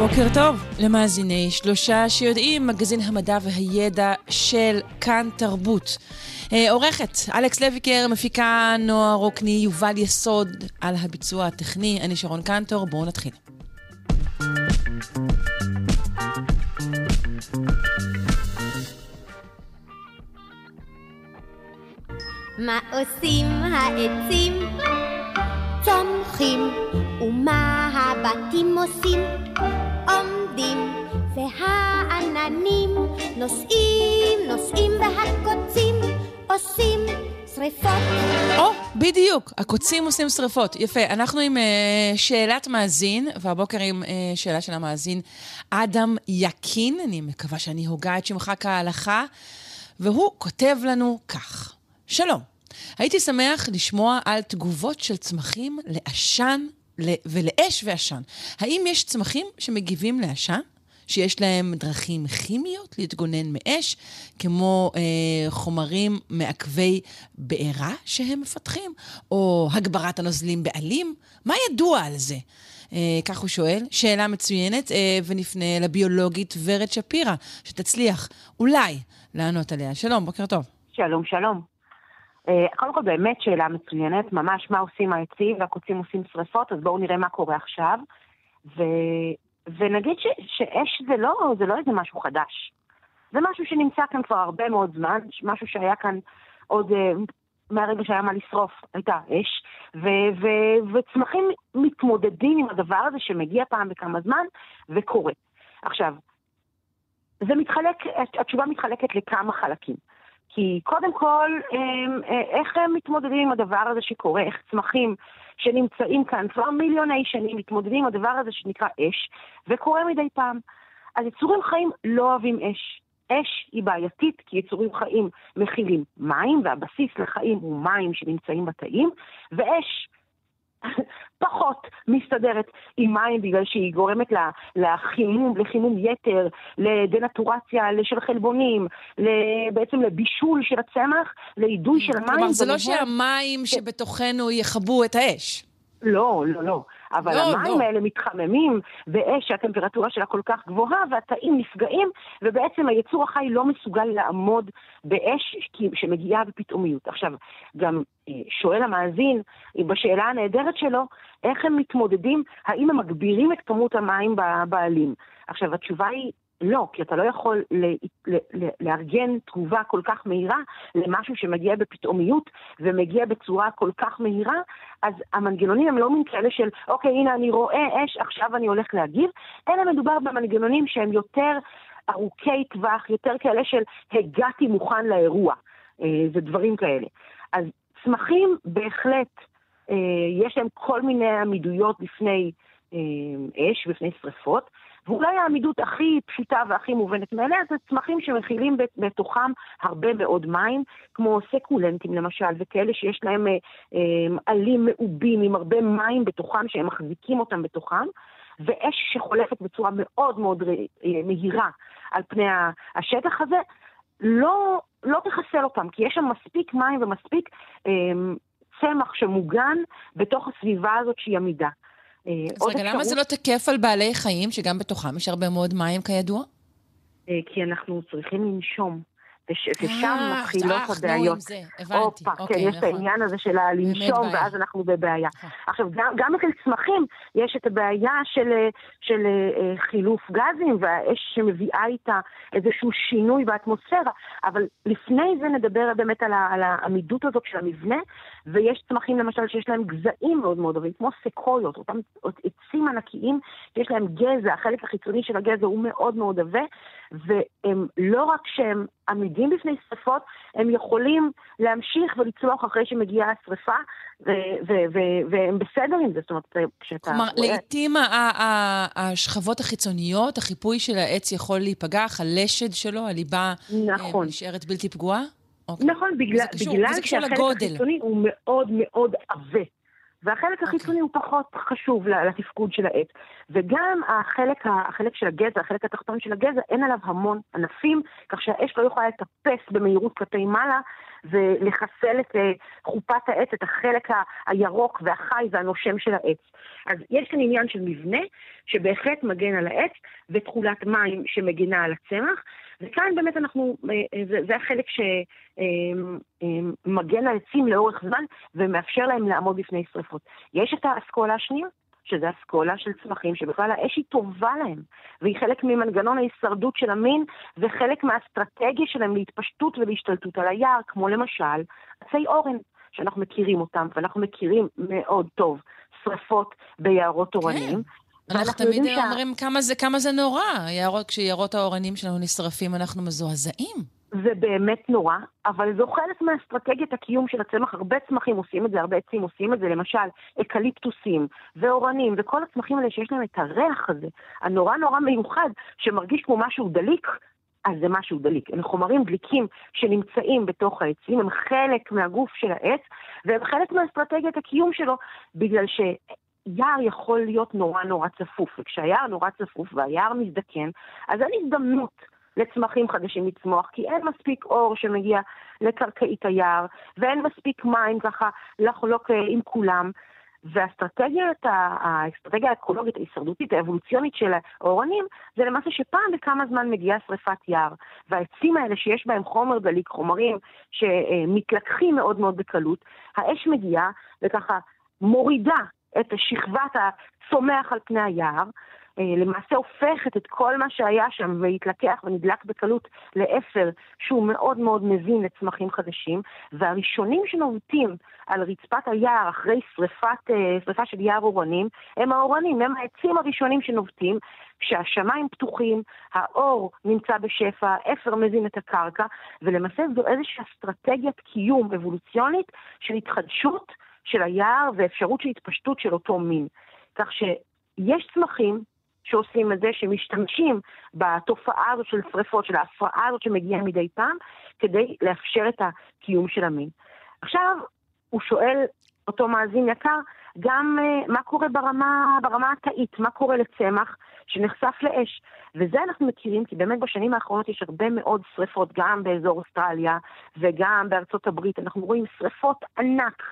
בוקר טוב למאזיני שלושה שיודעים, מגזין המדע והידע של כאן תרבות. אה, עורכת אלכס לויקר, מפיקה נועה רוקני, יובל יסוד על הביצוע הטכני. אני שרון קנטור, בואו נתחיל. מה עושים העצים? צומחים, ומה הבתים עושים? עומדים, והעננים נוסעים, נוסעים, והקוצים עושים שריפות. או, בדיוק, הקוצים עושים שריפות. יפה, אנחנו עם uh, שאלת מאזין, והבוקר עם uh, שאלה של המאזין אדם יקין, אני מקווה שאני הוגה את שמך כהלכה, והוא כותב לנו כך: שלום, הייתי שמח לשמוע על תגובות של צמחים לעשן ולאש ועשן. האם יש צמחים שמגיבים לעשן? שיש להם דרכים כימיות להתגונן מאש, כמו אה, חומרים מעכבי בעירה שהם מפתחים, או הגברת הנוזלים בעלים? מה ידוע על זה? אה, כך הוא שואל. שאלה מצוינת, אה, ונפנה לביולוגית ורד שפירא, שתצליח אולי לענות עליה. שלום, בוקר טוב. שלום, שלום. אה, קודם כל באמת שאלה מצוינת, ממש מה עושים העצים והקוצים עושים שריפות, אז בואו נראה מה קורה עכשיו. ו... ונגיד ש... שאש זה לא, זה לא איזה משהו חדש. זה משהו שנמצא כאן כבר הרבה מאוד זמן, משהו שהיה כאן עוד uh, מהרגע שהיה מה לשרוף, הייתה אש, ו- ו- וצמחים מתמודדים עם הדבר הזה שמגיע פעם בכמה זמן וקורה. עכשיו, זה מתחלק, התשובה מתחלקת לכמה חלקים. כי קודם כל, אמ, אה, איך הם מתמודדים עם הדבר הזה שקורה, איך צמחים שנמצאים כאן כבר מיליוני שנים מתמודדים עם הדבר הזה שנקרא אש, וקורה מדי פעם. אז יצורים חיים לא אוהבים אש. אש היא בעייתית כי יצורים חיים מכילים מים, והבסיס לחיים הוא מים שנמצאים בתאים, ואש פחות מסתדרת עם מים בגלל שהיא גורמת לחימום, לחימום יתר, לדנטורציה של חלבונים, בעצם לבישול של הצמח, לאידוי של המים. כלומר, זה לא שהמים שבתוכנו יכבו את האש. לא, לא, לא. אבל לא, המים לא. האלה מתחממים באש שהטמפרטורה שלה כל כך גבוהה והתאים נפגעים, ובעצם היצור החי לא מסוגל לעמוד באש שמגיעה בפתאומיות. עכשיו, גם אה, שואל המאזין בשאלה הנהדרת שלו, איך הם מתמודדים, האם הם מגבירים את כמות המים בעלים. עכשיו, התשובה היא לא, כי אתה לא יכול לארגן תגובה כל כך מהירה למשהו שמגיע בפתאומיות ומגיע בצורה כל כך מהירה, אז המנגנונים הם לא מין כאלה של, אוקיי, הנה אני רואה אש, עכשיו אני הולך להגיב, אלא מדובר במנגנונים שהם יותר ארוכי טווח, יותר כאלה של הגעתי מוכן לאירוע, אה, זה דברים כאלה. אז צמחים בהחלט, אה, יש להם כל מיני עמידויות בפני אה, אש, בפני שריפות. ואולי העמידות הכי פשוטה והכי מובנת מאליה זה צמחים שמכילים בתוכם הרבה מאוד מים, כמו סקולנטים למשל, וכאלה שיש להם אה, אה, עלים מעובים עם הרבה מים בתוכם, שהם מחזיקים אותם בתוכם, ואש שחולפת בצורה מאוד מאוד אה, מהירה על פני השטח הזה, לא, לא תחסל אותם, כי יש שם מספיק מים ומספיק צמח שמוגן בתוך הסביבה הזאת שהיא עמידה. אה, אז רגע, למה זה לא תקף על בעלי חיים, שגם בתוכם יש הרבה מאוד מים כידוע? אה, כי אנחנו צריכים לנשום. וש, ושם אה, מתחילות הבעיות. עם זה, הבנתי. אופה, כן, אוקיי, יש את העניין הזה של הלנשום, ואז אנחנו בבעיה. נכון. עכשיו, גם, אצל צמחים יש את הבעיה של, של uh, חילוף גזים, והאש שמביאה איתה איזשהו שינוי באטמוספירה, אבל לפני זה נדבר באמת על, על העמידות הזאת של המבנה, ויש צמחים למשל שיש להם גזעים מאוד מאוד טובים, כמו סקויות, אותם עצים ענקיים שיש להם גזע, החלק החיצוני של הגזע הוא מאוד מאוד עבה, והם לא רק שהם עמידים בפני שרפות, הם יכולים להמשיך ולצלוח אחרי שמגיעה השרפה, והם בסדר עם זה. זאת אומרת, כשאתה... כלומר. לעתים השכבות החיצוניות, החיפוי של העץ יכול להיפגע, החלשת שלו, הליבה אה, נכון. נשארת בלתי פגועה? אוקיי. נכון, בגלל, בגלל שהחלק החיצוני הוא מאוד מאוד עבה. והחלק okay. אוקיי. החיצוני הוא פחות חשוב לתפקוד של העץ. וגם החלק, החלק של הגזע, החלק התחתון של הגזע, אין עליו המון ענפים, כך שהאש לא יכולה לטפס במהירות כלפי מעלה ולחסל את אה, חופת העץ, את החלק הירוק והחי והנושם של העץ. אז יש כאן עניין של מבנה שבהחלט מגן על העץ, ותכולת מים שמגינה על הצמח, וכאן באמת אנחנו, אה, אה, זה, החלק שמגן על עצים לאורך זמן ומאפשר להם לעמוד בפני שרפות. יש את האסכולה השנייה, שזה אסכולה של צמחים שבכלל האש היא טובה להם, והיא חלק ממנגנון ההישרדות של המין וחלק מהאסטרטגיה שלהם להתפשטות ולהשתלטות על היער, כמו למשל עצי אורן, שאנחנו מכירים אותם, ואנחנו מכירים מאוד טוב שרפות ביערות אורנים. אנחנו תמיד אומרים שה... כמה, זה, כמה זה נורא, יערות, כשיערות האורנים שלנו נשרפים אנחנו מזועזעים. זה באמת נורא, אבל זו חלק מאסטרטגיית הקיום של הצמח. הרבה צמחים עושים את זה, הרבה עצים עושים את זה, למשל אקליפטוסים ואורנים וכל הצמחים האלה שיש להם את הריח הזה, הנורא נורא מיוחד, שמרגיש כמו משהו דליק, אז זה משהו דליק. הם חומרים דליקים שנמצאים בתוך העצים, הם חלק מהגוף של העץ, והם חלק מאסטרטגיית הקיום שלו, בגלל ש... יער יכול להיות נורא נורא צפוף, וכשהיער נורא צפוף והיער מזדקן, אז אין הזדמנות לצמחים חדשים לצמוח, כי אין מספיק אור שמגיע לקרקעית היער, ואין מספיק מים ככה לחלוק אה, עם כולם. והאסטרטגיה האקולוגית, ההישרדותית, האבולוציונית של האורנים, זה למעשה שפעם בכמה זמן מגיעה שריפת יער. והעצים האלה שיש בהם חומר דליק, חומרים שמתלקחים מאוד מאוד בקלות, האש מגיעה וככה מורידה את שכבת הצומח על פני היער, אה, למעשה הופכת את כל מה שהיה שם והתלקח ונדלק בקלות לאפר שהוא מאוד מאוד מזין לצמחים חדשים, והראשונים שנובטים על רצפת היער אחרי שריפת, אה, שריפה של יער אורנים, הם האורנים, הם העצים הראשונים שנובטים, כשהשמיים פתוחים, האור נמצא בשפע, אפר מזין את הקרקע, ולמעשה זו איזושהי אסטרטגיית קיום אבולוציונית של התחדשות של היער ואפשרות של התפשטות של אותו מין. כך שיש צמחים שעושים את זה, שמשתמשים בתופעה הזאת של שריפות, של ההפרעה הזאת שמגיעה מדי פעם, כדי לאפשר את הקיום של המין. עכשיו, הוא שואל, אותו מאזין יקר, גם uh, מה קורה ברמה, ברמה התאית, מה קורה לצמח שנחשף לאש. וזה אנחנו מכירים, כי באמת בשנים האחרונות יש הרבה מאוד שריפות, גם באזור אוסטרליה וגם בארצות הברית. אנחנו רואים שריפות ענק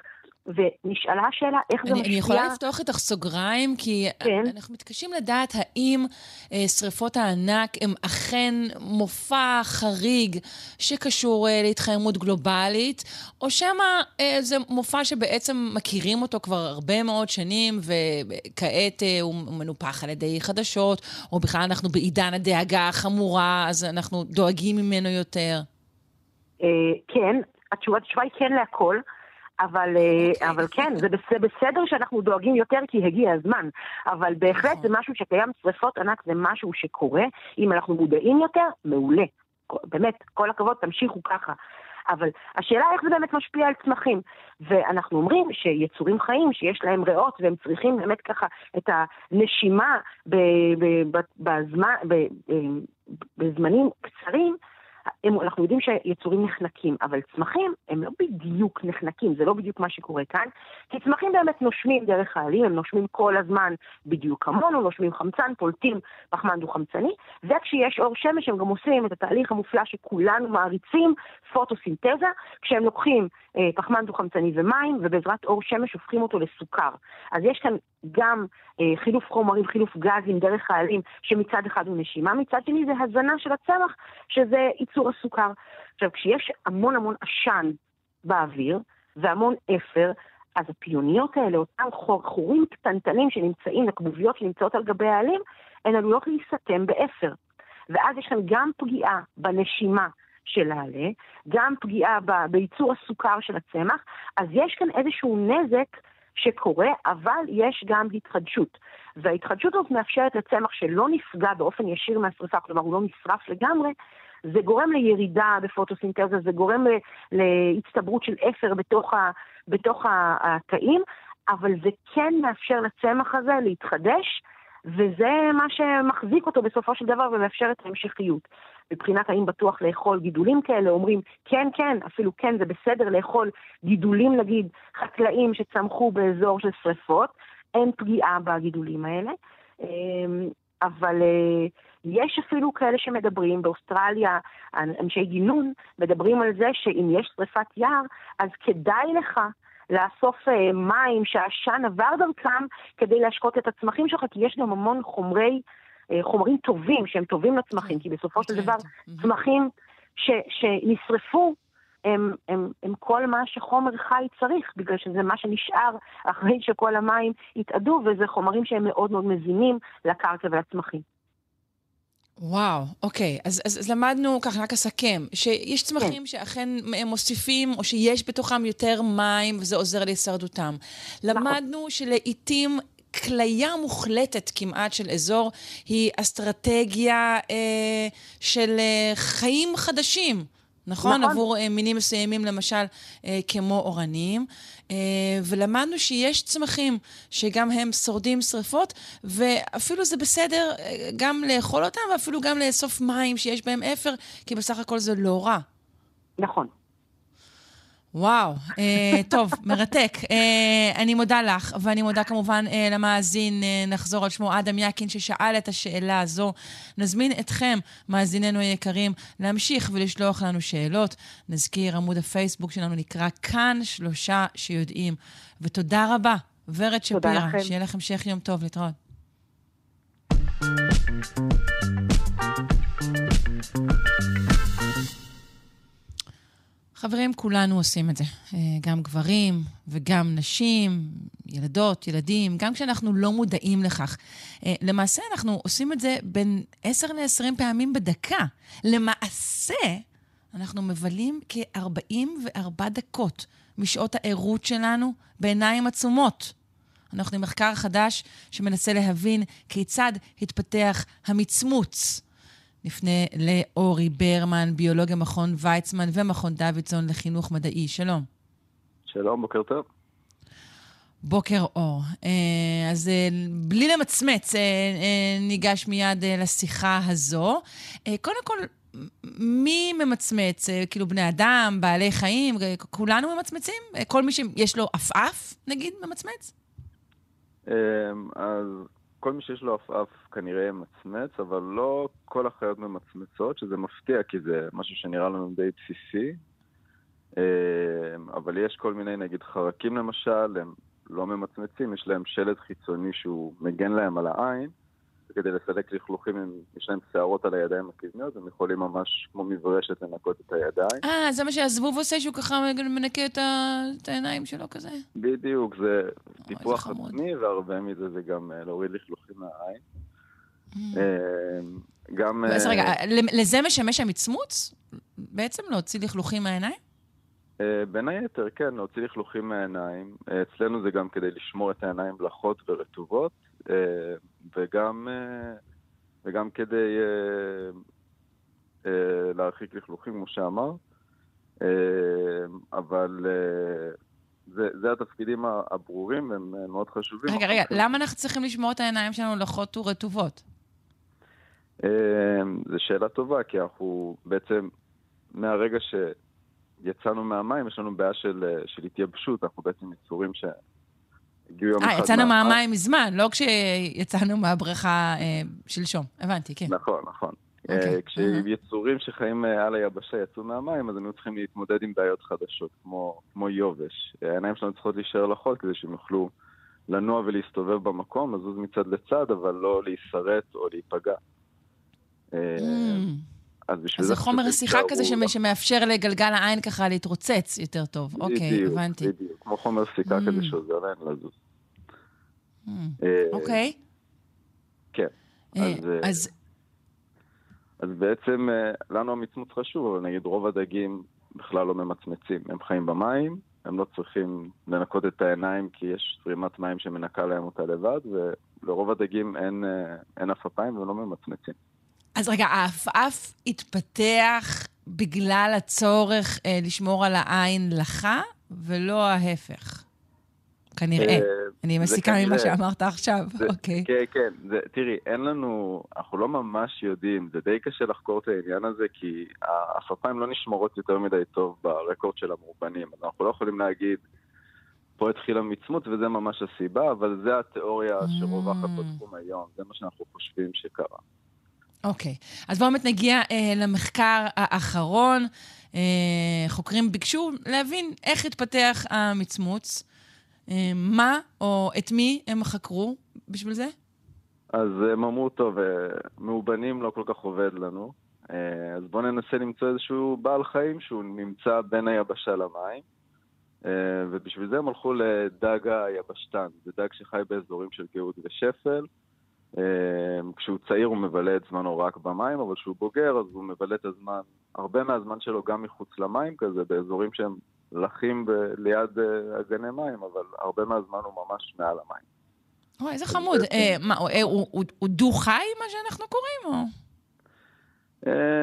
ונשאלה השאלה איך זה אני, משפיע... אני יכולה לפתוח איתך סוגריים? כי כן. אנחנו מתקשים לדעת האם אה, שריפות הענק הם אכן מופע חריג שקשור אה, להתחממות גלובלית, או שמא אה, זה מופע שבעצם מכירים אותו כבר הרבה מאוד שנים, וכעת אה, הוא מנופח על ידי חדשות, או בכלל אנחנו בעידן הדאגה החמורה, אז אנחנו דואגים ממנו יותר. אה, כן, התשובה היא כן להכל. אבל, okay. אה, אבל כן, זה בסדר שאנחנו דואגים יותר כי הגיע הזמן, אבל בהחלט נכון. זה משהו שקיים, שריפות ענק זה משהו שקורה, אם אנחנו מודעים יותר, מעולה. באמת, כל הכבוד, תמשיכו ככה. אבל השאלה איך זה באמת משפיע על צמחים. ואנחנו אומרים שיצורים חיים, שיש להם ריאות והם צריכים באמת ככה את הנשימה בזמן, בזמנים קצרים, הם, אנחנו יודעים שיצורים נחנקים, אבל צמחים הם לא בדיוק נחנקים, זה לא בדיוק מה שקורה כאן, כי צמחים באמת נושמים דרך העלים, הם נושמים כל הזמן בדיוק כמונו, נושמים חמצן, פולטים פחמן דו-חמצני, וכשיש אור שמש הם גם עושים את התהליך המופלא שכולנו מעריצים, פוטוסינתזה, כשהם לוקחים פחמן דו-חמצני ומים, ובעזרת אור שמש הופכים אותו לסוכר. אז יש כאן גם אה, חילוף חומרים, חילוף גזים דרך העלים, שמצד אחד הוא נשימה, מצד שני זה הזנה של הצמח, שזה ייצור הסוכר. עכשיו, כשיש המון המון עשן באוויר, והמון אפר, אז הפיוניות האלה, אותם חורים קטנטנים שנמצאים, הכבוביות שנמצאות על גבי העלים, הן עלולות להיסתם באפר. ואז יש כאן גם פגיעה בנשימה של העלה, גם פגיעה בייצור הסוכר של הצמח, אז יש כאן איזשהו נזק שקורה, אבל יש גם התחדשות. וההתחדשות הזאת מאפשרת לצמח שלא נפגע באופן ישיר מהשרפה, כלומר הוא לא נשרף לגמרי, זה גורם לירידה בפוטוסינתזה, זה גורם להצטברות של אפר בתוך, ה, בתוך התאים, אבל זה כן מאפשר לצמח הזה להתחדש, וזה מה שמחזיק אותו בסופו של דבר ומאפשר את ההמשכיות. מבחינת האם בטוח לאכול גידולים כאלה, אומרים כן, כן, אפילו כן, זה בסדר לאכול גידולים, נגיד, חקלאים שצמחו באזור של שריפות, אין פגיעה בגידולים האלה. אמ, אבל אה, יש אפילו כאלה שמדברים, באוסטרליה, אנשי גינון, מדברים על זה שאם יש שריפת יער, אז כדאי לך לאסוף אה, מים שהעשן עבר דרכם כדי להשקות את הצמחים שלך, כי יש גם המון חומרי, חומרים טובים שהם טובים לצמחים, כי בסופו של דבר צמחים ש, שנשרפו הם, הם, הם כל מה שחומר חי צריך, בגלל שזה מה שנשאר אחרי שכל המים התאדו, וזה חומרים שהם מאוד מאוד מזינים לקרקע ולצמחים. וואו, אוקיי. אז, אז, אז למדנו, ככה רק אסכם, שיש צמחים כן. שאכן מוסיפים, או שיש בתוכם יותר מים, וזה עוזר להישרדותם. נכון. למדנו שלעיתים כליה מוחלטת כמעט של אזור היא אסטרטגיה אה, של אה, חיים חדשים. נכון? נכון. עבור אה, מינים מסוימים, למשל, אה, כמו אורנים. אה, ולמדנו שיש צמחים שגם הם שורדים שריפות, ואפילו זה בסדר אה, גם לאכול אותם, ואפילו גם לאסוף מים שיש בהם אפר, כי בסך הכל זה לא רע. נכון. וואו, אה, טוב, מרתק. אה, אני מודה לך, ואני מודה כמובן אה, למאזין, אה, נחזור על שמו אדם יקין, ששאל את השאלה הזו. נזמין אתכם, מאזיננו היקרים, להמשיך ולשלוח לנו שאלות. נזכיר, עמוד הפייסבוק שלנו נקרא כאן שלושה שיודעים. ותודה רבה, ורד שפירא, שיהיה לכם המשך יום טוב, להתראות. חברים, כולנו עושים את זה. אה, גם גברים וגם נשים, ילדות, ילדים, גם כשאנחנו לא מודעים לכך. אה, למעשה, אנחנו עושים את זה בין 10 ל-20 פעמים בדקה. למעשה, אנחנו מבלים כ-44 דקות משעות הערות שלנו בעיניים עצומות. אנחנו עם מחקר חדש שמנסה להבין כיצד התפתח המצמוץ. נפנה לאורי ברמן, ביולוגיה מכון ויצמן ומכון דוידסון לחינוך מדעי. שלום. שלום, בוקר טוב. בוקר אור. אה, אז אה, בלי למצמץ, אה, ניגש מיד לשיחה הזו. קודם כל, מי ממצמץ? כאילו בני אדם, בעלי חיים, כולנו ממצמצים? כל מי שיש לו עפעף, נגיד, ממצמץ? אז כל מי שיש לו עפעף כנראה ממצמץ, אבל לא כל החיות ממצמצות, שזה מפתיע כי זה משהו שנראה לנו די בסיסי. אה, אבל יש כל מיני, נגיד חרקים למשל, הם לא ממצמצים, יש להם שלד חיצוני שהוא מגן להם על העין. וכדי לסלק לכלוכים, אם יש להם שערות על הידיים הקדמיות, הם יכולים ממש כמו מברשת לנקות את הידיים. אה, זה מה שהזבוב עושה, שהוא ככה מנקה את, ה... את העיניים שלו כזה? בדיוק, זה טיפוח עצמי, והרבה מזה זה גם אה, להוריד לכלוכים מהעין. Mm. אה, גם... אז רגע, אה, לזה משמש המצמוץ? בעצם להוציא לכלוכים מהעיניים? בין היתר, כן, להוציא לכלוכים מהעיניים. אצלנו זה גם כדי לשמור את העיניים לחות ורטובות. אה, וגם, אה, וגם כדי אה, להרחיק לכלוכים, כמו שאמר. אבל זה, זה התפקידים הברורים, הם מאוד חשובים. רגע, רגע, למה אנחנו צריכים לשמור את העיניים שלנו לחות ורטובות? זו שאלה טובה, כי אנחנו בעצם, מהרגע שיצאנו מהמים, יש לנו בעיה של, של התייבשות, אנחנו בעצם יצורים ש... הגיעו יום אה, אחד... אה, יצאנו מהמים מזמן, לא כשיצאנו מהבריכה אה, שלשום. הבנתי, כן. נכון, נכון. Okay. אוקיי, אה, כשיצורים שחיים אה, על היבשה יצאו מהמים, אז הם היו צריכים להתמודד עם בעיות חדשות, כמו, כמו יובש. העיניים שלנו צריכות להישאר לחול כדי שהם יוכלו לנוע ולהסתובב במקום, לזוז מצד לצד, אבל לא להישרט או להיפגע. Mm. אז בשביל זה... זה חומר שיחה כזה שמאפשר לגלגל העין ככה להתרוצץ יותר טוב. אוקיי, הבנתי. בדיוק, בדיוק. כמו חומר סיכה כזה mm. שעוזר להם לזוז. Mm. אה, אוקיי. כן. אה, אז... אז בעצם אה, לנו המצמוץ חשוב, אבל נגיד רוב הדגים בכלל לא ממצמצים. הם חיים במים, הם לא צריכים לנקות את העיניים כי יש זרימת מים שמנקה להם אותה לבד, ולרוב הדגים אין, אה, אין עפעפיים והם לא ממצמצים. אז רגע, העפעף התפתח בגלל הצורך אה, לשמור על העין לך, ולא ההפך. כנראה. אה, אני מסיקה ממה שאמרת עכשיו, אוקיי. כן, כן. תראי, אין לנו, אנחנו לא ממש יודעים, זה די קשה לחקור את העניין הזה, כי העפעפיים לא נשמרות יותר מדי טוב ברקורד של המאובנים. אז אנחנו לא יכולים להגיד, פה התחיל המצמוץ וזה ממש הסיבה, אבל זה התיאוריה שרווחת mm. בתחום היום, זה מה שאנחנו חושבים שקרה. אוקיי, okay. אז בואו באמת נגיע אה, למחקר האחרון. אה, חוקרים ביקשו להבין איך התפתח המצמוץ. אה, מה או את מי הם חקרו בשביל זה? אז הם אמרו, טוב, מאובנים לא כל כך עובד לנו, אז בואו ננסה למצוא איזשהו בעל חיים שהוא נמצא בין היבשה למים, ובשביל זה הם הלכו לדג היבשתן. זה דג שחי באזורים של גאות ושפל. כשהוא צעיר הוא מבלה את זמנו רק במים, אבל כשהוא בוגר אז הוא מבלה את הזמן, הרבה מהזמן שלו גם מחוץ למים כזה, באזורים שהם לחים ב- ליד אגני מים, אבל הרבה מהזמן הוא ממש מעל המים. אוי, איזה חמוד. אה, מה, אה, הוא דו-חי, מה שאנחנו קוראים, או?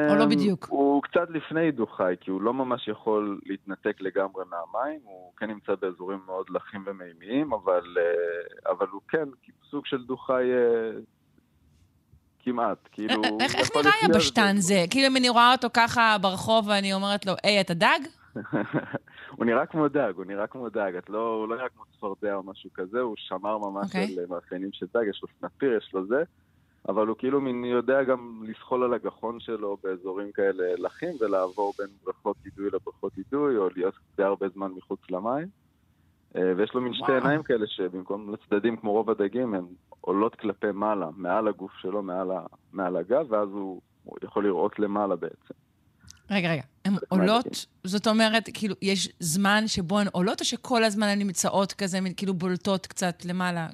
או לא בדיוק? הוא קצת לפני דו-חי, כי הוא לא ממש יכול להתנתק לגמרי מהמים, הוא כן נמצא באזורים מאוד לחים ומימיים, אבל, אבל הוא כן סוג של דו-חי כמעט, כאילו... איך נראה יבשתן זה? כאילו אם אני רואה אותו ככה ברחוב ואני אומרת לו, היי, אתה דג? הוא נראה כמו דג, הוא נראה כמו דג, את לא, הוא לא נראה כמו צפרדע או משהו כזה, הוא שמר ממש okay. אוקיי. על מאפיינים של דג, יש לו סנפיר, יש לו זה, אבל הוא כאילו מין יודע גם לזחול על הגחון שלו באזורים כאלה לחים ולעבור בין בריכות אידוי לבריכות אידוי, או להיות די הרבה זמן מחוץ למים. אה, ויש לו מין שתי עיניים כאלה שבמקום לצדדים כמו רוב הדגים, הן עולות כלפי מעלה, מעל הגוף שלו, מעל, ה, מעל הגב, ואז הוא, הוא יכול לראות למעלה בעצם. רגע, רגע. הן עולות, זאת אומרת, כאילו, יש זמן שבו הן עולות, או שכל הזמן הן נמצאות כזה, כאילו בולטות קצת למעלה?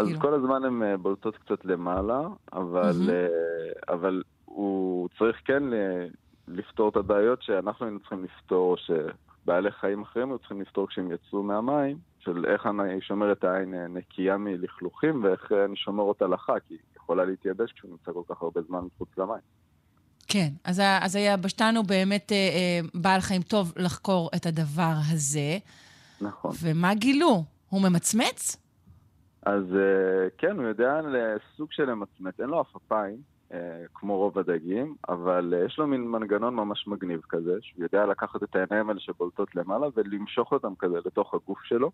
אז כאילו. כל הזמן הן אה, בולטות קצת למעלה, אבל, mm-hmm. אבל הוא צריך כן לפתור את הבעיות שאנחנו היינו צריכים לפתור, שבעלי חיים אחרים היו צריכים לפתור כשהם יצאו מהמים, של איך אני שומר את העין אה, נקייה מלכלוכים ואיך אני שומר אותה לחה, כי היא יכולה להתייבש כשהוא נמצא כל כך הרבה זמן מחוץ למים. כן, אז, אז היבשתן הוא באמת אה, אה, בעל חיים טוב לחקור את הדבר הזה. נכון. ומה גילו? הוא ממצמץ? אז אה, כן, הוא יודע לסוג של למצמץ. אין לו עפעפיים, אה, כמו רוב הדגים, אבל אה, יש לו מין מנגנון ממש מגניב כזה, שהוא יודע לקחת את העיניים האלה שבולטות למעלה ולמשוך אותם כזה לתוך הגוף שלו.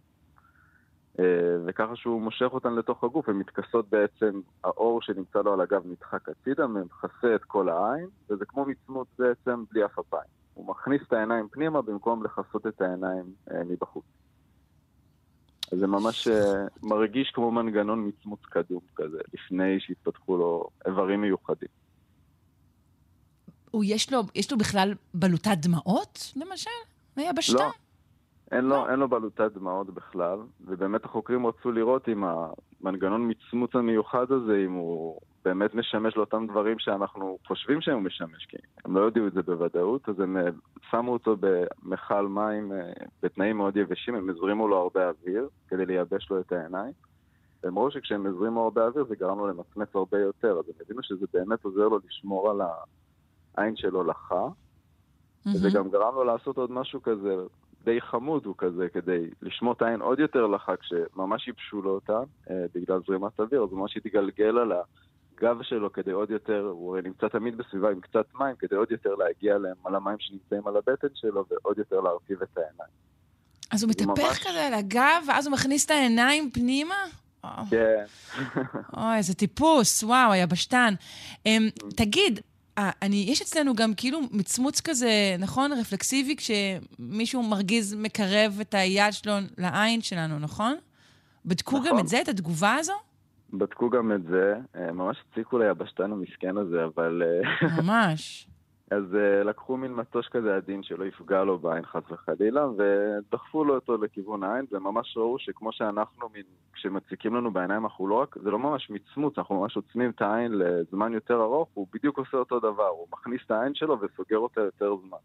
אה, וככה שהוא מושך אותן לתוך הגוף, הן מתכסות בעצם, האור שנמצא לו על הגב נדחק הצידה, מכסה את כל העין, וזה כמו מצמוץ בעצם בלי עפעפיים. הוא מכניס את העיניים פנימה במקום לכסות את העיניים אה, מבחוץ. זה ממש אה, מרגיש כמו מנגנון מצמוץ קדום כזה, לפני שהתפתחו לו איברים מיוחדים. הוא יש לו, יש לו בכלל בלוטת דמעות, למשל? מהיבשתן? לא. אין לו, אין לו בלוטת דמעות בכלל, ובאמת החוקרים רצו לראות אם המנגנון מצמוץ המיוחד הזה, אם הוא באמת משמש לאותם דברים שאנחנו חושבים שהוא משמש, כי הם לא יודעים את זה בוודאות, אז הם אה, שמו אותו במכל מים אה, בתנאים מאוד יבשים, הם הזרימו לו הרבה אוויר כדי לייבש לו את העיניים. והם ראו שכשהם הזרימו הרבה אוויר זה גרם לו למצמץ הרבה יותר, אז הם הבינו שזה באמת עוזר לו לשמור על העין שלו לחה. Mm-hmm. וזה גם גרם לו לעשות עוד משהו כזה, די חמוד הוא כזה, כדי לשמוט עין עוד יותר לחג, שממש ייבשו לו אותה אה, בגלל זרימת אוויר, אז ממש התגלגל על הגב שלו כדי עוד יותר, הוא הרי נמצא תמיד בסביבה עם קצת מים, כדי עוד יותר להגיע להם על המים שנמצאים על הבטן שלו, ועוד יותר להרטיב את העיניים. אז הוא מתהפך ממש... כזה על הגב, ואז הוא מכניס את העיניים פנימה? כן. אוי, איזה טיפוס, וואו, היבשתן. אמ, תגיד, אה, אני, יש אצלנו גם כאילו מצמוץ כזה, נכון? רפלקסיבי, כשמישהו מרגיז, מקרב את היד שלו לעין שלנו, נכון? בדקו נכון. גם את זה, את התגובה הזו? בדקו גם את זה. אה, ממש הציקו ליבשתן המסכן הזה, אבל... אה, ממש. אז uh, לקחו מין מטוש כזה עדין שלא יפגע לו בעין חס וחלילה, ודחפו לו אותו לכיוון העין, וממש ראו שכמו שאנחנו, מין, כשמציקים לנו בעיניים, אנחנו לא רק, זה לא ממש מצמוץ, אנחנו ממש עוצמים את העין לזמן יותר ארוך, הוא בדיוק עושה אותו דבר, הוא מכניס את העין שלו וסוגר אותה יותר זמן.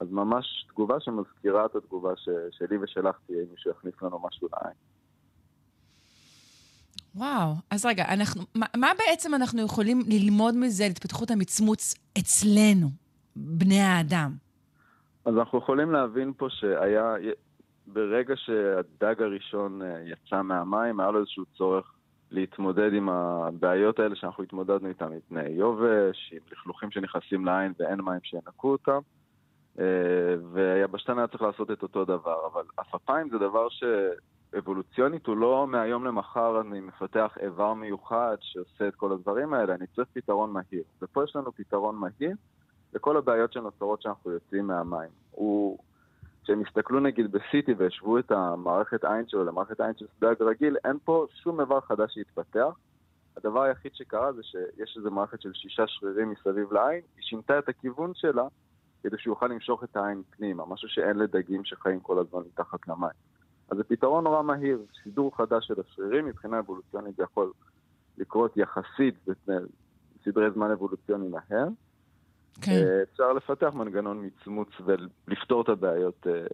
אז ממש תגובה שמזכירה את התגובה ש, שלי ושלך תהיה אם מישהו יכניס לנו משהו לעין. וואו, אז רגע, אנחנו, מה, מה בעצם אנחנו יכולים ללמוד מזה על התפתחות המצמוץ אצלנו, בני האדם? אז אנחנו יכולים להבין פה שהיה, ברגע שהדג הראשון אה, יצא מהמים, היה לו איזשהו צורך להתמודד עם הבעיות האלה שאנחנו התמודדנו איתן, מפני יובש, עם לכלוכים שנכנסים לעין ואין מים שינקו אותם. אה, והיבשתן היה צריך לעשות את אותו דבר, אבל עפפיים זה דבר שאבולוציונית הוא לא מהיום למחר אני מפתח איבר מיוחד שעושה את כל הדברים האלה, אני צריך פתרון מהיר. ופה יש לנו פתרון מהיר לכל הבעיות שנוצרות שאנחנו יוצאים מהמים. הוא כשהם הסתכלו נגיד בסיטי והשוו את המערכת עין שלו למערכת עין של דג רגיל, אין פה שום איבר חדש שהתפתח. הדבר היחיד שקרה זה שיש איזו מערכת של שישה שרירים מסביב לעין, היא שינתה את הכיוון שלה כדי שהוא יוכל למשוך את העין פנימה, משהו שאין לדגים שחיים כל הזמן מתחת למים. אז זה פתרון נורא מהיר, סידור חדש של השרירים, מבחינה אבולוציונית זה יכול לקרות יחסית בסדרי זמן אבולוציוני מהר. כן. אה, אפשר לפתח מנגנון מצמוץ ולפתור את הבעיות. אה,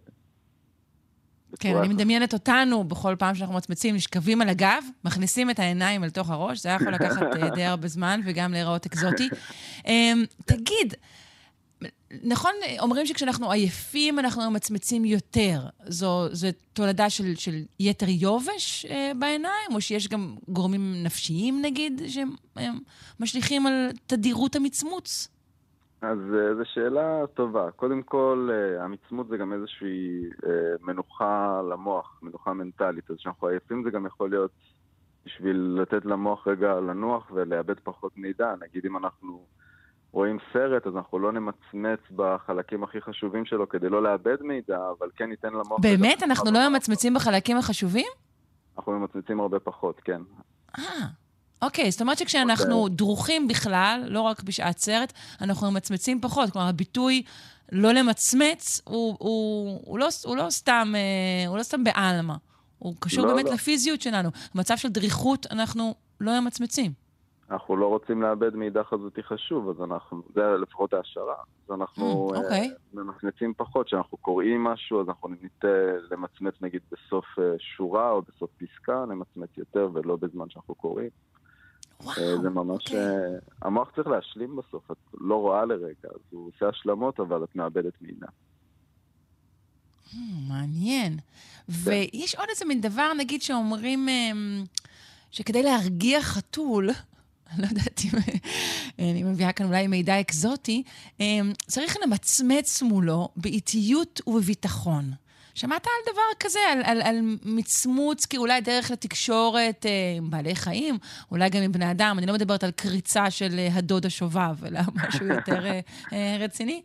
כן, אני מדמיינת אותנו בכל פעם שאנחנו מצמצים, נשכבים על הגב, מכניסים את העיניים אל תוך הראש, זה היה יכול לקחת אה, די הרבה זמן וגם להיראות אקזוטי. אמ, תגיד, נכון, אומרים שכשאנחנו עייפים אנחנו ממצמצים יותר. זו, זו תולדה של, של יתר יובש אה, בעיניים, או שיש גם גורמים נפשיים, נגיד, שמשליכים על תדירות המצמוץ? אז uh, זו שאלה טובה. קודם כל, uh, המצמוץ זה גם איזושהי uh, מנוחה למוח, מנוחה מנטלית. אז כשאנחנו עייפים זה גם יכול להיות בשביל לתת למוח רגע לנוח ולאבד פחות מידע. נגיד אם אנחנו רואים סרט, אז אנחנו לא נמצמץ בחלקים הכי חשובים שלו כדי לא לאבד מידע, אבל כן ניתן למוח... באמת? אנחנו לא ממצמצים בחלקים החשובים? אנחנו ממצמצים הרבה פחות, כן. אה. אוקיי, זאת אומרת שכשאנחנו okay. דרוכים בכלל, לא רק בשעת סרט, אנחנו ממצמצים פחות. כלומר, הביטוי לא למצמץ הוא, הוא, הוא, לא, הוא, לא, סתם, אה, הוא לא סתם בעלמא. הוא קשור לא, באמת לא. לפיזיות שלנו. במצב של דריכות אנחנו לא ממצמצים. אנחנו לא רוצים לאבד מידע חזותי חשוב, אז אנחנו, זה לפחות ההשערה. אז אנחנו mm, okay. אוקיי. uh, ממצמצים פחות. כשאנחנו קוראים משהו, אז אנחנו ניטה למצמץ נגיד בסוף uh, שורה או בסוף פסקה, נמצמץ יותר ולא בזמן שאנחנו קוראים. וואו, אה, זה ממש... Okay. אוקיי. המוח צריך להשלים בסוף, את לא רואה לרגע, אז הוא עושה השלמות, אבל את מאבדת מידע. Hmm, מעניין. כן. ויש עוד איזה מין דבר, נגיד, שאומרים אמ, שכדי להרגיע חתול, אני לא יודעת אם אני מביאה כאן אולי מידע אקזוטי, אמ, צריך למצמץ מולו באיטיות ובביטחון. שמעת על דבר כזה, על, על, על מצמוץ, כאולי דרך לתקשורת אה, עם בעלי חיים, אולי גם עם בני אדם? אני לא מדברת על קריצה של אה, הדוד השובב, אלא משהו יותר אה, אה, רציני.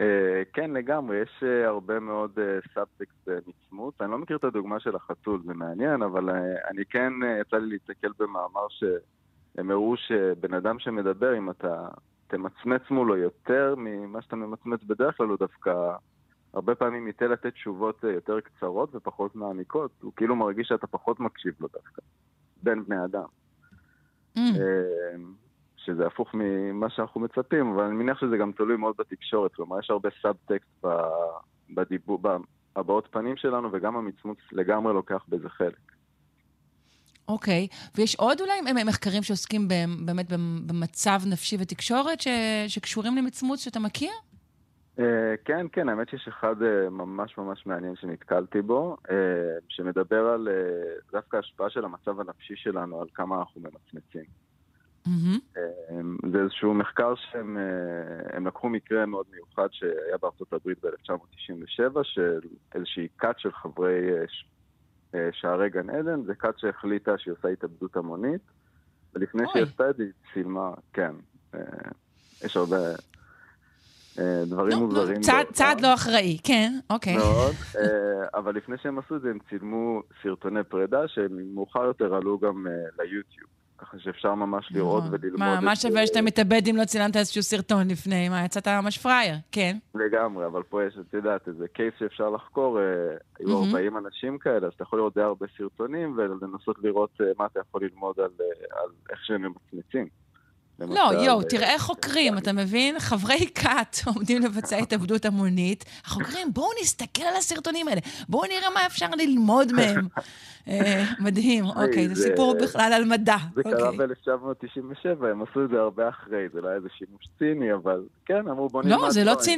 אה, כן, לגמרי, יש אה, הרבה מאוד סאבטקסט מצמוץ. אני לא מכיר את הדוגמה של החתול, זה מעניין, אבל אני כן, יצא לי להסתכל במאמר שהם הראו שבן אדם שמדבר, אם אתה תמצמץ מולו יותר ממה שאתה ממצמץ בדרך כלל, הוא דווקא הרבה פעמים ייטה לתת תשובות אה, יותר קצרות ופחות מעמיקות, הוא כאילו מרגיש שאתה פחות מקשיב לו דווקא, בין בני אדם. Mm. אה, שזה הפוך ממה שאנחנו מצפים, אבל אני מניח שזה גם תלוי מאוד בתקשורת, כלומר יש הרבה סאבטקסט בדיבור, בהבעות פנים שלנו, וגם המצמוץ לגמרי לוקח בזה חלק. אוקיי. ויש עוד אולי מחקרים שעוסקים באמת במצב נפשי ותקשורת ש... שקשורים למצמוץ שאתה מכיר? אה, כן, כן, האמת שיש אחד אה, ממש ממש מעניין שנתקלתי בו, אה, שמדבר על דווקא ההשפעה של המצב הנפשי שלנו, על כמה אנחנו ממצמצים. Mm-hmm. זה איזשהו מחקר שהם לקחו מקרה מאוד מיוחד שהיה בארצות הברית ב-1997, של איזושהי כת של חברי שערי גן עדן, זה כת שהחליטה שהיא עושה התאבדות המונית, ולפני שהיא עשתה את זה היא צילמה, כן. יש הרבה אה, דברים מוזרים. צעד לא אחראי, כן, אוקיי. מאוד, אה, אבל לפני שהם עשו את זה, הם צילמו סרטוני פרידה, שהם מאוחר יותר עלו גם אה, ליוטיוב. ככה שאפשר ממש לראות וללמוד. מה, מה שווה שאתה מתאבד אם לא צילמת איזשהו סרטון לפני? מה, יצאת ממש פראייר, כן. לגמרי, אבל פה יש, את יודעת, איזה קייס שאפשר לחקור, היו 40 אנשים כאלה, אז אתה יכול לראות די הרבה סרטונים ולנסות לראות מה אתה יכול ללמוד על איך שהם ממצמצים. לא, יואו, תראה חוקרים, אתה מבין? חברי כת עומדים לבצע התאבדות המונית. החוקרים, בואו נסתכל על הסרטונים האלה, בואו נראה מה אפשר ללמוד מהם. אה, מדהים, אוקיי, זה סיפור בכלל על מדע. זה קרה אוקיי. ב-1997, הם עשו את זה הרבה אחרי, זה לא היה איזה שימוש ציני, אבל כן, אמרו בוא נלמד. לא,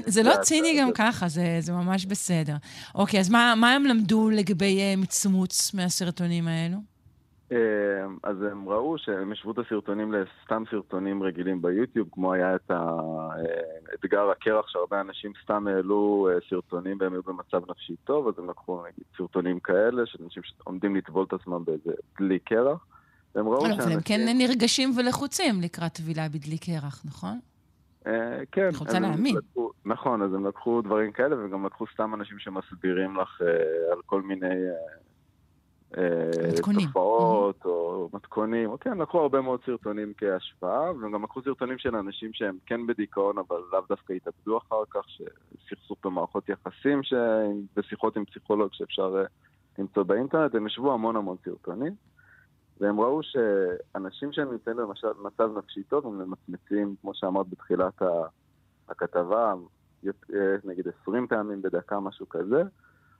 זה לא ציני גם ככה, זה ממש בסדר. אוקיי, אז מה הם למדו לגבי אה, מצמוץ מהסרטונים האלו? אמ, אז הם ראו שהם השוו את הסרטונים לסתם סרטונים רגילים ביוטיוב, כמו היה את האתגר אה, הקרח, שהרבה אנשים סתם העלו אה, סרטונים והם היו במצב נפשי טוב, אז הם לקחו נגיד סרטונים כאלה, של אנשים שעומדים לטבול את עצמם באיזה דלי קרח. והם ראו שאנשים... אבל הם כן נרגשים ולחוצים לקראת טבילה בדלי קרח, נכון? אה, כן. אני רוצה להאמין. נכון, אז הם לקחו דברים כאלה, וגם לקחו סתם אנשים שמסבירים לך על כל מיני מתכונים. תופעות או מתכונים, כן, לקחו הרבה מאוד סרטונים כהשפעה, והם גם לקחו סרטונים של אנשים שהם כן בדיכאון, אבל לאו דווקא התאבדו אחר כך, שסכסוך במערכות יחסים, בשיחות עם פסיכולוג שאפשר אה, למצוא באינטרנט, הם ישבו המון המון סרטונים, והם ראו שאנשים שהם נמצאים במצב נפשי טוב, הם ממצמצים, כמו שאמרת בתחילת הכתבה, נגיד 20 פעמים בדקה, משהו כזה.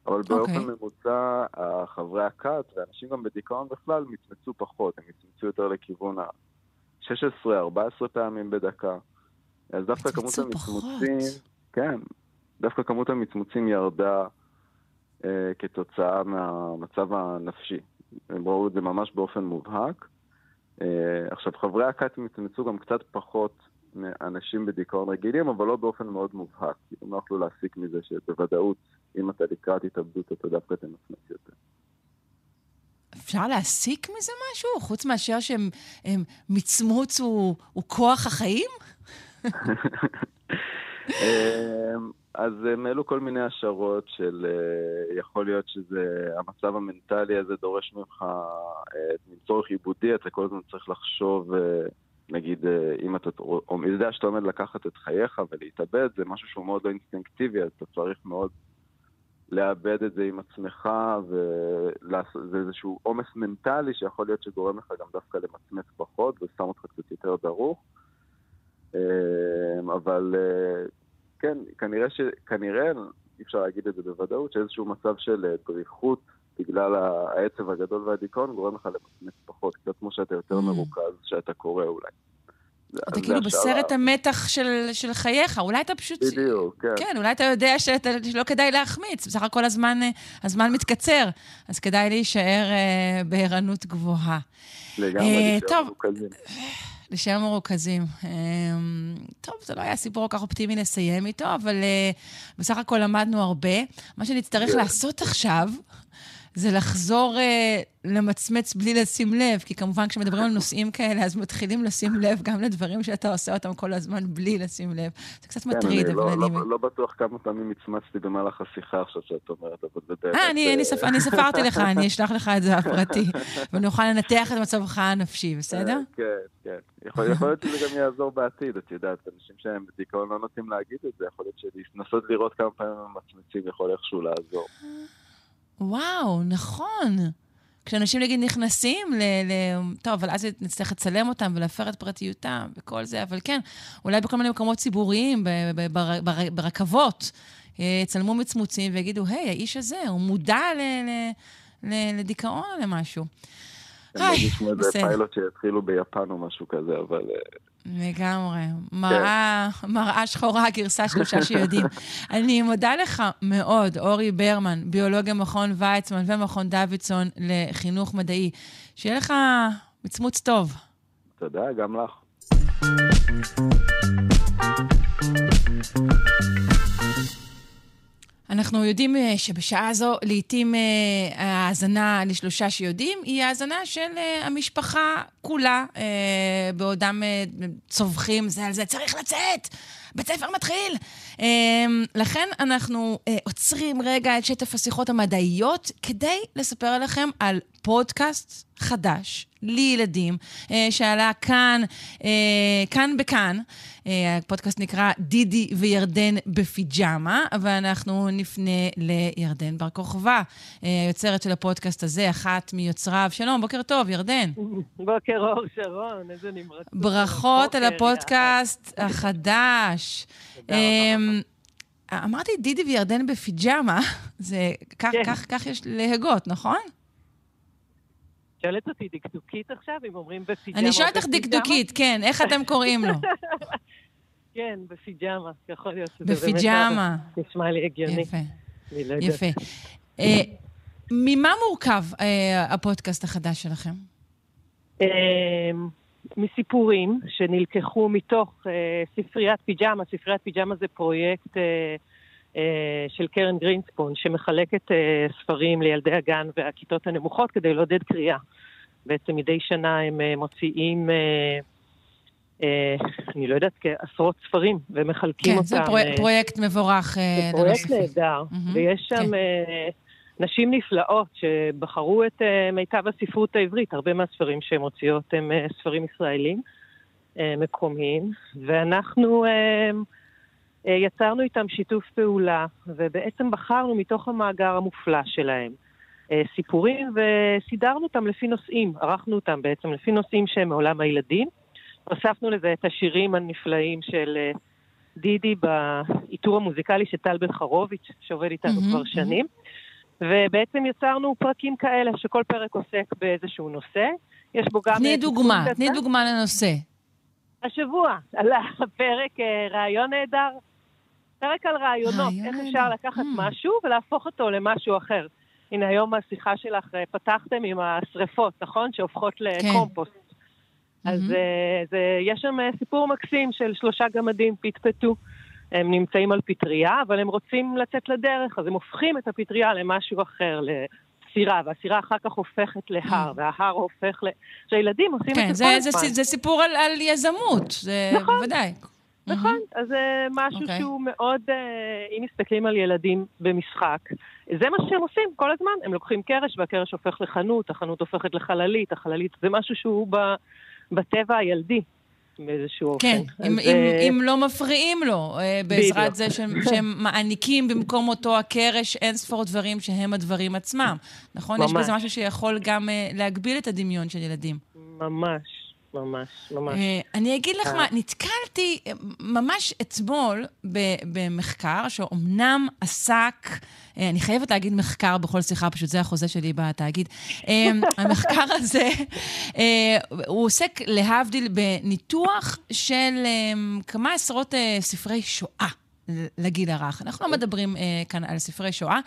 אבל באופן okay. אוקיי. ממוצע, חברי הכת ואנשים גם בדיכאון בכלל מצמצו פחות, הם מצמצו יותר לכיוון ה-16-14 פעמים בדקה. אז דווקא כמות המצמוצים, כן, דווקא כמות המצמוצים ירדה אה, כתוצאה מהמצב הנפשי. הם ראו את זה ממש באופן מובהק. אה, עכשיו, חברי הכת מצמצו גם קצת פחות מאנשים בדיכאון רגילים, אבל לא באופן מאוד מובהק. הם לא יכלו להסיק מזה שבוודאות אם אתה לקראת התאבדות, אתה דווקא תמצמץ יותר. אפשר להסיק מזה משהו? חוץ מאשר שמצמוץ הוא, הוא כוח החיים? אמ, אז הם העלו כל מיני השערות של אה, יכול להיות שזה, המצב המנטלי הזה דורש ממך אה, צורך עיבודי, אתה כל הזמן צריך לחשוב, אה, נגיד, אם אתה יודע שאתה עומד לקחת את חייך ולהתאבד, זה משהו שהוא מאוד לא אינסטינקטיבי, אז אתה צריך מאוד לאבד את זה עם עצמך, וזה איזשהו עומס מנטלי שיכול להיות שגורם לך גם דווקא למצמץ פחות ושם אותך קצת יותר דרוך. אמ, אבל אה, כן, כנראה, ש... כנראה, אי אפשר להגיד את זה בוודאות, שאיזשהו מצב של אה, דריכות בגלל העצב הגדול והדיכאון גורם לך למצמץ פחות, קצת כמו שאתה יותר mm. מרוכז, שאתה קורא אולי. אתה כאילו בסרט המתח של, של חייך, אולי אתה פשוט... בדיוק, כן. כן, אולי אתה יודע שאתה, שלא כדאי להחמיץ, בסך הכל הזמן, הזמן מתקצר, אז כדאי להישאר אה, בערנות גבוהה. לגמרי, אה, מרוכזים. להישאר מרוכזים. אה, טוב, זה לא היה סיפור כל כך אופטימי לסיים איתו, אבל אה, בסך הכל למדנו הרבה. מה שנצטרך כן. לעשות עכשיו... זה לחזור אה, למצמץ בלי לשים לב, כי כמובן כשמדברים על נושאים כאלה, אז מתחילים לשים לב גם לדברים שאתה עושה אותם כל הזמן בלי לשים לב. זה קצת כן, מטריד, אבל לא, אני... לא, לא, לא בטוח כמה פעמים מצמצתי במהלך השיחה עכשיו שאת אומרת, אבל זה באמת... אה, אני, אני, ספ... אני ספרתי לך, אני אשלח לך את זה הפרטי, ונוכל לנתח את מצבך הנפשי, בסדר? אה, כן, כן. יכול, יכול להיות שזה גם יעזור בעתיד, את יודעת, אנשים שהם בדיכאון לא נוטים להגיד את זה, יכול להיות שלנסות לראות כמה פעמים הם מצמצים יכול איכשהו לעזור. וואו, נכון. כשאנשים נגיד נכנסים ל... ל... טוב, אבל אז נצטרך לצלם אותם ולהפר את פרטיותם וכל זה, אבל כן, אולי בכל מיני מקומות ציבוריים, ב... ב... בר... בר... ברכבות, אה, יצלמו מצמוצים ויגידו, היי, האיש הזה, הוא מודע ל... ל... ל... לדיכאון או למשהו. אני מרגיש כמו איזה פיילוט שיתחילו ביפן או משהו כזה, אבל אה, לגמרי. מראה, כן. מראה שחורה, גרסה שלושה שיודעים. אני מודה לך מאוד, אורי ברמן, ביולוגיה מכון ויצמן ומכון דוידסון לחינוך מדעי. שיהיה לך מצמוץ טוב. תודה, גם לך. אנחנו יודעים אה, שבשעה זו, לעתים אה, ההאזנה לשלושה שיודעים, היא האזנה של אה, המשפחה כולה, בעודם צווחים זה על זה, צריך לצאת! בית ספר מתחיל! לכן אנחנו עוצרים רגע את שטף השיחות המדעיות כדי לספר לכם על פודקאסט חדש לילדים, אה, שעלה כאן, אה, כאן בכאן. אה, הפודקאסט נקרא דידי וירדן בפיג'מה, ואנחנו נפנה לירדן בר כוכבא, היוצרת של הפודקאסט הזה, אחת מיוצריו. שלום, בוקר טוב, ירדן. בוקר אור, שרון, איזה נמרצות. ברכות על הפודקאסט החדש. אמרתי דידי וירדן בפיג'מה, זה כך, כן. כך, כך יש להגות, נכון? שואלת אותי דקדוקית עכשיו, אם אומרים בפיג'מה אני שואלת אותך דקדוקית, כן, איך אתם קוראים לו? כן, בפיג'מה, יכול להיות שזה באמת... בפיג'מה. נשמע לי הגיוני. יפה. לא יפה. Uh, ממה מורכב uh, הפודקאסט החדש שלכם? Uh, מסיפורים שנלקחו מתוך uh, ספריית פיג'מה. ספריית פיג'מה זה פרויקט של קרן גרינספון, שמחלקת uh, ספרים לילדי הגן והכיתות הנמוכות כדי לעודד קריאה. בעצם מדי שנה הם uh, מוציאים, אני לא יודעת, כעשרות ספרים, ומחלקים כן, אותם. כן, זה פרו, פרויקט מבורך. זה פרויקט נהדר, mm-hmm, ויש שם... כן. נשים נפלאות שבחרו את מיטב הספרות העברית. הרבה מהספרים שהן מוציאות הם ספרים ישראלים מקומיים, ואנחנו יצרנו איתם שיתוף פעולה, ובעצם בחרנו מתוך המאגר המופלא שלהם uh, סיפורים וסידרנו אותם לפי נושאים, ערכנו אותם בעצם לפי נושאים שהם מעולם הילדים. הוספנו לזה את השירים הנפלאים של uh, דידי בעיטור המוזיקלי של טל בן חרוביץ', שעובד איתנו mm-hmm, כבר שנים. Mm-hmm. ובעצם יצרנו פרקים כאלה, שכל פרק עוסק באיזשהו נושא. יש בו גם... תני דוגמה, תני דוגמה לנושא. השבוע עלה הפרק אה, רעיון נהדר. פרק על רעיונות, איך אפשר לקחת mm. משהו ולהפוך אותו למשהו אחר. הנה, היום השיחה שלך אה, פתחתם עם השריפות, נכון? שהופכות כן. לקומפוסט. כן. אז mm-hmm. זה, יש שם סיפור מקסים של שלושה גמדים פטפטו. הם נמצאים על פטריה, אבל הם רוצים לצאת לדרך, אז הם הופכים את הפטריה למשהו אחר, לסירה, והסירה אחר כך הופכת להר, mm. וההר הופך ל... שהילדים עושים כן, את זה כל הזמן. כן, זה סיפור על, על יזמות, זה נכון, בוודאי. נכון, mm-hmm. אז זה משהו okay. אוקיי. שהוא מאוד, uh, אם מסתכלים על ילדים במשחק, זה מה שהם עושים כל הזמן. הם לוקחים קרש, והקרש הופך לחנות, החנות הופכת לחללית, החללית זה משהו שהוא ב, בטבע הילדי. באיזשהו אופן. כן, אם, אם, אה, אם לא מפריעים לו, אה, בעזרת זה שהם, שהם מעניקים במקום אותו הקרש אין ספור דברים שהם הדברים עצמם. נכון? ממש. יש בזה משהו שיכול גם אה, להגביל את הדמיון של ילדים. ממש. ממש, ממש. אני אגיד לך מה, נתקלתי ממש אתמול במחקר שאומנם עסק, אני חייבת להגיד מחקר בכל שיחה, פשוט זה החוזה שלי בתאגיד. המחקר הזה, הוא עוסק להבדיל בניתוח של כמה עשרות ספרי שואה. לגיל הרך. אנחנו לא מדברים uh, כאן על ספרי שואה,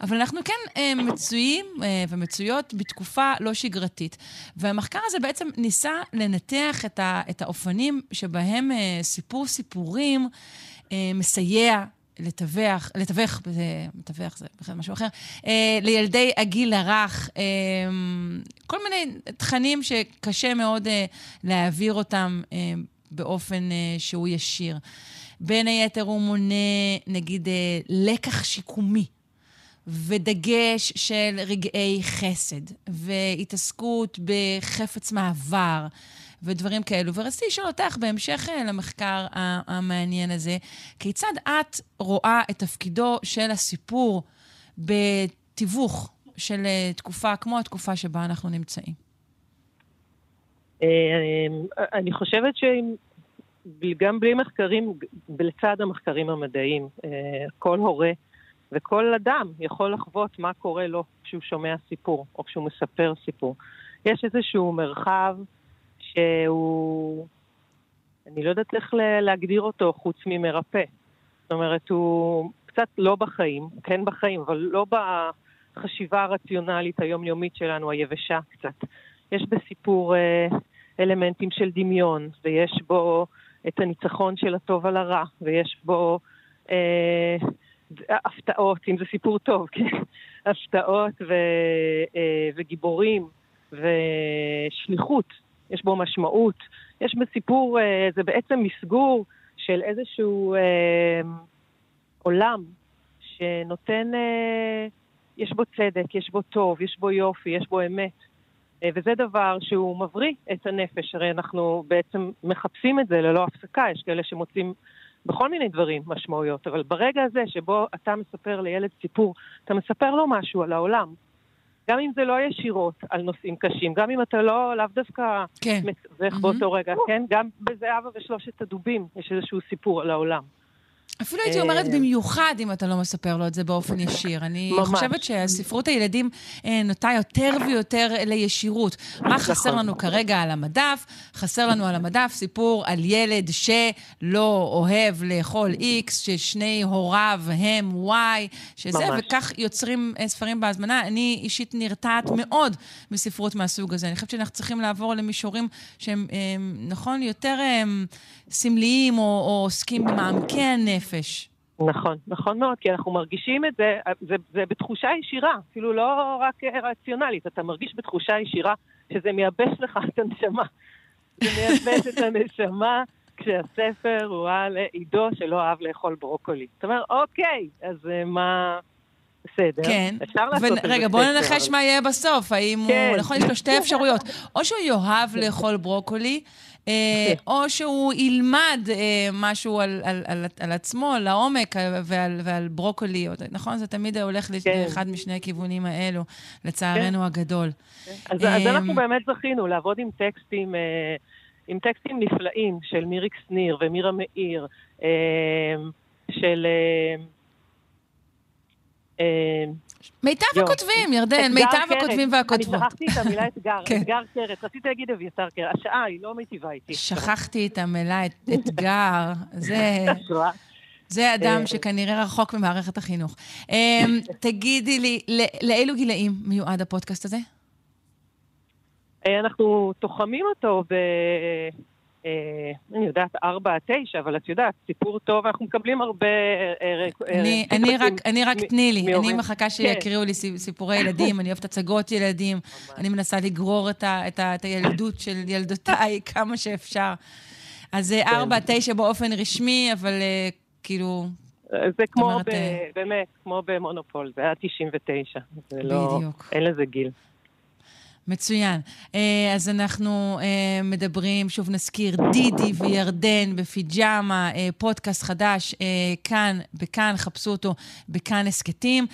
אבל אנחנו כן uh, מצויים uh, ומצויות בתקופה לא שגרתית. והמחקר הזה בעצם ניסה לנתח את, ה, את האופנים שבהם uh, סיפור סיפורים uh, מסייע לתווך, לתווך, זה, מתווך זה בכלל משהו אחר, אה, לילדי הגיל הרך, אה, כל מיני תכנים שקשה מאוד אה, להעביר אותם אה, באופן אה, שהוא ישיר. בין היתר הוא מונה, נגיד, אה, לקח שיקומי. ודגש של רגעי חסד, והתעסקות בחפץ מעבר, ודברים כאלו. ורציתי לשאול אותך, בהמשך אה, למחקר המעניין הזה, כיצד את רואה את תפקידו של הסיפור בתיווך של אה, תקופה כמו התקופה שבה אנחנו נמצאים? אני חושבת שאם גם בלי מחקרים, לצד המחקרים המדעיים, אה, כל הורה וכל אדם יכול לחוות מה קורה לו כשהוא שומע סיפור או כשהוא מספר סיפור. יש איזשהו מרחב שהוא, אני לא יודעת איך להגדיר אותו חוץ ממרפא. זאת אומרת, הוא קצת לא בחיים, כן בחיים, אבל לא בחשיבה הרציונלית היומיומית שלנו, היבשה קצת. יש בסיפור אה, אלמנטים של דמיון, ויש בו את הניצחון של הטוב על הרע, ויש בו אה, הפתעות, אם זה סיפור טוב, כן? הפתעות ו, אה, וגיבורים ושליחות, יש בו משמעות. יש בסיפור, אה, זה בעצם מסגור של איזשהו אה, עולם שנותן אה, יש בו צדק, יש בו טוב, יש בו יופי, יש בו אמת. אה, וזה דבר שהוא מבריא את הנפש, הרי אנחנו בעצם מחפשים את זה ללא הפסקה, יש כאלה שמוצאים בכל מיני דברים משמעויות, אבל ברגע הזה שבו אתה מספר לילד סיפור, אתה מספר לו משהו על העולם. גם אם זה לא ישירות על נושאים קשים, גם אם אתה לא, לאו דווקא כן. מתווך mm-hmm. באותו רגע, כן? גם בזהבה ושלושת הדובים יש איזשהו סיפור על העולם. אפילו הייתי אומרת אה, במיוחד אם אתה לא מספר לו את זה באופן ישיר. אני ממש. חושבת שהספרות הילדים אה, נוטה יותר ויותר לישירות. מה חסר נכון. לנו כרגע על המדף? חסר לנו על המדף סיפור על ילד שלא אוהב לאכול X, ששני הוריו הם Y, שזה, ממש. וכך יוצרים אה, ספרים בהזמנה. אני אישית נרתעת מאוד מספרות מהסוג הזה. אני חושבת שאנחנו צריכים לעבור למישורים שהם, נכון, יותר סמליים או עוסקים במעמקי הנפש. הנפש. נכון, נכון מאוד, כי אנחנו מרגישים את זה, זה, זה בתחושה ישירה, אפילו לא רק רציונלית, אתה מרגיש בתחושה ישירה שזה מייבש לך את הנשמה. זה מייבש את הנשמה כשהספר הוא על עידו שלא אהב לאכול ברוקולי. זאת אומרת, אוקיי, אז אה, מה... בסדר. כן. אפשר לעשות את זה. רגע, בואו ננחש מה יהיה בסוף. האם כן. הוא... נכון, יש לו שתי אפשרויות. או שהוא יאהב לאכול ברוקולי, אה, או שהוא ילמד אה, משהו על, על, על, על עצמו, לעומק, אה, ועל, ועל ברוקולי, נכון? זה תמיד הולך כן. לאחד משני הכיוונים האלו, לצערנו כן. הגדול. כן. אז, אז אנחנו באמת זכינו לעבוד עם טקסטים, עם טקסטים נפלאים של מיריק שניר ומירה מאיר, של... מיטב הכותבים, ירדן, מיטב הכותבים והכותבות. אני שכחתי את המילה אתגר, כן. אתגר קרת. רציתי להגיד אביתר קרת. השעה היא לא מיטיבה איתי. שכחתי את המילה אתגר. זה... זה אדם אה. שכנראה רחוק ממערכת החינוך. אמ, תגידי לי, לאילו גילאים מיועד הפודקאסט הזה? אה, אנחנו תוחמים אותו ב... אה, אני יודעת, ארבע עד תשע, אבל את יודעת, סיפור טוב, אנחנו מקבלים הרבה... אה, אה, אני רק, תני לי, אני מחכה שיקריאו כן. לי סיפורי ילדים, אני אוהבת הצגות ילדים, אני מנסה לגרור את הילדות של ילדותיי כמה שאפשר. אז זה כן. ארבע עד תשע באופן רשמי, אבל כאילו... זה כמו, באמת, כמו במונופול, זה היה 99. לא- בדיוק. אין לזה גיל. מצוין. אה, אז אנחנו אה, מדברים, שוב נזכיר, דידי וירדן בפיג'מה, אה, פודקאסט חדש, כאן, בכאן, חפשו אותו בכאן הסכתים.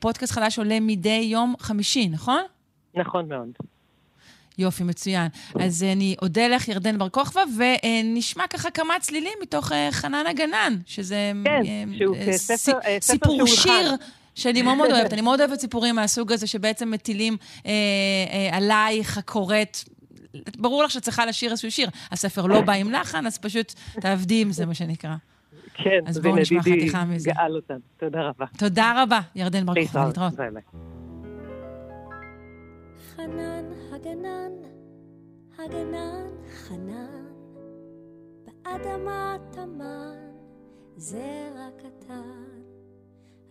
פודקאסט חדש עולה מדי יום חמישי, נכון? נכון מאוד. יופי, מצוין. אז אני אודה לך, ירדן בר כוכבא, ונשמע ככה כמה צלילים מתוך חנן הגנן, שזה כן, שהוא ספר, סיפור שיר. שאני מאוד מאוד אוהבת. אני מאוד אוהבת סיפורים מהסוג הזה, שבעצם מטילים אה, אה, עלייך הקוראת. ברור לך שצריכה לשיר איזשהו שיר. הספר לא בא עם לחן, אז פשוט תעבדי עם זה, מה שנקרא. כן, אז בואו נשמע חתיכה מזה. גאל אותנו. תודה רבה. תודה רבה, ירדן בר כוכבא, להתראות. חנן הגנן, הגנן חנן, באדמה תמן, זרע קטן.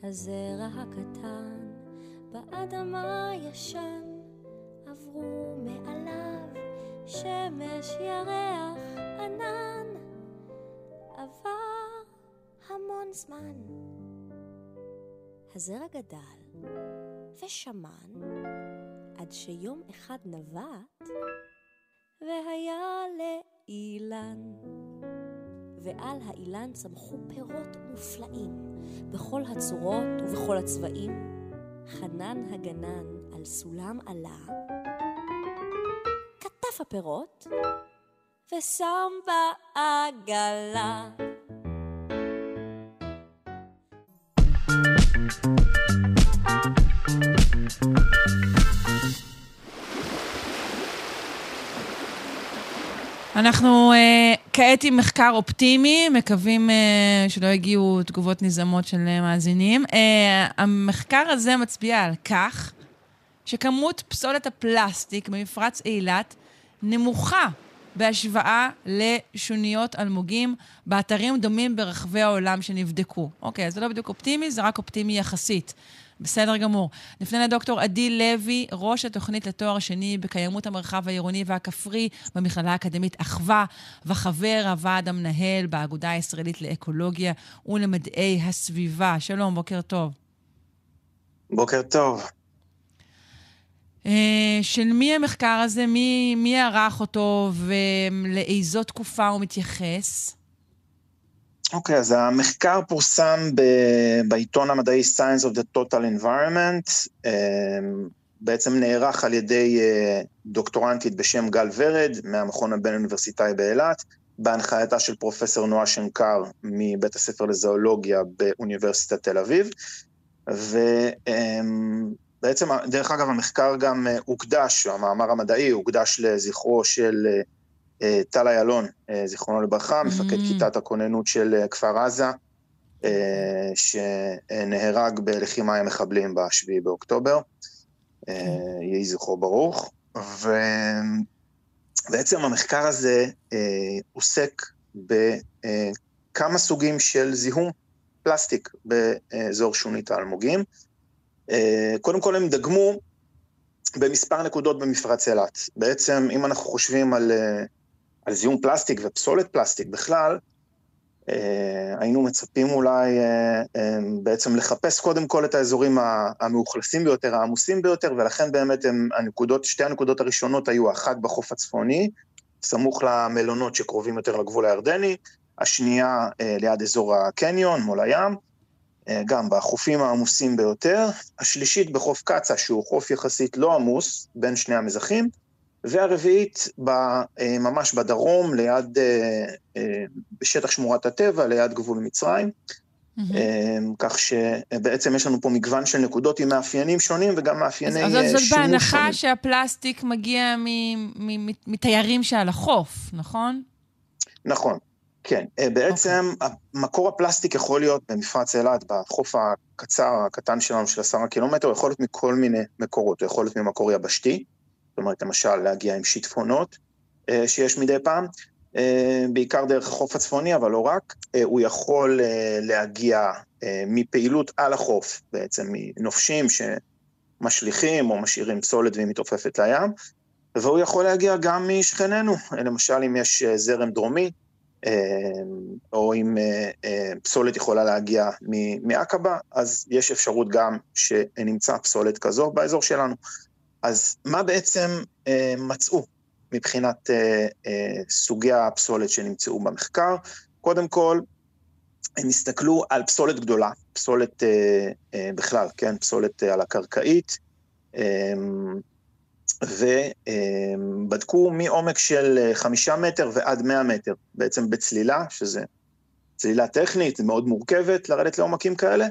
הזרע הקטן באדמה ישן, עברו מעליו שמש, ירח, ענן. עבר המון זמן. הזרע גדל ושמן עד שיום אחד נבט והיה לאילן. ועל האילן צמחו פירות מופלאים, בכל הצורות ובכל הצבעים. חנן הגנן על סולם עלה, כתב הפירות, ושם בעגלה. אנחנו uh, כעת עם מחקר אופטימי, מקווים uh, שלא יגיעו תגובות נזעמות של uh, מאזינים. Uh, המחקר הזה מצביע על כך שכמות פסולת הפלסטיק במפרץ אילת נמוכה בהשוואה לשוניות אלמוגים באתרים דומים ברחבי העולם שנבדקו. אוקיי, אז זה לא בדיוק אופטימי, זה רק אופטימי יחסית. בסדר גמור. נפנה לדוקטור עדי לוי, ראש התוכנית לתואר שני בקיימות המרחב העירוני והכפרי במכללה האקדמית אחווה, וחבר הוועד המנהל באגודה הישראלית לאקולוגיה ולמדעי הסביבה. שלום, בוקר טוב. בוקר טוב. אה, של מי המחקר הזה? מי, מי ערך אותו ולאיזו תקופה הוא מתייחס? אוקיי, okay, אז המחקר פורסם ב- בעיתון המדעי Science of the Total Environment, אה, בעצם נערך על ידי אה, דוקטורנטית בשם גל ורד, מהמכון הבין-אוניברסיטאי באילת, בהנחייתה של פרופסור נועה שנקר מבית הספר לזואולוגיה באוניברסיטת תל אביב, ובעצם, דרך אגב, המחקר גם אה, הוקדש, המאמר המדעי הוקדש לזכרו של אה, טל איילון, זיכרונו לברכה, מפקד mm. כיתת הכוננות של כפר עזה, שנהרג בלחימה עם מחבלים ב-7 באוקטובר. אה, יהי זכרו ברוך. ובעצם המחקר הזה אה, עוסק בכמה סוגים של זיהום פלסטיק באזור שונית האלמוגים. אה, קודם כל הם דגמו במספר נקודות במפרץ אילת. בעצם, אם אנחנו חושבים על, על זיהום פלסטיק ופסולת פלסטיק בכלל, אה, היינו מצפים אולי אה, אה, בעצם לחפש קודם כל את האזורים המאוכלסים ביותר, העמוסים ביותר, ולכן באמת הם, הנקודות, שתי הנקודות הראשונות היו אחת בחוף הצפוני, סמוך למלונות שקרובים יותר לגבול הירדני, השנייה ליד אזור הקניון, מול הים, גם בחופים העמוסים ביותר, השלישית בחוף קצא, שהוא חוף יחסית לא עמוס בין שני המזחים, והרביעית אה, ממש בדרום, ליד, אה, אה, בשטח שמורת הטבע, ליד גבול מצרים. Mm-hmm. כך שבעצם יש לנו פה מגוון של נקודות עם מאפיינים שונים וגם מאפייני שימוש שונים. אז זאת בהנחה שהפלסטיק מגיע מתיירים שעל החוף, נכון? נכון, כן. בעצם okay. אוקיי. מקור הפלסטיק יכול להיות במפרץ אילת, בחוף הקצר, הקטן שלנו של עשרה קילומטר, יכול להיות מכל מיני מקורות, הוא יכול להיות ממקור יבשתי, זאת אומרת, למשל להגיע עם שיטפונות אה, שיש מדי פעם, אה, בעיקר דרך החוף הצפוני, אבל לא רק. אה, הוא יכול להגיע מפעילות על החוף, בעצם מנופשים שמשליכים או משאירים פסולת והיא מתעופפת לים, והוא יכול להגיע גם משכנינו, למשל אם יש זרם דרומי, או אם פסולת יכולה להגיע מעקבה, אז יש אפשרות גם שנמצא פסולת כזו באזור שלנו. אז מה בעצם אה, מצאו מבחינת אה, אה, סוגי הפסולת שנמצאו במחקר? קודם כל, הם הסתכלו על פסולת גדולה, פסולת אה, אה, בכלל, כן, פסולת אה, על הקרקעית, אה, ובדקו מעומק של אה, חמישה מטר ועד מאה מטר, בעצם בצלילה, שזה צלילה טכנית, מאוד מורכבת לרדת לעומקים כאלה,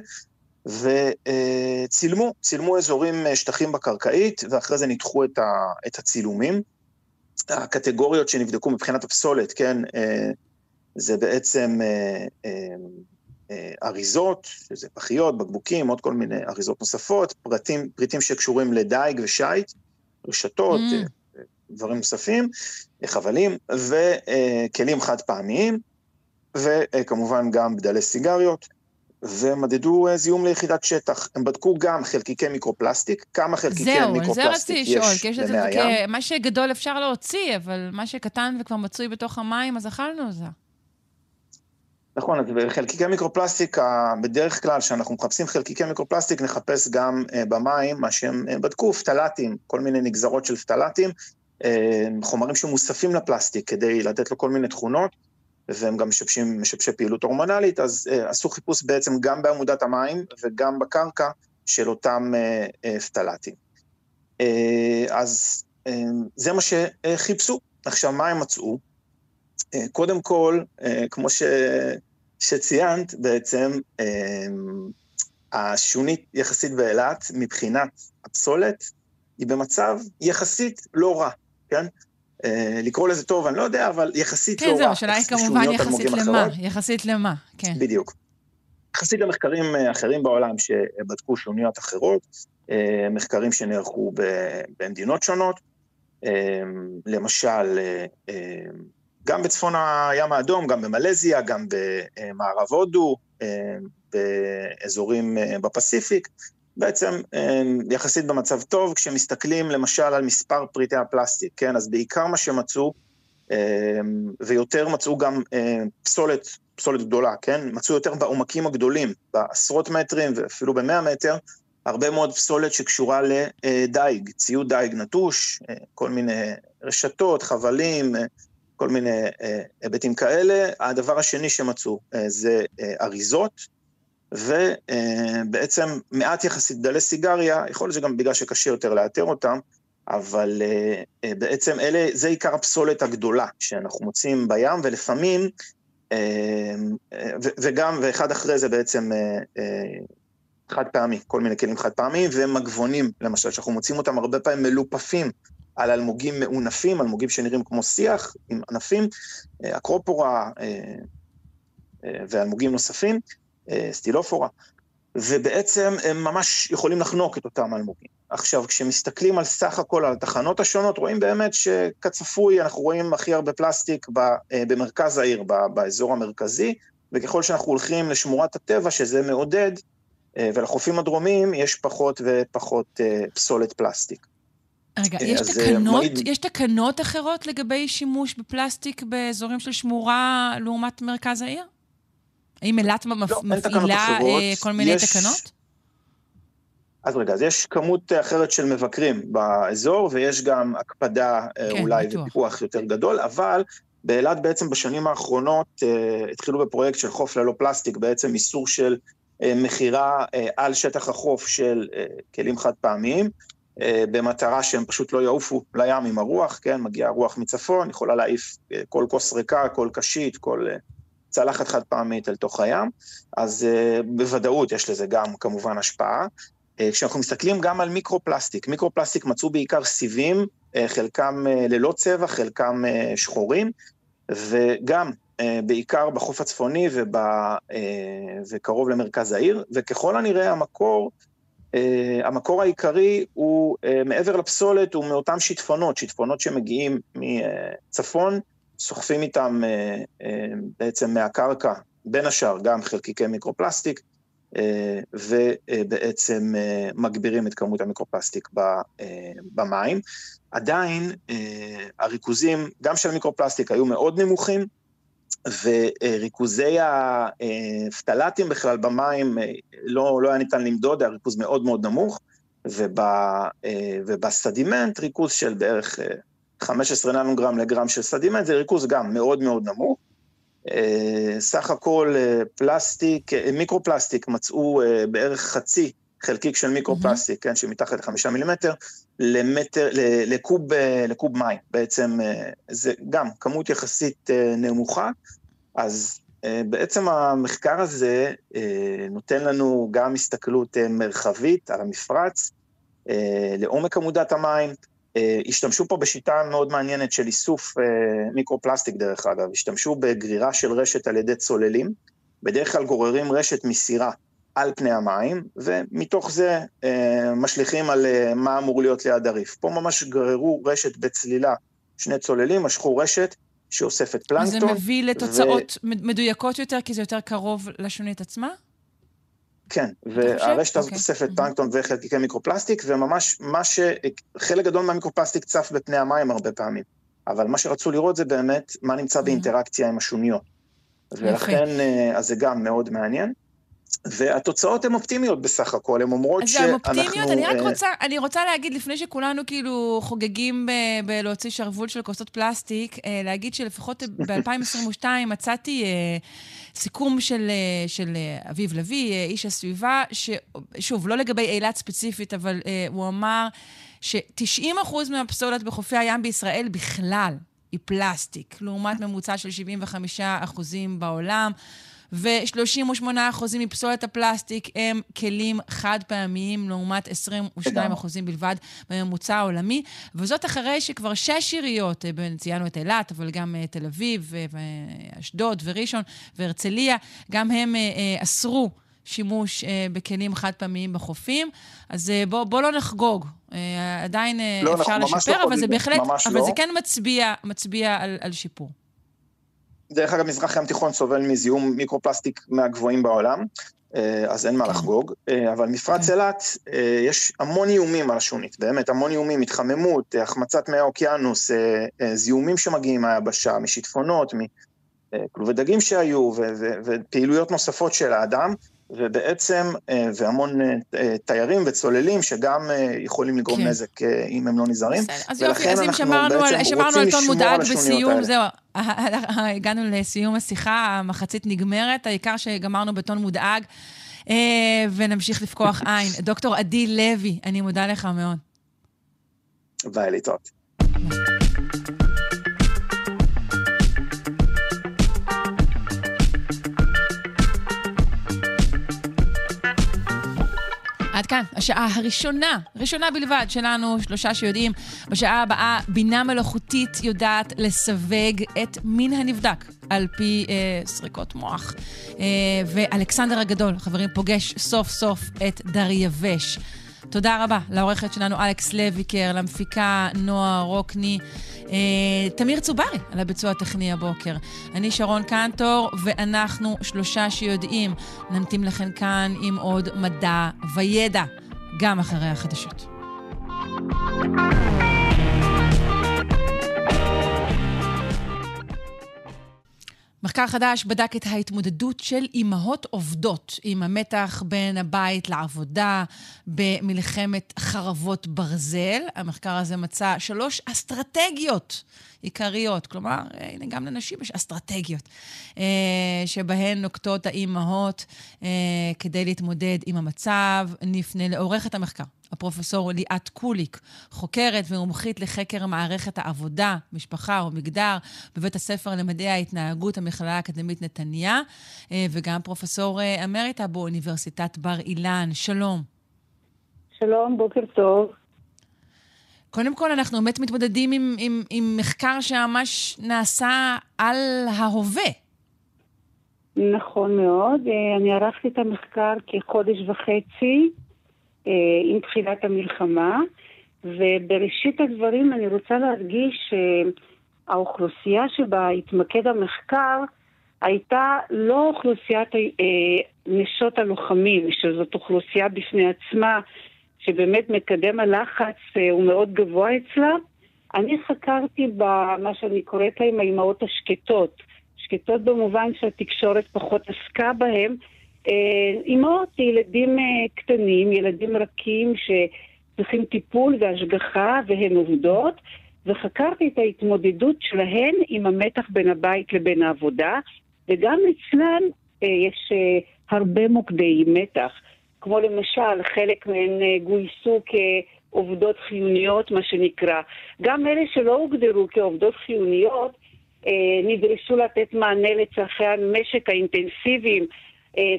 וצילמו, צילמו אזורים, אה, שטחים בקרקעית, ואחרי זה ניתחו את, ה, את הצילומים. הקטגוריות שנבדקו מבחינת הפסולת, כן, אה, זה בעצם אה, אריזות, שזה פחיות, בקבוקים, עוד כל מיני אריזות נוספות, פרטים, פריטים שקשורים לדייג ושיט, רשתות, mm. דברים נוספים, חבלים, וכלים חד פעמיים, וכמובן גם בדלי סיגריות. ומדדו אה, זיהום ליחידת שטח. הם בדקו גם חלקיקי מיקרופלסטיק, כמה חלקיקי זהו, מיקרופלסטיק יש במי הים. זהו, זה רציתי לשאול, כי מה שגדול אפשר להוציא, אבל מה שקטן וכבר מצוי בתוך המים, אז אכלנו זה. נכון, אז בחלקיקי מיקרופלסטיק, בדרך כלל, כשאנחנו מחפשים חלקיקי מיקרופלסטיק, נחפש גם אה, במים, מה שהם אה, בדקו, פטלטים, כל מיני נגזרות של פטלטים, חומרים שמוספים לפלסטיק כדי לתת לו כל מיני תכונות. והם גם משבשים, משבשי פעילות הורמונלית, אז uh, עשו חיפוש בעצם גם בעמודת המים וגם בקרקע של אותם uh, פטלטים. Uh, אז uh, זה מה שחיפשו. עכשיו, מה הם מצאו? Uh, קודם כל, uh, כמו ש, שציינת, בעצם uh, השונית יחסית באילת, מבחינת הפסולת, היא במצב יחסית לא רע, כן? אה, לקרוא לזה טוב, אני לא יודע, אבל יחסית כן, לא רע. כן, זהו, השאלה היא כמובן יחסית למה, יחסית למה, כן. בדיוק. יחסית למחקרים אה, אחרים בעולם שבדקו שוניות אחרות, אה, מחקרים שנערכו במדינות שונות, למשל, גם בצפון הים האדום, גם במלזיה, גם במערב הודו, באזורים בפסיפיק, בעצם יחסית במצב טוב, כשמסתכלים למשל על מספר פריטי הפלסטיק, כן? אז בעיקר מה שמצאו, ויותר מצאו גם פסולת, פסולת גדולה, כן? מצאו יותר בעומקים הגדולים, בעשרות מטרים ואפילו במאה מטר, הרבה מאוד פסולת שקשורה לדייג, ציוד דייג נטוש, כל מיני רשתות, חבלים, כל מיני היבטים כאלה. הדבר השני שמצאו זה אריזות, ובעצם מעט יחסית דלי סיגריה, יכול להיות שגם בגלל שקשה יותר לאתר אותם, אבל בעצם אלה, זה עיקר הפסולת הגדולה שאנחנו מוצאים בים, ולפעמים, וגם, ואחד אחרי זה בעצם חד פעמי, כל מיני כלים חד פעמיים, ומגבונים, למשל, שאנחנו מוצאים אותם הרבה פעמים מלופפים על אלמוגים מעונפים, אלמוגים שנראים כמו שיח עם ענפים, אקרופורה ואלמוגים נוספים. סטילופורה, ובעצם הם ממש יכולים לחנוק את אותם אלמוגים. עכשיו, כשמסתכלים על סך הכל על התחנות השונות, רואים באמת שכצפוי, אנחנו רואים הכי הרבה פלסטיק במרכז העיר, באזור המרכזי, וככל שאנחנו הולכים לשמורת הטבע, שזה מעודד, ולחופים הדרומיים, יש פחות ופחות פסולת פלסטיק. רגע, יש תקנות, מעיד... יש תקנות אחרות לגבי שימוש בפלסטיק באזורים של שמורה לעומת מרכז העיר? האם אילת לא, מפעילה כל מיני יש... תקנות? אז רגע, אז יש כמות אחרת של מבקרים באזור, ויש גם הקפדה כן, אולי. ופיקוח יותר גדול, אבל באילת בעצם בשנים האחרונות uh, התחילו בפרויקט של חוף ללא פלסטיק, בעצם איסור של uh, מכירה uh, על שטח החוף של uh, כלים חד פעמיים, uh, במטרה שהם פשוט לא יעופו לים עם הרוח, כן, מגיעה רוח מצפון, יכולה להעיף uh, כל כוס ריקה, כל קשית, כל... Uh, צלחת חד פעמית אל תוך הים, אז uh, בוודאות יש לזה גם כמובן השפעה. Uh, כשאנחנו מסתכלים גם על מיקרו-פלסטיק, מיקרו-פלסטיק מצאו בעיקר סיבים, uh, חלקם uh, ללא צבע, חלקם uh, שחורים, וגם uh, בעיקר בחוף הצפוני וב, uh, וקרוב למרכז העיר, וככל הנראה המקור, uh, המקור העיקרי הוא, uh, מעבר לפסולת, הוא מאותם שיטפונות, שיטפונות שמגיעים מצפון, סוחפים איתם אה, אה, בעצם מהקרקע, בין השאר גם חלקיקי מיקרופלסטיק, אה, ובעצם מגבירים את כמות המיקרופלסטיק במים. עדיין הריכוזים, גם של המיקרופלסטיק, היו מאוד נמוכים, וריכוזי הפטלטים בכלל במים לא, לא היה ניתן למדוד, היה ריכוז מאוד מאוד נמוך, ובסדימנט ריכוז של בערך 15 ננוגרם לגרם של סדימנט, זה ריכוז גם מאוד מאוד נמוך. אה, סך הכל אה, פלסטיק, אה, מיקרופלסטיק מצאו בערך חצי חלקיק של מיקרופלסטיק, mm-hmm. כן, שמתחת לחמישה מילימטר, למטר, לקוב, לקוב מים. בעצם זה גם כמות יחסית נמוכה, אז בעצם המחקר הזה נותן לנו גם הסתכלות מרחבית על המפרץ, לעומק עמודת המים, השתמשו פה בשיטה מאוד מעניינת של איסוף אה, מיקרופלסטיק דרך אגב, השתמשו בגרירה של רשת על ידי צוללים, בדרך כלל גוררים רשת מסירה על פני המים, ומתוך זה אה, משליכים על מה אמור להיות ליד הריף. פה ממש גררו רשת בצלילה, שני צוללים משכו רשת שאוספת פלנקטון. זה מביא לתוצאות ו... מדויקות יותר, כי זה יותר קרוב לשונית עצמה? כן, והרשת הזאת אוספת אוקיי. פלנקטון וחלקיקי מיקרופלסטיק, וממש מה ש... חלק גדול מהמיקרופלסטיק צף בפני המים הרבה פעמים, אבל מה שרצו לראות זה באמת מה נמצא באינטראקציה עם השוניות. ולכן, אה, אז זה גם מאוד מעניין. והתוצאות הן אופטימיות בסך הכל, הן אומרות שאנחנו... אז הן אופטימיות, אני רק אה, רוצה, אני רוצה להגיד, לפני שכולנו כאילו חוגגים בלהוציא שרוול של כוסות פלסטיק, אה, להגיד שלפחות ב-2022 מצאתי סיכום של, של אביב לביא, איש הסביבה, ששוב, לא לגבי אילת ספציפית, אבל הוא אמר ש-90% מהפסולת בחופי הים בישראל בכלל היא פלסטיק, לעומת ממוצע של 75% בעולם. ו-38% מפסולת הפלסטיק הם כלים חד פעמיים, לעומת 22% בלבד בממוצע העולמי, וזאת אחרי שכבר שש עיריות, אה, ציינו את אילת, אבל גם אה, תל אביב, ואשדוד, וראשון, והרצליה, גם הם אה, אסרו. שימוש אה, בכלים חד פעמיים בחופים. אז אה, בואו בוא לא נחגוג. אה, עדיין אה, לא, אפשר לשפר, לא אבל זה בהחלט, אבל לא. זה כן מצביע, מצביע על, על שיפור. דרך אגב, מזרח ים תיכון סובל מזיהום מיקרופלסטיק מהגבוהים בעולם, אה, אז אין מה כן. לחגוג. אה, אבל מפרץ כן. אילת, אה, יש המון איומים על השונית, באמת, המון איומים, התחממות, החמצת מי האוקיינוס, זיהומים שמגיעים מהיבשה, משיטפונות, מכלובי דגים שהיו, ופעילויות נוספות של האדם. ובעצם, אה, והמון אה, תיירים וצוללים שגם יכולים לגרום כן. נזק אם הם לא נזהרים. אז יופי, אז אם שמרנו על, שמרנו על טון מודאג בסיום, זהו, הגענו לסיום השיחה, המחצית נגמרת, העיקר שגמרנו בטון מודאג, ונמשיך לפקוח עין. דוקטור עדי לוי, אני מודה לך מאוד. ביי, להתראות. עד כאן, השעה הראשונה, ראשונה בלבד שלנו, שלושה שיודעים. בשעה הבאה, בינה מלאכותית יודעת לסווג את מין הנבדק על פי אה, סריקות מוח. אה, ואלכסנדר הגדול, חברים, פוגש סוף סוף את דרייבש. תודה רבה לעורכת שלנו אלכס לויקר, למפיקה נועה רוקני, אה, תמיר צוברי על הביצוע הטכני הבוקר. אני שרון קנטור, ואנחנו שלושה שיודעים. נמתין לכם כאן עם עוד מדע וידע, גם אחרי החדשות. thank you מחקר חדש בדק את ההתמודדות של אימהות עובדות עם המתח בין הבית לעבודה במלחמת חרבות ברזל. המחקר הזה מצא שלוש אסטרטגיות עיקריות, כלומר, הנה, גם לנשים יש אסטרטגיות, אה, שבהן נוקטות האימהות אה, כדי להתמודד עם המצב. נפנה לעורכת המחקר, הפרופסור ליאת קוליק, חוקרת ומומחית לחקר מערכת העבודה, משפחה ומגדר בבית הספר למדעי ההתנהגות, המכללה האקדמית נתניה, אה, וגם פרופסור אה, אמריטה באוניברסיטת בר אילן. שלום. שלום, בוקר טוב. קודם כל, אנחנו באמת מתמודדים עם, עם, עם מחקר שממש נעשה על ההווה. נכון מאוד. אה, אני ערכתי את המחקר כחודש וחצי. אה, עם תחילת המלחמה, ובראשית הדברים אני רוצה להדגיש שהאוכלוסייה שבה התמקד המחקר הייתה לא אוכלוסיית אה, נשות הלוחמים, שזאת אוכלוסייה בפני עצמה, שבאמת מקדם הלחץ אה, הוא מאוד גבוה אצלה. אני חקרתי במה שאני קוראת להם האימהות השקטות. שקטות במובן שהתקשורת פחות עסקה בהן, אימהות ילדים אה, קטנים, ילדים רכים שצריכים טיפול והשגחה והן עובדות, וחקרתי את ההתמודדות שלהן עם המתח בין הבית לבין העבודה, וגם אצלן אה, יש הרבה מוקדי מתח, כמו למשל חלק מהן גויסו כעובדות חיוניות, מה שנקרא. גם אלה שלא הוגדרו כעובדות חיוניות, נדרשו לתת מענה לצרכי המשק האינטנסיביים אה,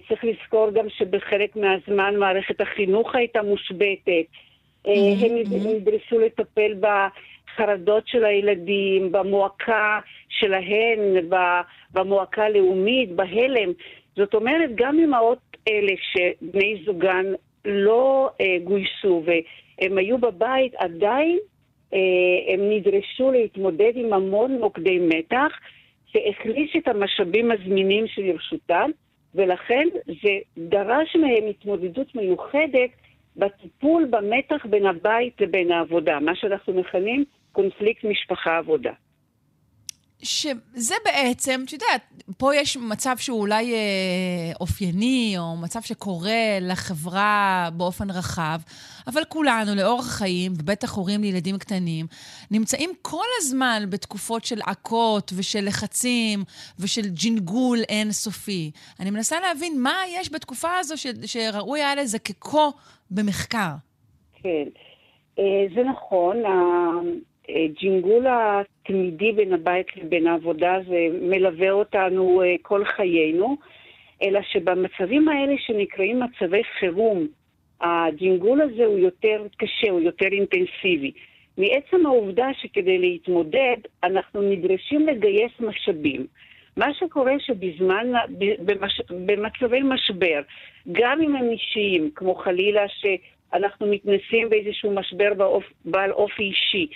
צריך לזכור גם שבחלק מהזמן מערכת החינוך הייתה מושבתת. אה, mm-hmm. הם נדרשו לטפל בחרדות של הילדים, במועקה שלהן, במועקה הלאומית, בהלם. זאת אומרת, גם אמהות אלה שבני זוגן לא אה, גויסו והם היו בבית, עדיין אה, הם נדרשו להתמודד עם המון מוקדי מתח, שהחליש את המשאבים הזמינים שלרשותם. ולכן זה דרש מהם התמודדות מיוחדת בטיפול במתח בין הבית לבין העבודה, מה שאנחנו מכנים קונפליקט משפחה-עבודה. שזה בעצם, את יודעת, פה יש מצב שהוא אולי אה, אופייני, או מצב שקורה לחברה באופן רחב, אבל כולנו, לאורך החיים, ובטח הורים לילדים קטנים, נמצאים כל הזמן בתקופות של עכות ושל לחצים ושל ג'ינגול אינסופי. אני מנסה להבין מה יש בתקופה הזו ש, שראוי היה לזקקו במחקר. כן, אה, זה נכון. הג'ינגול התמידי בין הבית לבין העבודה זה מלווה אותנו אה, כל חיינו, אלא שבמצבים האלה שנקראים מצבי חירום, הג'ינגול הזה הוא יותר קשה, הוא יותר אינטנסיבי. מעצם העובדה שכדי להתמודד אנחנו נדרשים לגייס משאבים. מה שקורה שבזמן, במש, במצבי משבר, גם אם הם אישיים, כמו חלילה שאנחנו מתנסים באיזשהו משבר באופ, בעל אופי אישי,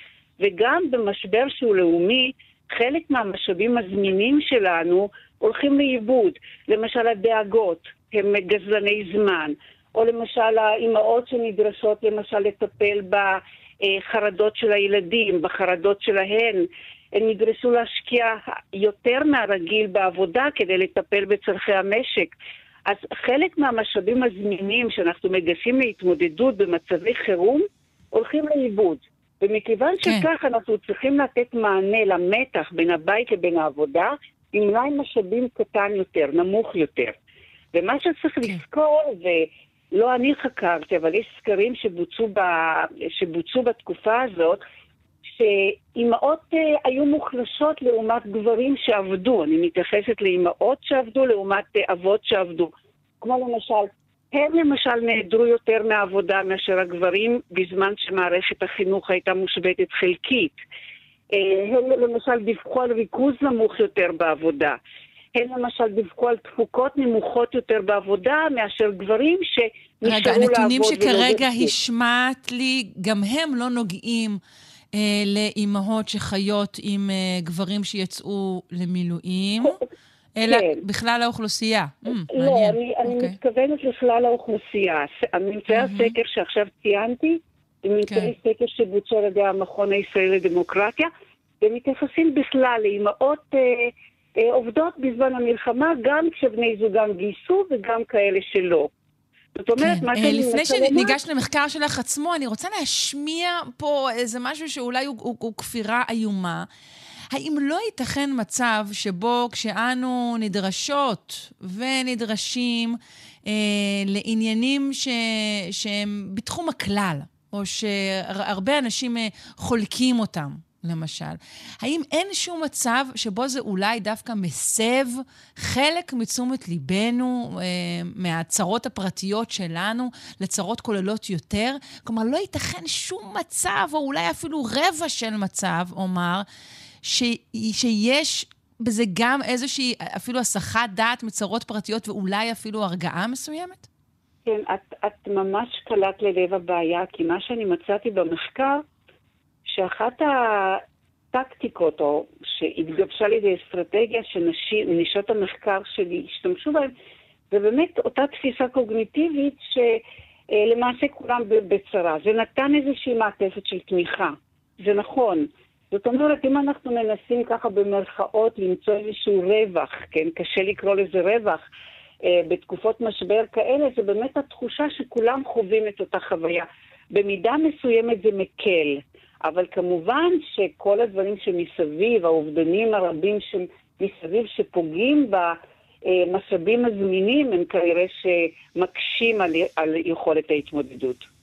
וגם במשבר שהוא לאומי, חלק מהמשאבים הזמינים שלנו הולכים לאיבוד. למשל הדאגות, הם גזלני זמן, או למשל האימהות שנדרשות למשל לטפל בחרדות של הילדים, בחרדות שלהן. הן נדרשו להשקיע יותר מהרגיל בעבודה כדי לטפל בצורכי המשק. אז חלק מהמשאבים הזמינים שאנחנו מגייסים להתמודדות במצבי חירום, הולכים לאיבוד. ומכיוון כן. שכך אנחנו צריכים לתת מענה למתח בין הבית לבין העבודה, עם מלאי משאבים קטן יותר, נמוך יותר. ומה שצריך כן. לזכור, ולא אני חקרתי, אבל יש סקרים שבוצעו, ב, שבוצעו בתקופה הזאת, שאימהות uh, היו מוחלשות לעומת גברים שעבדו. אני מתייחסת לאימהות שעבדו לעומת uh, אבות שעבדו. כמו למשל, הם למשל נעדרו יותר מהעבודה מאשר הגברים בזמן שמערכת החינוך הייתה מושבתת חלקית. Uh, הם למשל דיווחו על ריכוז נמוך יותר בעבודה. הם למשל דיווחו על תפוקות נמוכות יותר בעבודה מאשר גברים שנשארו לעבוד. רגע, הנתונים שכרגע השמעת לי, גם הם לא נוגעים אה, לאימהות שחיות עם אה, גברים שיצאו למילואים, אלא כן. בכלל האוכלוסייה. Mm, לא, מעניין. אני, אני okay. אוקיי. מתכוונת לכלל האוכלוסייה. ממצאי mm-hmm. הסקר שעכשיו ציינתי, הם ממצאי כן. סקר שבוצעו על ידי המכון הישראלי לדמוקרטיה, ומתייחסים בכלל לאימהות אה, אה, עובדות בזמן המלחמה, גם כשבני זוגם גייסו וגם כאלה שלא. זאת אומרת, כן. מה שאני מנסה לומר... לפני שניגש למחקר שלך עצמו, אני רוצה להשמיע פה איזה משהו שאולי הוא, הוא, הוא כפירה איומה. האם לא ייתכן מצב שבו כשאנו נדרשות ונדרשים אה, לעניינים ש, שהם בתחום הכלל, או שהרבה אנשים אה, חולקים אותם, למשל. האם אין שום מצב שבו זה אולי דווקא מסב חלק מתשומת ליבנו אה, מהצרות הפרטיות שלנו לצרות כוללות יותר? כלומר, לא ייתכן שום מצב, או אולי אפילו רבע של מצב, אומר, ש, שיש בזה גם איזושהי, אפילו הסחת דעת מצרות פרטיות ואולי אפילו הרגעה מסוימת? כן, את, את ממש קלט ללב הבעיה, כי מה שאני מצאתי במחקר, שאחת הטקטיקות, או שהתגבשה לידי אסטרטגיה שנשות המחקר שלי השתמשו בהן, זה באמת אותה תפיסה קוגניטיבית שלמעשה כולם בצרה. זה נתן איזושהי מעטפת של תמיכה. זה נכון. זאת אומרת, אם אנחנו מנסים ככה במרכאות למצוא איזשהו רווח, כן, קשה לקרוא לזה רווח, אה, בתקופות משבר כאלה, זה באמת התחושה שכולם חווים את אותה חוויה. במידה מסוימת זה מקל. אבל כמובן שכל הדברים שמסביב, האובדנים הרבים שמסביב שפוגעים במשאבים הזמינים, הם כנראה שמקשים על, על יכולת ההתמודדות.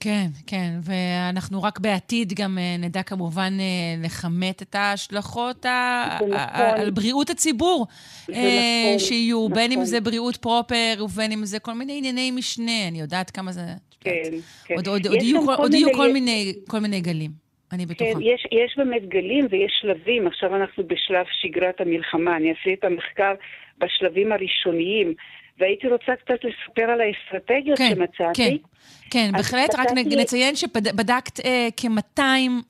כן, כן, ואנחנו רק בעתיד גם אה, נדע כמובן אה, לכמת את ההשלכות נכון. על בריאות הציבור אה, נכון, שיהיו, נכון. בין אם זה בריאות פרופר ובין אם זה כל מיני ענייני משנה, אני יודעת כמה זה... כן, כן. עוד, עוד, עוד יהיו, כל, עוד יהיו כל, מיני, כל מיני גלים. אני בטוחה. כן, יש, יש באמת גלים ויש שלבים. עכשיו אנחנו בשלב שגרת המלחמה. אני עשיתי את המחקר בשלבים הראשוניים, והייתי רוצה קצת לספר על האסטרטגיות כן, שמצאתי. כן, כן, בהחלט. רק נציין שבדקת אה, כ-200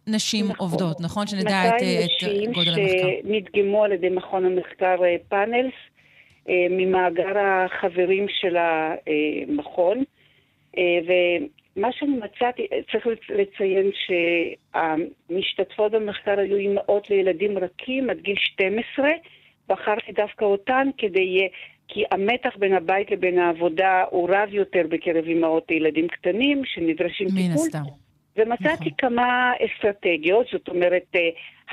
נשים נכון, עובדות, נכון? שנדע את, אה, את גודל המחקר. 200 נשים שנדגמו על ידי מכון המחקר אה, פאנלס, אה, ממאגר החברים של המכון. אה, מה שאני מצאתי, צריך לציין שהמשתתפות במחקר היו אימהות לילדים רכים עד גיל 12, בחרתי דווקא אותן כדי, כי המתח בין הבית לבין העבודה הוא רב יותר בקרב אימהות לילדים קטנים שנדרשים טיפול. מן הסתם. ומצאתי נכון. כמה אסטרטגיות, זאת אומרת, אה,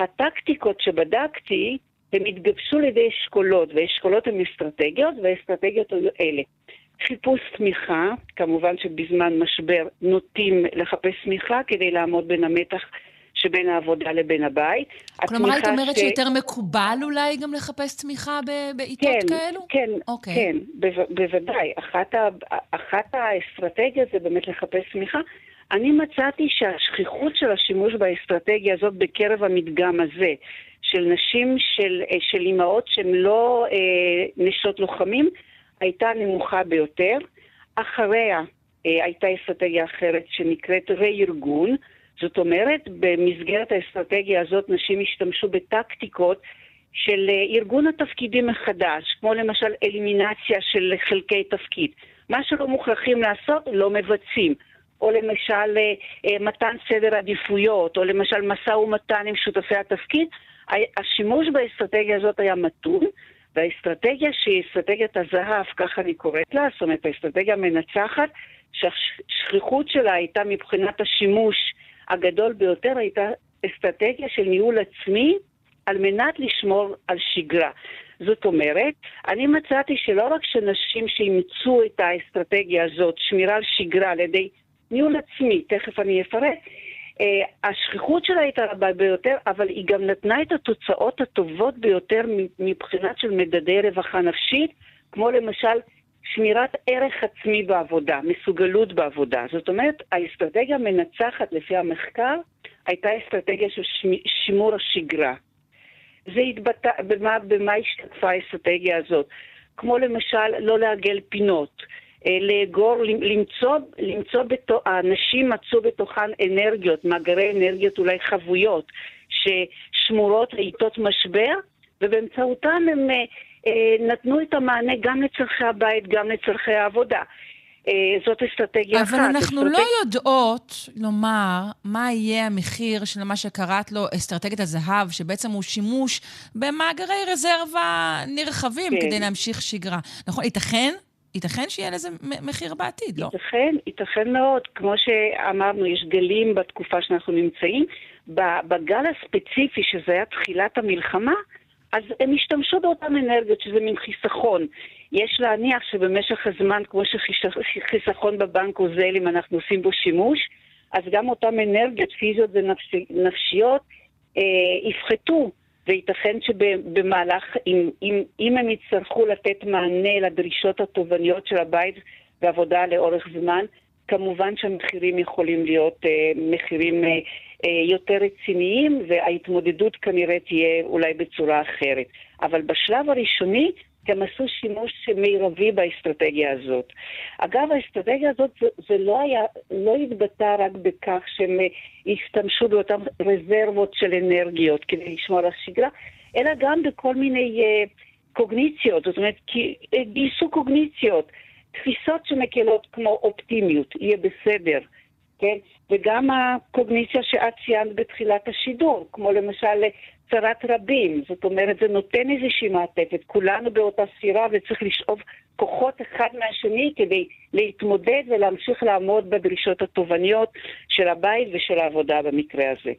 הטקטיקות שבדקתי, הם התגבשו לידי אשכולות, ואשכולות הן אסטרטגיות, והאסטרטגיות היו אלה. חיפוש תמיכה, כמובן שבזמן משבר נוטים לחפש תמיכה כדי לעמוד בין המתח שבין העבודה לבין הבית. כלומר, היית אומרת ש... שיותר מקובל אולי גם לחפש תמיכה בעיתות כן, כאלו? כן, okay. אוקיי. כן, בו, בוודאי. אחת, ה, אחת האסטרטגיות זה באמת לחפש תמיכה. אני מצאתי שהשכיחות של השימוש באסטרטגיה הזאת בקרב המדגם הזה, של נשים, של, של אימהות שהן לא אה, נשות לוחמים, הייתה נמוכה ביותר. אחריה אה, הייתה אסטרטגיה אחרת שנקראת רה-ארגון. זאת אומרת, במסגרת האסטרטגיה הזאת נשים השתמשו בטקטיקות של אה, ארגון התפקידים מחדש, כמו למשל אלימינציה של חלקי תפקיד. מה שלא מוכרחים לעשות, לא מבצעים. או למשל אה, אה, מתן סדר עדיפויות, או למשל משא ומתן עם שותפי התפקיד. השימוש באסטרטגיה הזאת היה מתון, והאסטרטגיה שהיא אסטרטגיית הזהב, ככה אני קוראת לה, זאת אומרת האסטרטגיה המנצחת, שהשכיחות שלה הייתה מבחינת השימוש הגדול ביותר, הייתה אסטרטגיה של ניהול עצמי על מנת לשמור על שגרה. זאת אומרת, אני מצאתי שלא רק שנשים שאימצו את האסטרטגיה הזאת, שמירה על שגרה על ידי ניהול עצמי, תכף אני אפרט, אה, השכיחות שלה הייתה רבה ביותר, אבל היא גם נתנה את התוצאות הטובות ביותר מבחינת של מדדי רווחה נפשית, כמו למשל שמירת ערך עצמי בעבודה, מסוגלות בעבודה. זאת אומרת, האסטרטגיה המנצחת לפי המחקר הייתה אסטרטגיה של שימור השגרה. זה התבטא, במה, במה השתתפה האסטרטגיה הזאת? כמו למשל, לא לעגל פינות. אה, לאגור, למצוא, למצוא בתו, האנשים מצאו בתוכן אנרגיות, מאגרי אנרגיות אולי חבויות, ששמורות לעיתות משבר, אה, אה, נתנו את המענה גם לצורכי הבית, גם לצורכי העבודה. אה, זאת אסטרטגיה אבל אחת. אבל אנחנו אסטרטג... לא יודעות לומר מה יהיה המחיר של מה שקראת לו אסטרטגיית הזהב, שבעצם הוא שימוש במאגרי רזרבה נרחבים כן. כדי להמשיך שגרה. נכון? ייתכן ייתכן שיהיה לזה מחיר בעתיד, לא? ייתכן, ייתכן מאוד. כמו שאמרנו, יש גלים בתקופה שאנחנו נמצאים. בגל הספציפי, שזה היה תחילת המלחמה, אז הם השתמשו באותן אנרגיות, שזה מין חיסכון. יש להניח שבמשך הזמן, כמו שחיסכון בבנק אוזל, אם אנחנו עושים בו שימוש, אז גם אותן אנרגיות פיזיות ונפשיות אה, יפחתו. וייתכן שבמהלך, אם, אם, אם הם יצטרכו לתת מענה לדרישות התובעניות של הבית ועבודה לאורך זמן, כמובן שהמחירים יכולים להיות אה, מחירים אה, יותר רציניים, וההתמודדות כנראה תהיה אולי בצורה אחרת. אבל בשלב הראשוני הם עשו שימוש מרבי באסטרטגיה הזאת. אגב, האסטרטגיה הזאת זה, זה לא היה, לא התבטא רק בכך שהם אה, השתמשו באותן רזרבות של אנרגיות כדי לשמור על השגרה, אלא גם בכל מיני uh, קוגניציות, זאת אומרת, אה, גייסו קוגניציות, תפיסות שמקלות כמו אופטימיות, יהיה בסדר, כן? וגם הקוגניציה שאת ציינת בתחילת השידור, כמו למשל צרת רבים, זאת אומרת, זה נותן איזושהי מעטפת, כולנו באותה סירה וצריך לשאוב כוחות אחד מהשני כדי להתמודד ולהמשיך לעמוד בדרישות התובעניות של הבית ושל העבודה במקרה הזה.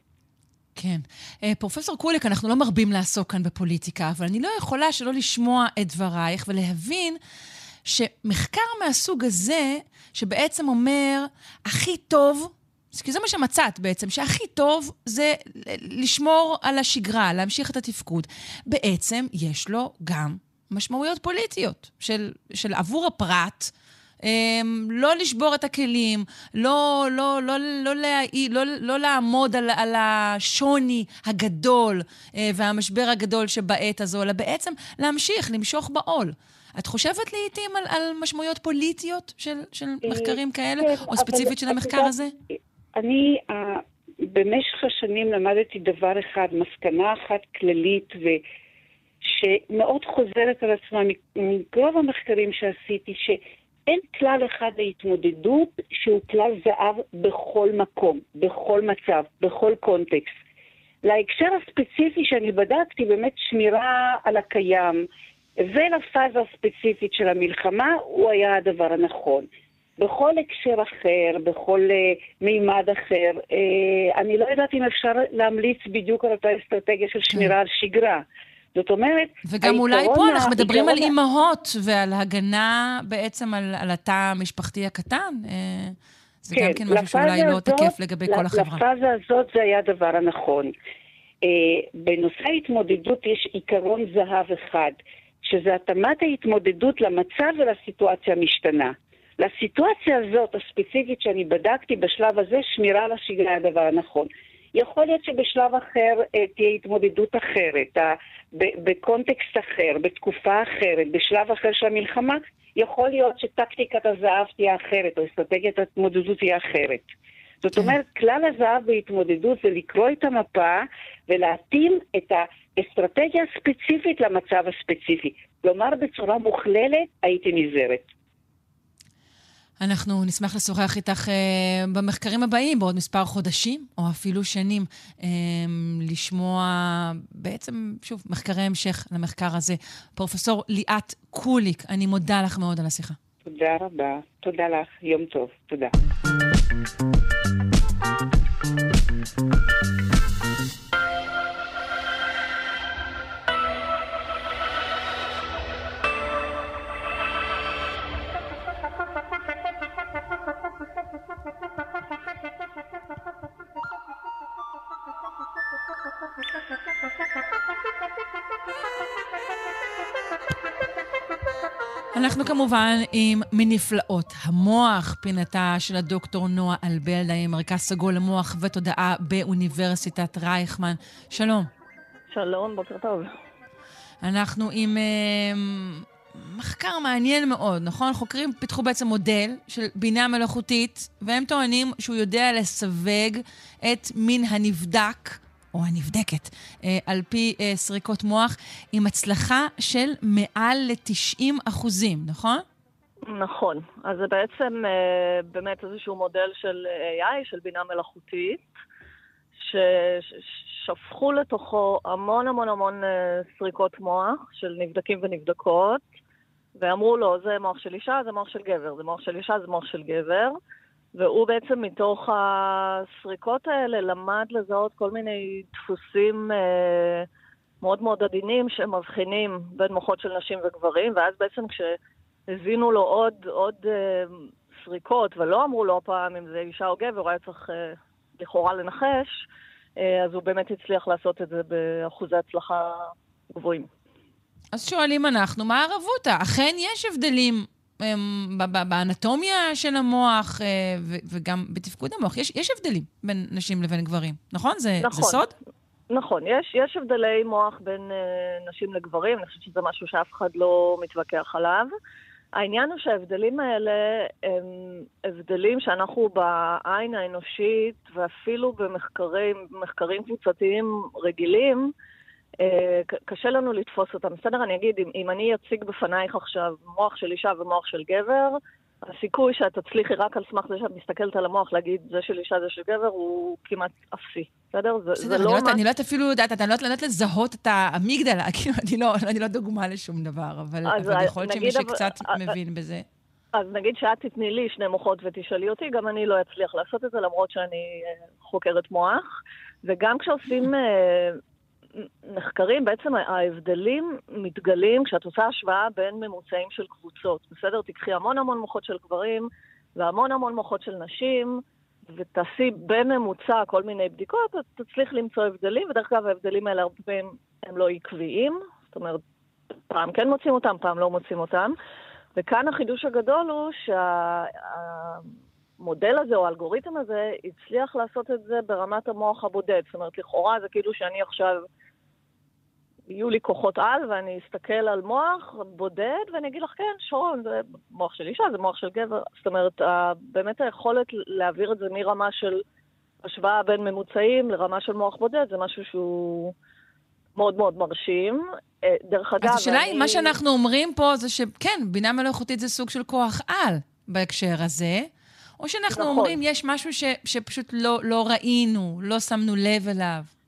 כן. אה, פרופסור קוליק, אנחנו לא מרבים לעסוק כאן בפוליטיקה, אבל אני לא יכולה שלא לשמוע את דברייך ולהבין שמחקר מהסוג הזה, שבעצם אומר, הכי טוב כי זה מה שמצאת בעצם, שהכי טוב זה לשמור על השגרה, להמשיך את התפקוד. בעצם יש לו גם משמעויות פוליטיות של, של עבור הפרט. אמ, לא לשבור את הכלים, לא, לא, לא, לא, לא, לא, לא לעמוד על, על השוני הגדול אה, והמשבר הגדול שבעת הזו, אלא בעצם להמשיך, למשוך בעול. את חושבת לעיתים על, על משמעויות פוליטיות של, של אה, מחקרים כאלה, כן, או ספציפית של המחקר הזה? אני uh, במשך השנים למדתי דבר אחד, מסקנה אחת כללית, ושמאוד חוזרת על עצמה מרוב המחקרים שעשיתי, שאין כלל אחד להתמודדות שהוא כלל זהב בכל מקום, בכל מצב, בכל קונטקסט. להקשר הספציפי שאני בדקתי, באמת שמירה על הקיים, ולפאזה הספציפית של המלחמה, הוא היה הדבר הנכון. בכל הקשר אחר, בכל uh, מימד אחר. Uh, אני לא יודעת אם אפשר להמליץ בדיוק על אותה אסטרטגיה של שמירה כן. על שגרה. זאת אומרת, וגם אולי פה אנחנו מדברים על אימהות ועל הגנה בעצם על, על התא המשפחתי הקטן. Uh, זה כן, גם כן משהו שאולי לא תקף לגבי כל החברה. לפאזה הזאת זה היה הדבר הנכון. Uh, בנושא ההתמודדות יש עיקרון זהב אחד, שזה התאמת ההתמודדות למצב ולסיטואציה המשתנה. לסיטואציה הזאת, הספציפית שאני בדקתי בשלב הזה, שמירה על השגרה הדבר הנכון. יכול להיות שבשלב אחר אה, תהיה התמודדות אחרת, בקונטקסט אחר, בתקופה אחרת, בשלב אחר של המלחמה, יכול להיות שטקטיקת הזהב תהיה אחרת, או אסטרטגיית ההתמודדות תהיה אחרת. זאת כן. אומרת, כלל הזהב בהתמודדות זה לקרוא את המפה ולהתאים את האסטרטגיה הספציפית למצב הספציפי. כלומר, בצורה מוכללת הייתי נזהרת. אנחנו נשמח לשוחח איתך אה, במחקרים הבאים, בעוד מספר חודשים, או אפילו שנים, אה, לשמוע בעצם, שוב, מחקרי המשך למחקר הזה. פרופסור ליאת קוליק, אני מודה לך מאוד על השיחה. תודה רבה. תודה לך. יום טוב. תודה. אנחנו כמובן עם מנפלאות המוח, פינתה של הדוקטור נועה אלבלדה עם מרכז סגול למוח ותודעה באוניברסיטת רייכמן. שלום. שלום, בוקר טוב. אנחנו עם אה, מחקר מעניין מאוד, נכון? חוקרים פיתחו בעצם מודל של בינה מלאכותית, והם טוענים שהוא יודע לסווג את מין הנבדק. או הנבדקת, אה, על פי אה, סריקות מוח, עם הצלחה של מעל ל-90 אחוזים, נכון? נכון. אז זה בעצם אה, באמת איזשהו מודל של AI, של בינה מלאכותית, ששפכו לתוכו המון המון המון סריקות מוח של נבדקים ונבדקות, ואמרו לו, זה מוח של אישה, זה מוח של גבר, זה מוח של אישה, זה מוח של גבר. והוא בעצם מתוך הסריקות האלה למד לזהות כל מיני דפוסים אה, מאוד מאוד עדינים שמבחינים בין מוחות של נשים וגברים, ואז בעצם כשהזינו לו עוד, עוד אה, סריקות, ולא אמרו לו פעם אם זה אישה או גבר, הוא היה צריך אה, לכאורה לנחש, אה, אז הוא באמת הצליח לעשות את זה באחוזי הצלחה גבוהים. אז שואלים אנחנו, מה הרבותא? אכן יש הבדלים באנטומיה של המוח אה, וגם בתפקוד המוח. יש, יש הבדלים בין נשים לבין גברים, נכון? זה, נכון. זה סוד? נכון, יש, יש הבדלי מוח בין uh, נשים לגברים, אני חושבת שזה משהו שאף אחד לא מתווכח עליו. העניין הוא שההבדלים האלה הם הבדלים שאנחנו בעין האנושית, ואפילו במחקרים קבוצתיים רגילים, אה, קשה לנו לתפוס אותם. בסדר, אני אגיד, אם, אם אני אציג בפנייך עכשיו מוח של אישה ומוח של גבר, הסיכוי שאת תצליחי רק על סמך זה שאת מסתכלת על המוח להגיד זה של אישה, זה של גבר, הוא כמעט אפסי. בסדר? זה, בסדר, זה לא... בסדר, אני לא יודעת אפילו יודעת, אני לא יודעת לזהות את האמיגדלה, כאילו, אני לא, אני לא דוגמה לשום דבר, אבל, אבל יכול להיות שמי שקצת מבין בזה. אז נגיד שאת תתני לי שני מוחות ותשאלי אותי, גם אני לא אצליח לעשות את זה, למרות שאני אה, חוקרת מוח. וגם כשעושים מחקרים, בעצם ההבדלים מתגלים כשאת עושה השוואה בין ממוצעים של קבוצות. בסדר? תיקחי המון המון מוחות של גברים והמון המון מוחות של נשים, ותעשי בממוצע כל מיני בדיקות, את תצליח למצוא הבדלים, ודרך אגב ההבדלים האלה הרבה פעמים הם לא עקביים, זאת אומרת, פעם כן מוצאים אותם, פעם לא מוצאים אותם. וכאן החידוש הגדול הוא שהמודל הזה או האלגוריתם הזה הצליח לעשות את זה ברמת המוח הבודד. זאת אומרת, לכאורה זה כאילו שאני עכשיו יהיו לי כוחות על ואני אסתכל על מוח בודד ואני אגיד לך, כן, שרון, זה מוח של אישה, זה מוח של גבר. זאת אומרת, באמת היכולת להעביר את זה מרמה של השוואה בין ממוצעים לרמה של מוח בודד, זה משהו שהוא מאוד מאוד מרשים. אה, דרך אגב, אז השאלה היא. מה שאנחנו אומרים פה זה שכן, בינה מלאכותית זה סוג של כוח על בהקשר הזה. או שאנחנו נכון. אומרים, יש משהו ש, שפשוט לא, לא ראינו, לא שמנו לב אליו.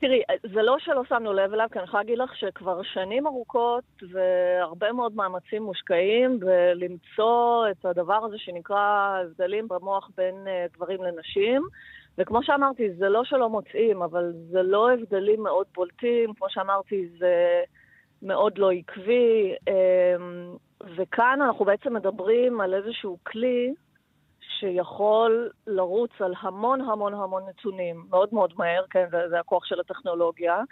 תראי, זה לא שלא שמנו לב אליו, כי אני יכולה להגיד לך שכבר שנים ארוכות והרבה מאוד מאמצים מושקעים בלמצוא את הדבר הזה שנקרא הבדלים במוח בין uh, גברים לנשים. וכמו שאמרתי, זה לא שלא מוצאים, אבל זה לא הבדלים מאוד בולטים. כמו שאמרתי, זה מאוד לא עקבי. Um, וכאן אנחנו בעצם מדברים על איזשהו כלי שיכול לרוץ על המון המון המון נתונים, מאוד מאוד מהר, כן, זה, זה הכוח של הטכנולוגיה,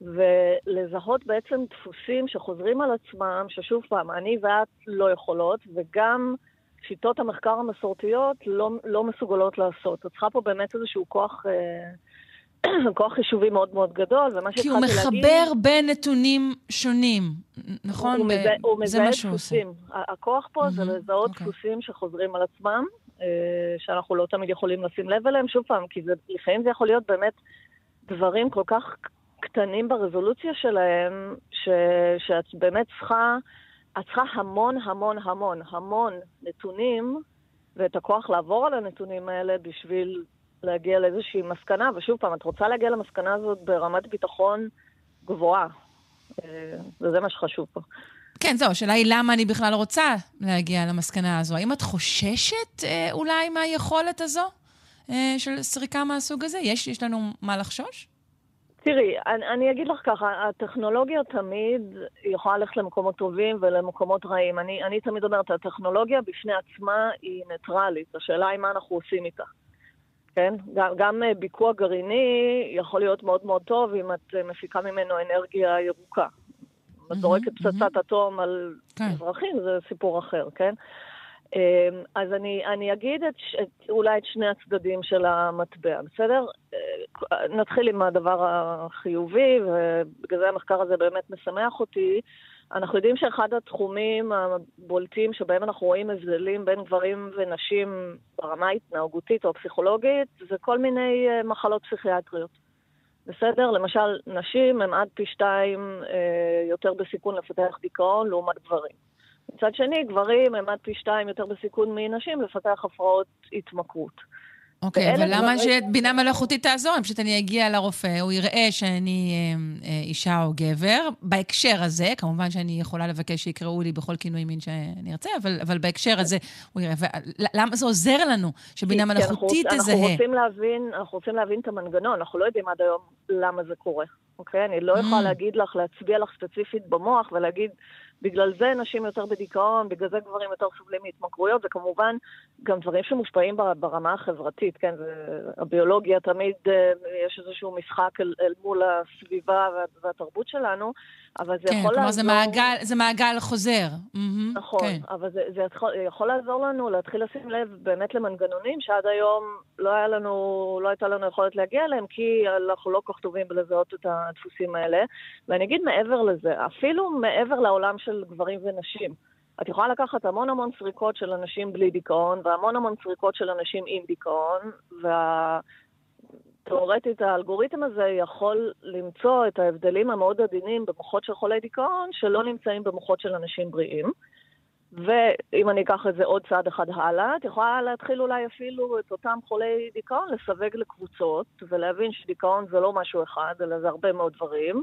ולזהות בעצם דפוסים שחוזרים על עצמם, ששוב פעם, אני ואת לא יכולות, וגם שיטות המחקר המסורתיות לא, לא מסוגלות לעשות. את צריכה פה באמת איזשהו כוח... אה, כוח חישובי מאוד מאוד גדול, ומה שהתחלתי להגיד... כי הוא מחבר להגיד, בין נתונים שונים, נכון? הוא, מזה, הוא מזהה דפוסים. הכוח פה mm-hmm, זה לזהות okay. אוקיי. דפוסים שחוזרים על עצמם, שאנחנו לא תמיד יכולים לשים לב אליהם, שוב פעם, כי זה, לפעמים זה יכול להיות באמת דברים כל כך קטנים ברזולוציה שלהם, ש, שאת באמת צריכה את צריכה המון המון המון המון נתונים ואת הכוח לעבור על הנתונים האלה בשביל להגיע לאיזושהי מסקנה, ושוב פעם, את רוצה להגיע למסקנה הזאת ברמת ביטחון גבוהה, אה, וזה מה שחשוב פה. כן, זהו, השאלה היא למה אני בכלל רוצה להגיע למסקנה הזו. האם את חוששת אה, אולי מהיכולת הזו אה, של סריקה מהסוג הזה? יש, יש לנו מה לחשוש? תראי, אני, אני אגיד לך ככה, הטכנולוגיה תמיד יכולה ללכת למקומות טובים ולמקומות רעים. אני, אני תמיד אומרת, הטכנולוגיה בפני עצמה היא ניטרלית, השאלה היא מה אנחנו עושים איתה. כן? גם, גם אה, ביקוע גרעיני יכול להיות מאוד מאוד טוב אם את אה, מפיקה ממנו אנרגיה ירוקה. את זורקת פצצת אטום על כן. אזרחים, זה סיפור אחר, כן? אמ, אז אני, אני אגיד את, את, אולי את שני הצדדים של המטבע, בסדר? אה, נתחיל עם הדבר החיובי, ובגלל זה המחקר הזה באמת משמח אותי. אנחנו יודעים שאחד התחומים הבולטים שבהם אנחנו רואים הבדלים בין גברים ונשים ברמה ההתנהגותית או הפסיכולוגית, זה כל מיני אה, מחלות פסיכיאטריות. בסדר? למשל, נשים הן עד פי שתיים אה, יותר בסיכון לפתח דיכאון לעומת גברים. מצד שני, גברים הם עד פי שתיים יותר בסיכון מנשים לפתח הפרעות התמכרות. אוקיי, אבל למה שבינה מלאכותית תעזור? פשוט אני אגיע לרופא, הוא יראה שאני אה, אה, אישה או גבר. בהקשר הזה, כמובן שאני יכולה לבקש שיקראו לי בכל כינוי מין שאני ארצה, אבל, אבל בהקשר הזה הוא יראה. למה זה עוזר לנו שבינה מלאכותית תזהה? אנחנו רוצים, להבין, אנחנו רוצים להבין את המנגנון, אנחנו לא יודעים עד היום למה זה קורה. אוקיי? אני לא יכולה mm. להגיד לך, להצביע לך ספציפית במוח ולהגיד, בגלל זה נשים יותר בדיכאון, בגלל זה גברים יותר סובלים מהתמכרויות, וכמובן גם דברים שמושפעים ברמה החברתית, כן? הביולוגיה תמיד אה, יש איזשהו משחק אל, אל מול הסביבה וה, והתרבות שלנו, אבל זה כן, יכול לעזור... כן, כלומר זה מעגל, זה מעגל חוזר. Mm-hmm, נכון, כן. אבל זה, זה יכול, יכול לעזור לנו להתחיל לשים לב באמת למנגנונים שעד היום לא, היה לנו, לא הייתה לנו יכולת להגיע אליהם, כי אנחנו לא כל כך טובים בלזהות את הדפוסים האלה. ואני אגיד מעבר לזה, אפילו מעבר לעולם של גברים ונשים, את יכולה לקחת המון המון סריקות של אנשים בלי דיכאון, והמון המון סריקות של אנשים עם דיכאון, וה... תאורטית האלגוריתם הזה יכול למצוא את ההבדלים המאוד עדינים במוחות של חולי דיכאון שלא נמצאים במוחות של אנשים בריאים. ואם אני אקח את זה עוד צעד אחד הלאה, את יכולה להתחיל אולי אפילו את אותם חולי דיכאון לסווג לקבוצות ולהבין שדיכאון זה לא משהו אחד, אלא זה הרבה מאוד דברים.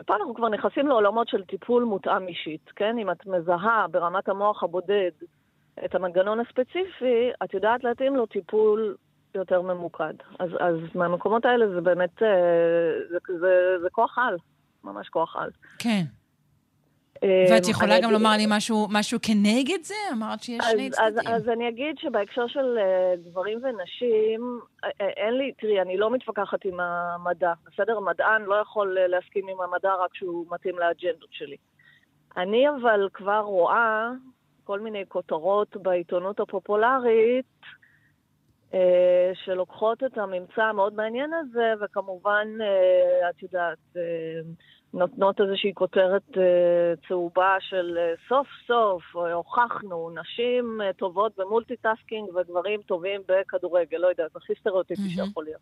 ופה אנחנו כבר נכנסים לעולמות של טיפול מותאם אישית, כן? אם את מזהה ברמת המוח הבודד את המנגנון הספציפי, את יודעת להתאים לו טיפול יותר ממוקד. אז, אז מהמקומות האלה זה באמת, אה, זה, זה, זה כוח על, ממש כוח על. כן. אה, ואת יכולה גם לומר לי משהו, משהו כנגד זה? אמרת שיש אז, שני צדדים. אז, אז אני אגיד שבהקשר של uh, גברים ונשים, אין לי, תראי, אני לא מתווכחת עם המדע, בסדר? מדען לא יכול להסכים עם המדע רק כשהוא מתאים לאג'נדות שלי. אני אבל כבר רואה כל מיני כותרות בעיתונות הפופולרית, אה, שלוקחות את הממצא המאוד מעניין הזה, וכמובן, אה, את יודעת, אה, נותנות איזושהי כותרת צהובה של סוף סוף הוכחנו, נשים טובות ב multitasking וגברים טובים בכדורגל, לא יודעת, הכי סטריאוטיפי mm-hmm. שיכול להיות.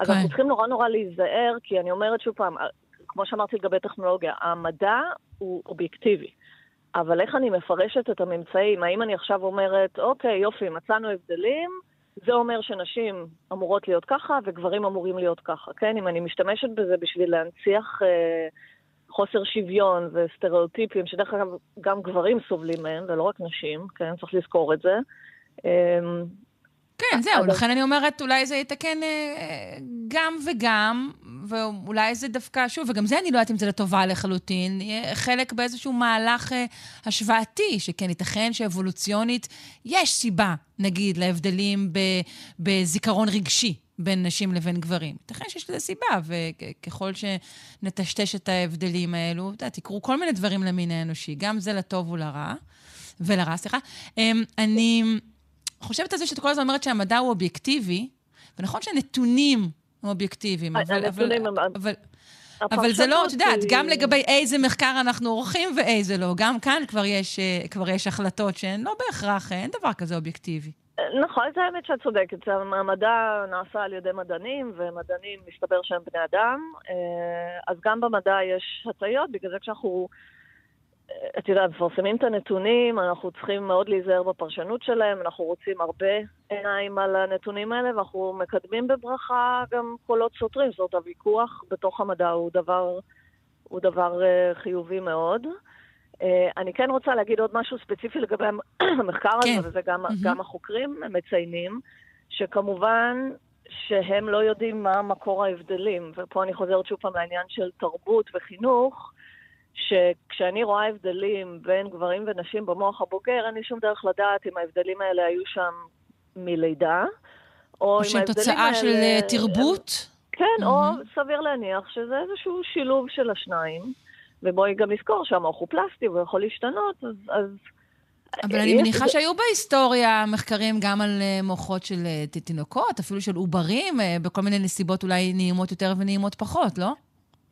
אז אנחנו כן. צריכים נורא נורא להיזהר, כי אני אומרת שוב פעם, כמו שאמרתי לגבי טכנולוגיה, המדע הוא אובייקטיבי. אבל איך אני מפרשת את הממצאים? האם אני עכשיו אומרת, אוקיי, יופי, מצאנו הבדלים, זה אומר שנשים אמורות להיות ככה וגברים אמורים להיות ככה, כן? אם אני משתמשת בזה בשביל להנציח אה, חוסר שוויון וסטריאוטיפים, שדרך אגב גם גברים סובלים מהם ולא רק נשים, כן? צריך לזכור את זה. אה, כן, זהו, לכן אני אומרת, אולי זה יתקן אה, גם וגם, ואולי זה דווקא, שוב, וגם זה אני לא יודעת אם זה לטובה לחלוטין, חלק באיזשהו מהלך אה, השוואתי, שכן ייתכן שאבולוציונית יש סיבה, נגיד, להבדלים בזיכרון רגשי. בין נשים לבין גברים. ייתכן שיש לזה סיבה, וככל שנטשטש את ההבדלים האלו, אתה יודע, תקרו כל מיני דברים למין האנושי, גם זה לטוב ולרע, ולרע, סליחה. אמ, אני... חושבת על זה שאת כל הזמן אומרת שהמדע הוא אובייקטיבי, ונכון שהנתונים הם אובייקטיביים, אבל... אבל, אבל, אבל זה לא, את יודעת, גם לגבי איזה מחקר אנחנו עורכים ואיזה לא, גם כאן כבר יש, אה, כבר יש החלטות שהן לא בהכרח, אין דבר כזה אובייקטיבי. נכון, זה האמת שאת צודקת. המדע נעשה על ידי מדענים, ומדענים מסתבר שהם בני אדם. אה, אז גם במדע יש הטיות, בגלל זה כשאנחנו את יודעת, מפרסמים את הנתונים, אנחנו צריכים מאוד להיזהר בפרשנות שלהם, אנחנו רוצים הרבה עיניים על הנתונים האלה, ואנחנו מקדמים בברכה גם קולות סותרים. זאת אומרת, הוויכוח בתוך המדע הוא דבר, הוא דבר uh, חיובי מאוד. Uh, אני כן רוצה להגיד עוד משהו ספציפי לגבי המחקר כן. הזה, וזה גם, mm-hmm. גם החוקרים מציינים, שכמובן שהם לא יודעים מה מקור ההבדלים, ופה אני חוזרת שוב פעם לעניין של תרבות וחינוך. שכשאני רואה הבדלים בין גברים ונשים במוח הבוגר, אין לי שום דרך לדעת אם ההבדלים האלה היו שם מלידה, או אם ההבדלים האלה... שהם תוצאה של אה, תרבות? כן, mm-hmm. או סביר להניח שזה איזשהו שילוב של השניים. ובואי גם לזכור שהמוח הוא פלסטי והוא יכול להשתנות, אז... אז אבל אני מניחה שהיו בהיסטוריה מחקרים גם על אה, מוחות של אה, תינוקות, אפילו של עוברים, בכל מיני נסיבות אולי נעימות יותר ונעימות פחות, לא?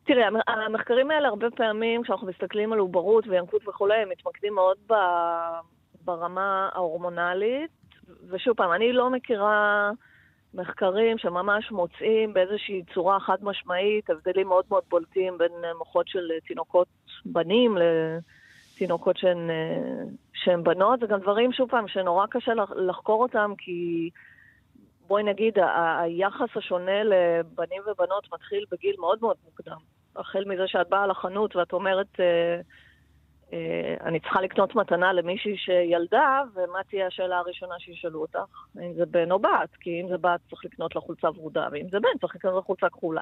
תראה, המחקרים האלה הרבה פעמים, כשאנחנו מסתכלים על עוברות וינקות וכולי, הם מתמקדים מאוד ב, ברמה ההורמונלית. ושוב פעם, אני לא מכירה מחקרים שממש מוצאים באיזושהי צורה חד משמעית הבדלים מאוד מאוד בולטים בין מוחות של תינוקות בנים לתינוקות שהן, שהן בנות. זה גם דברים, שוב פעם, שנורא קשה לחקור אותם, כי בואי נגיד, היחס השונה לבנים ובנות מתחיל בגיל מאוד מאוד מוקדם. החל מזה שאת באה לחנות ואת אומרת, אה, אה, אני צריכה לקנות מתנה למישהי שילדה, ומה תהיה השאלה הראשונה שישאלו אותך? אם זה בן או בת, כי אם זה בת צריך לקנות לה חולצה ורודה, ואם זה בן צריך לקנות לה חולצה כחולה.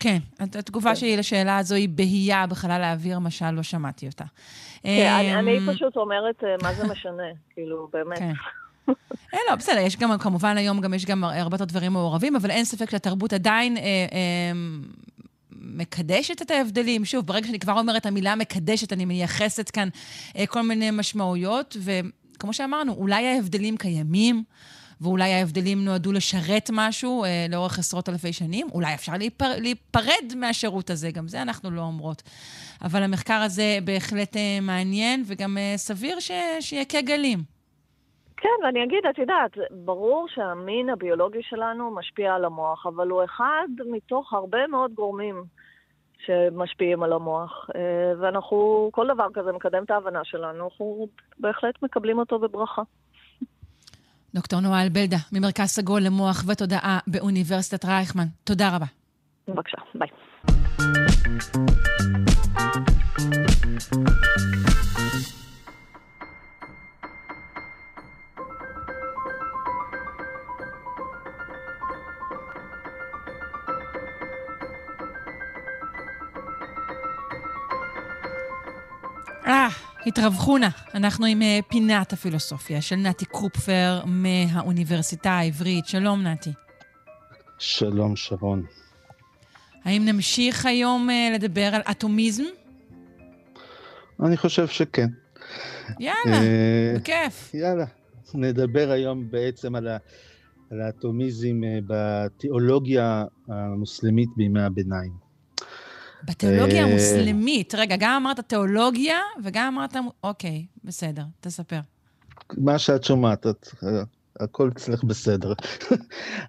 כן, התגובה כן. שלי לשאלה הזו היא בהייה בחלל האוויר, משל לא שמעתי אותה. כן, אני אמ, פשוט אומרת, אה, מה זה משנה? כאילו, באמת. כן. אה, לא, בסדר, יש גם, כמובן היום גם יש גם הרבה יותר דברים מעורבים, אבל אין ספק שהתרבות עדיין אה, אה, מקדשת את ההבדלים. שוב, ברגע שאני כבר אומרת המילה מקדשת, אני מייחסת כאן אה, כל מיני משמעויות, וכמו שאמרנו, אולי ההבדלים קיימים. ואולי ההבדלים נועדו לשרת משהו אה, לאורך עשרות אלפי שנים. אולי אפשר להיפר, להיפרד מהשירות הזה, גם זה אנחנו לא אומרות. אבל המחקר הזה בהחלט אה, מעניין, וגם אה, סביר ש, שיכה גלים. כן, ואני אגיד, את יודעת, ברור שהמין הביולוגי שלנו משפיע על המוח, אבל הוא אחד מתוך הרבה מאוד גורמים שמשפיעים על המוח. אה, ואנחנו, כל דבר כזה מקדם את ההבנה שלנו, אנחנו בהחלט מקבלים אותו בברכה. דוקטור נועה בלדה, ממרכז סגול למוח ותודעה באוניברסיטת רייכמן. תודה רבה. בבקשה, ביי. אה, התרווחו נא. אנחנו עם אה, פינת הפילוסופיה של נתי קרופפר מהאוניברסיטה העברית. שלום, נתי. שלום, שרון. האם נמשיך היום אה, לדבר על אטומיזם? אני חושב שכן. יאללה, בכיף. יאללה. נדבר היום בעצם על, ה, על האטומיזם בתיאולוגיה המוסלמית בימי הביניים. בתיאולוגיה אה, המוסלמית. רגע, גם אמרת תיאולוגיה וגם אמרת... אוקיי, בסדר, תספר. מה שאת שומעת, את, הכל אצלך בסדר.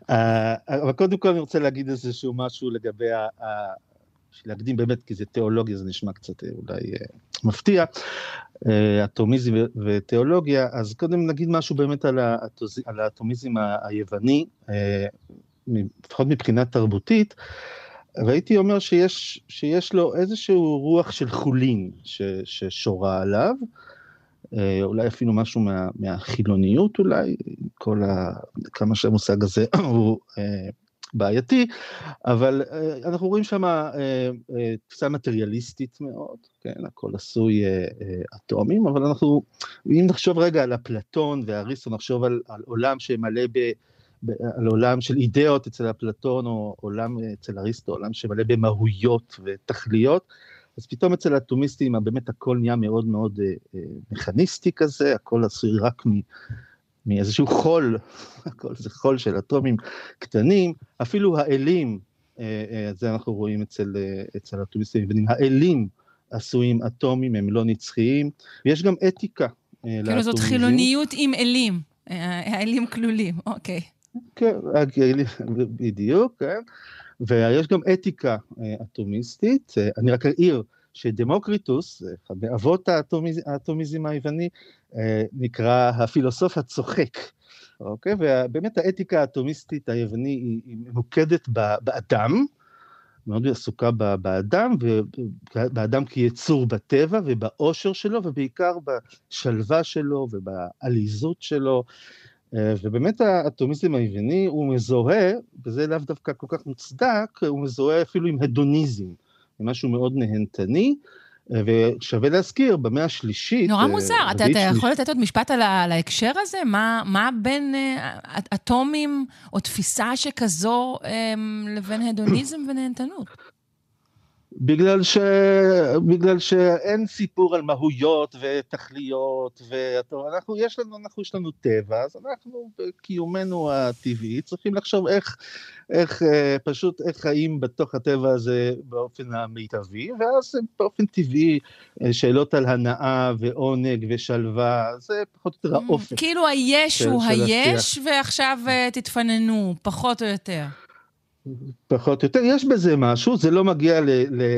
אה, אבל קודם כל אני רוצה להגיד איזשהו משהו לגבי ה... בשביל להקדים באמת, כי זה תיאולוגיה, זה נשמע קצת אה, אולי מפתיע, אטומיזם ותיאולוגיה, אז קודם נגיד משהו באמת על האטומיזם היווני, לפחות מבחינה תרבותית. והייתי אומר שיש, שיש לו איזשהו רוח של חולין ש, ששורה עליו, אה, אולי אפילו משהו מה, מהחילוניות אולי, כל ה, כמה שהמושג הזה הוא אה, בעייתי, אבל אה, אנחנו רואים שם תפיסה מטריאליסטית מאוד, כן, הכל עשוי אטומים, אבל אנחנו, אם נחשוב רגע על אפלטון ואריסטו, נחשוב על, על עולם שמלא ב... על עולם של אידאות אצל אפלטון, או עולם אצל אריסטו, עולם שמלא במהויות ותכליות, אז פתאום אצל האטומיסטים באמת הכל נהיה מאוד מאוד אה, אה, מכניסטי כזה, הכל עשוי רק מ... מאיזשהו חול, הכל זה חול של אטומים קטנים, אפילו האלים, אה, זה אנחנו רואים אצל, אצל האטומיסטים, האלים עשויים אטומים, הם לא נצחיים, ויש גם אתיקה לאטומיזם. כאילו זאת חילוניות עם אלים, האלים כלולים, אוקיי. כן, בדיוק, כן. ויש גם אתיקה אה, אטומיסטית. אה, אני רק אעיר שדמוקריטוס, אחד מאבות האטומיז, האטומיזם היווני, נקרא הפילוסוף הצוחק. אוקיי? ובאמת האתיקה האטומיסטית היווני היא ממוקדת באדם, מאוד עסוקה באדם, באדם כיצור בטבע ובאושר שלו, ובעיקר בשלווה שלו ובעליזות שלו. ובאמת האטומיזם היווני הוא מזוהה, וזה לאו דווקא כל כך מוצדק, הוא מזוהה אפילו עם הדוניזם, משהו מאוד נהנתני, ושווה להזכיר, במאה השלישית... נורא מוזר, אתה, אתה יכול לתת עוד משפט על, על ההקשר הזה? מה, מה בין אטומים או תפיסה שכזו לבין הדוניזם ונהנתנות? בגלל, ש... בגלל שאין סיפור על מהויות ותכליות, ואנחנו, יש לנו, אנחנו, יש לנו טבע, אז אנחנו בקיומנו הטבעי צריכים לחשוב איך, איך פשוט, איך חיים בתוך הטבע הזה באופן המיטבי, ואז באופן טבעי שאלות על הנאה ועונג ושלווה, זה פחות או יותר האופן. כאילו היש הוא היש, ועכשיו תתפננו, פחות או יותר. פחות או יותר, יש בזה משהו, זה לא מגיע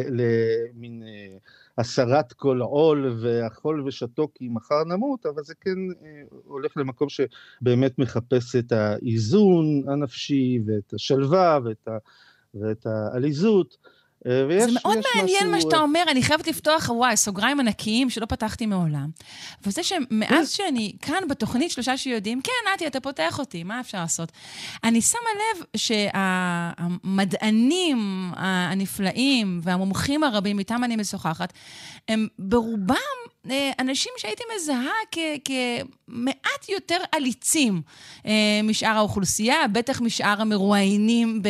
למין אה, הסרת כל עול ואכול ושתו כי מחר נמות, אבל זה כן אה, הולך למקום שבאמת מחפש את האיזון הנפשי ואת השלווה ואת, ה, ואת העליזות. אה, ויש, זה מאוד מעניין משהו... מה שאתה אומר, אני חייבת לפתוח, וואי, סוגריים ענקיים שלא פתחתי מעולם. וזה שמאז שאני כאן בתוכנית שלושה שיודעים, כן, נתי, אתה פותח אותי, מה אפשר לעשות? אני שמה לב שהמדענים הנפלאים והמומחים הרבים, איתם אני משוחחת, הם ברובם אה, אנשים שהייתי מזהה כמעט יותר עליצים אה, משאר האוכלוסייה, בטח משאר המרואיינים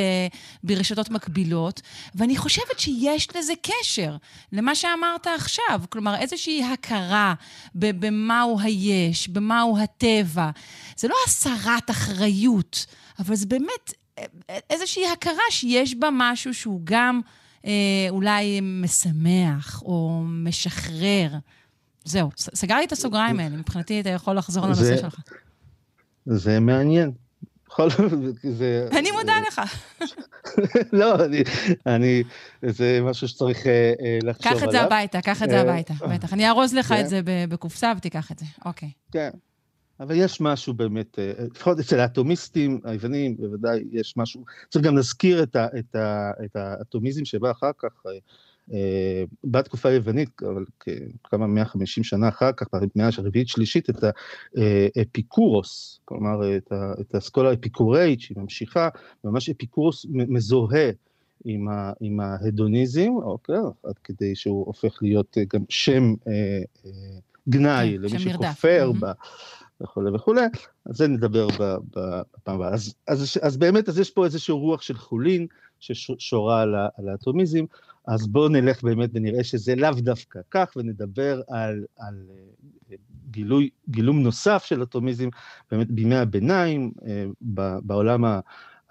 ברשתות מקבילות, ואני חושבת שיש לזה קשר למה שאמרת עכשיו, כלומר איזושהי הכרה במהו היש, במהו הטבע. זה לא הסרת אחריות, אבל זה באמת אה, איזושהי הכרה שיש בה משהו שהוא גם אה, אולי משמח או משחרר. זהו, סגרתי את הסוגריים האלה, מבחינתי אתה יכול לחזור לנושא שלך. זה מעניין. זה... אני מודה לך. לא, אני, אני, זה משהו שצריך אה, אה, לחשוב עליו. קח את זה הביתה, קח את זה הביתה, בטח. אני ארוז לך את כן. זה בקופסה ותיקח את זה, אוקיי. כן, אבל יש משהו באמת, לפחות אצל האטומיסטים היוונים, בוודאי יש משהו, צריך גם להזכיר את האטומיזם שבא אחר כך, אה, בתקופה היוונית, אבל כמה 150 שנה אחר כך, במאה הרביעית שלישית, את האפיקורוס, כלומר את, את האסכולה האפיקוראית שהיא ממשיכה, ממש אפיקורוס מזוהה עם, ה, עם ההדוניזם, אוקיי, עד כדי שהוא הופך להיות גם שם אה, אה, גנאי כן, למי שכופר בה. וכולי וכולי, על זה נדבר בפעם הבאה. אז, אז, אז באמת, אז יש פה איזושהי רוח של חולין ששורה על האטומיזם, אז בואו נלך באמת ונראה שזה לאו דווקא כך, ונדבר על, על אה, גילוי, גילום נוסף של אטומיזם, באמת בימי הביניים, אה, בעולם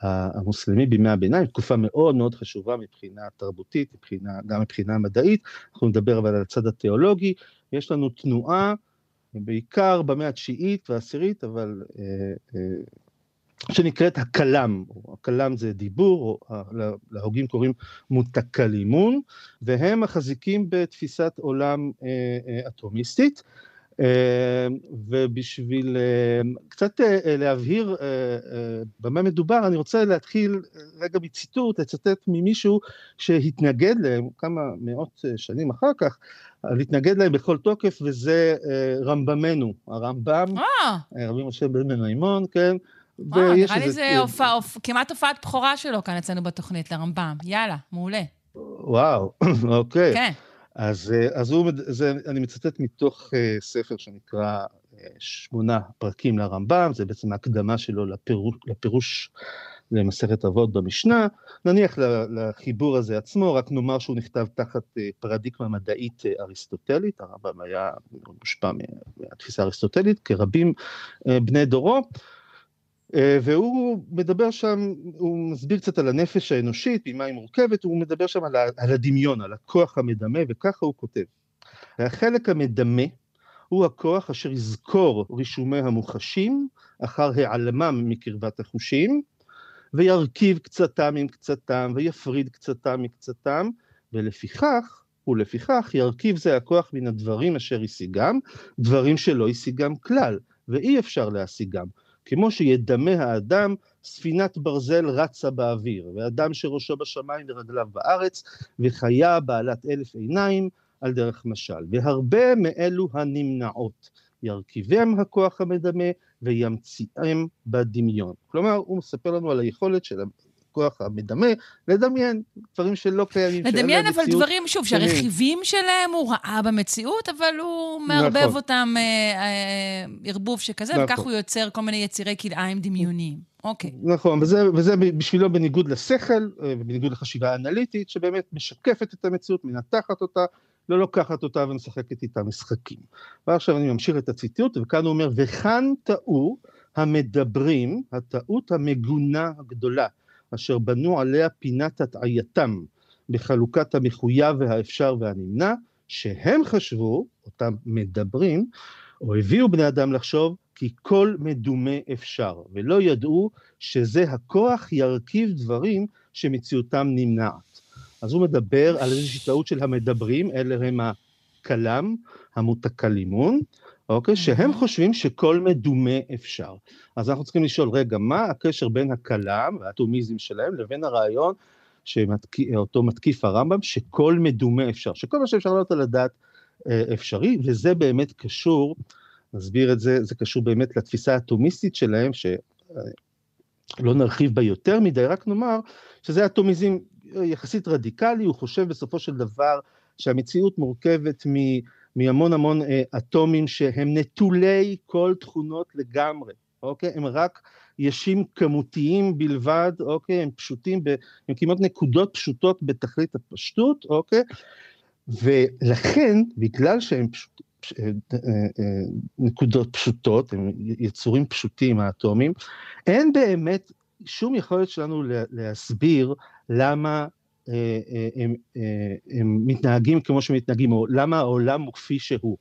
המוסלמי בימי הביניים, תקופה מאוד מאוד חשובה מבחינה תרבותית, מבחינה, גם מבחינה מדעית, אנחנו נדבר אבל על הצד התיאולוגי, יש לנו תנועה, בעיקר במאה התשיעית והעשירית, אבל אה, שנקראת הקלם, הקלם זה דיבור, או להוגים קוראים מותקלימון, והם מחזיקים בתפיסת עולם אה, אה, אטומיסטית, אה, ובשביל קצת להבהיר במה מדובר, אני רוצה להתחיל רגע מציטוט, לצטט ממישהו שהתנגד להם כמה מאות שנים אחר כך, להתנגד להם בכל תוקף, וזה רמב"מנו, הרמב"ם, רבי משה בן מימון, כן, וואו, נראה לי זה הופע, כמעט הופעת בכורה שלו כאן אצלנו בתוכנית, לרמב"ם. יאללה, מעולה. וואו, אוקיי. כן. אז, אה, אז הוא, זה, אני מצטט מתוך uh, ספר שנקרא שמונה פרקים לרמב"ם, זה בעצם ההקדמה שלו לפירוש, לפירוש למסכת אבות במשנה. נניח לחיבור הזה עצמו, רק נאמר שהוא נכתב תחת פרדיגמה מדעית אריסטוטלית, הרמב"ם היה מושפע מהתפיסה האריסטוטלית, כרבים בני דורו. אה, והוא מדבר שם, הוא מסביר קצת על הנפש האנושית, ממה היא מורכבת, הוא מדבר שם על, על הדמיון, על הכוח המדמה, וככה הוא כותב. החלק המדמה הוא הכוח אשר יזכור רישומי המוחשים אחר העלמם מקרבת החושים, וירכיב קצתם עם קצתם, ויפריד קצתם מקצתם, ולפיכך ולפיכך ירכיב זה הכוח מן הדברים אשר השיגם, דברים שלא השיגם כלל, ואי אפשר להשיגם. כמו שידמה האדם, ספינת ברזל רצה באוויר, ואדם שראשו בשמיים ורגליו בארץ, וחיה בעלת אלף עיניים, על דרך משל. והרבה מאלו הנמנעות, ירכיבם הכוח המדמה, וימציאם בדמיון. כלומר, הוא מספר לנו על היכולת של הכוח המדמה לדמיין דברים שלא קיימים. לדמיין, אבל מציאות דברים, שוב, שהרכיבים שלהם הוא ראה במציאות, אבל הוא מערבב נכון. אותם אה, אה, ערבוב שכזה, נכון. וכך הוא יוצר כל מיני יצירי כלאיים דמיוניים. אוקיי. נכון, וזה, וזה בשבילו בניגוד לשכל, אה, בניגוד לחשיבה אנליטית, שבאמת משקפת את המציאות, מנתחת אותה, לא לוקחת אותה ומשחקת איתה משחקים. ועכשיו אני ממשיך את הציטוט, וכאן הוא אומר, וכאן טעו המדברים, הטעות המגונה הגדולה, אשר בנו עליה פינת הטעייתם בחלוקת המחויב והאפשר והנמנע, שהם חשבו, אותם מדברים, או הביאו בני אדם לחשוב כי כל מדומה אפשר, ולא ידעו שזה הכוח ירכיב דברים שמציאותם נמנעת. אז הוא מדבר על איזושהי טעות של המדברים, אלה הם הכלם, המותקלימון, אוקיי? שהם חושבים שכל מדומה אפשר. אז אנחנו צריכים לשאול, רגע, מה הקשר בין הכלם והאטומיזם שלהם לבין הרעיון שאותו מתקיף הרמב"ם, שכל מדומה אפשר, שכל מה שאפשר לעלות על הדעת אה, אפשרי, וזה באמת קשור, נסביר את זה, זה קשור באמת לתפיסה האטומיסטית שלהם, שלא אה, נרחיב בה יותר מדי, רק נאמר שזה אטומיזם יחסית רדיקלי, הוא חושב בסופו של דבר שהמציאות מורכבת מ... מהמון המון אה, אטומים שהם נטולי כל תכונות לגמרי, אוקיי? הם רק ישים כמותיים בלבד, אוקיי? הם פשוטים, ב, הם כמעט נקודות פשוטות בתכלית הפשטות, אוקיי? ולכן, בגלל שהם פשוט, אה, אה, נקודות פשוטות, הם יצורים פשוטים, האטומים, אין באמת שום יכולת שלנו להסביר למה הם, אה, הם מתנהגים כמו שמתנהגים, או למה העולם הוא כפי שהוא.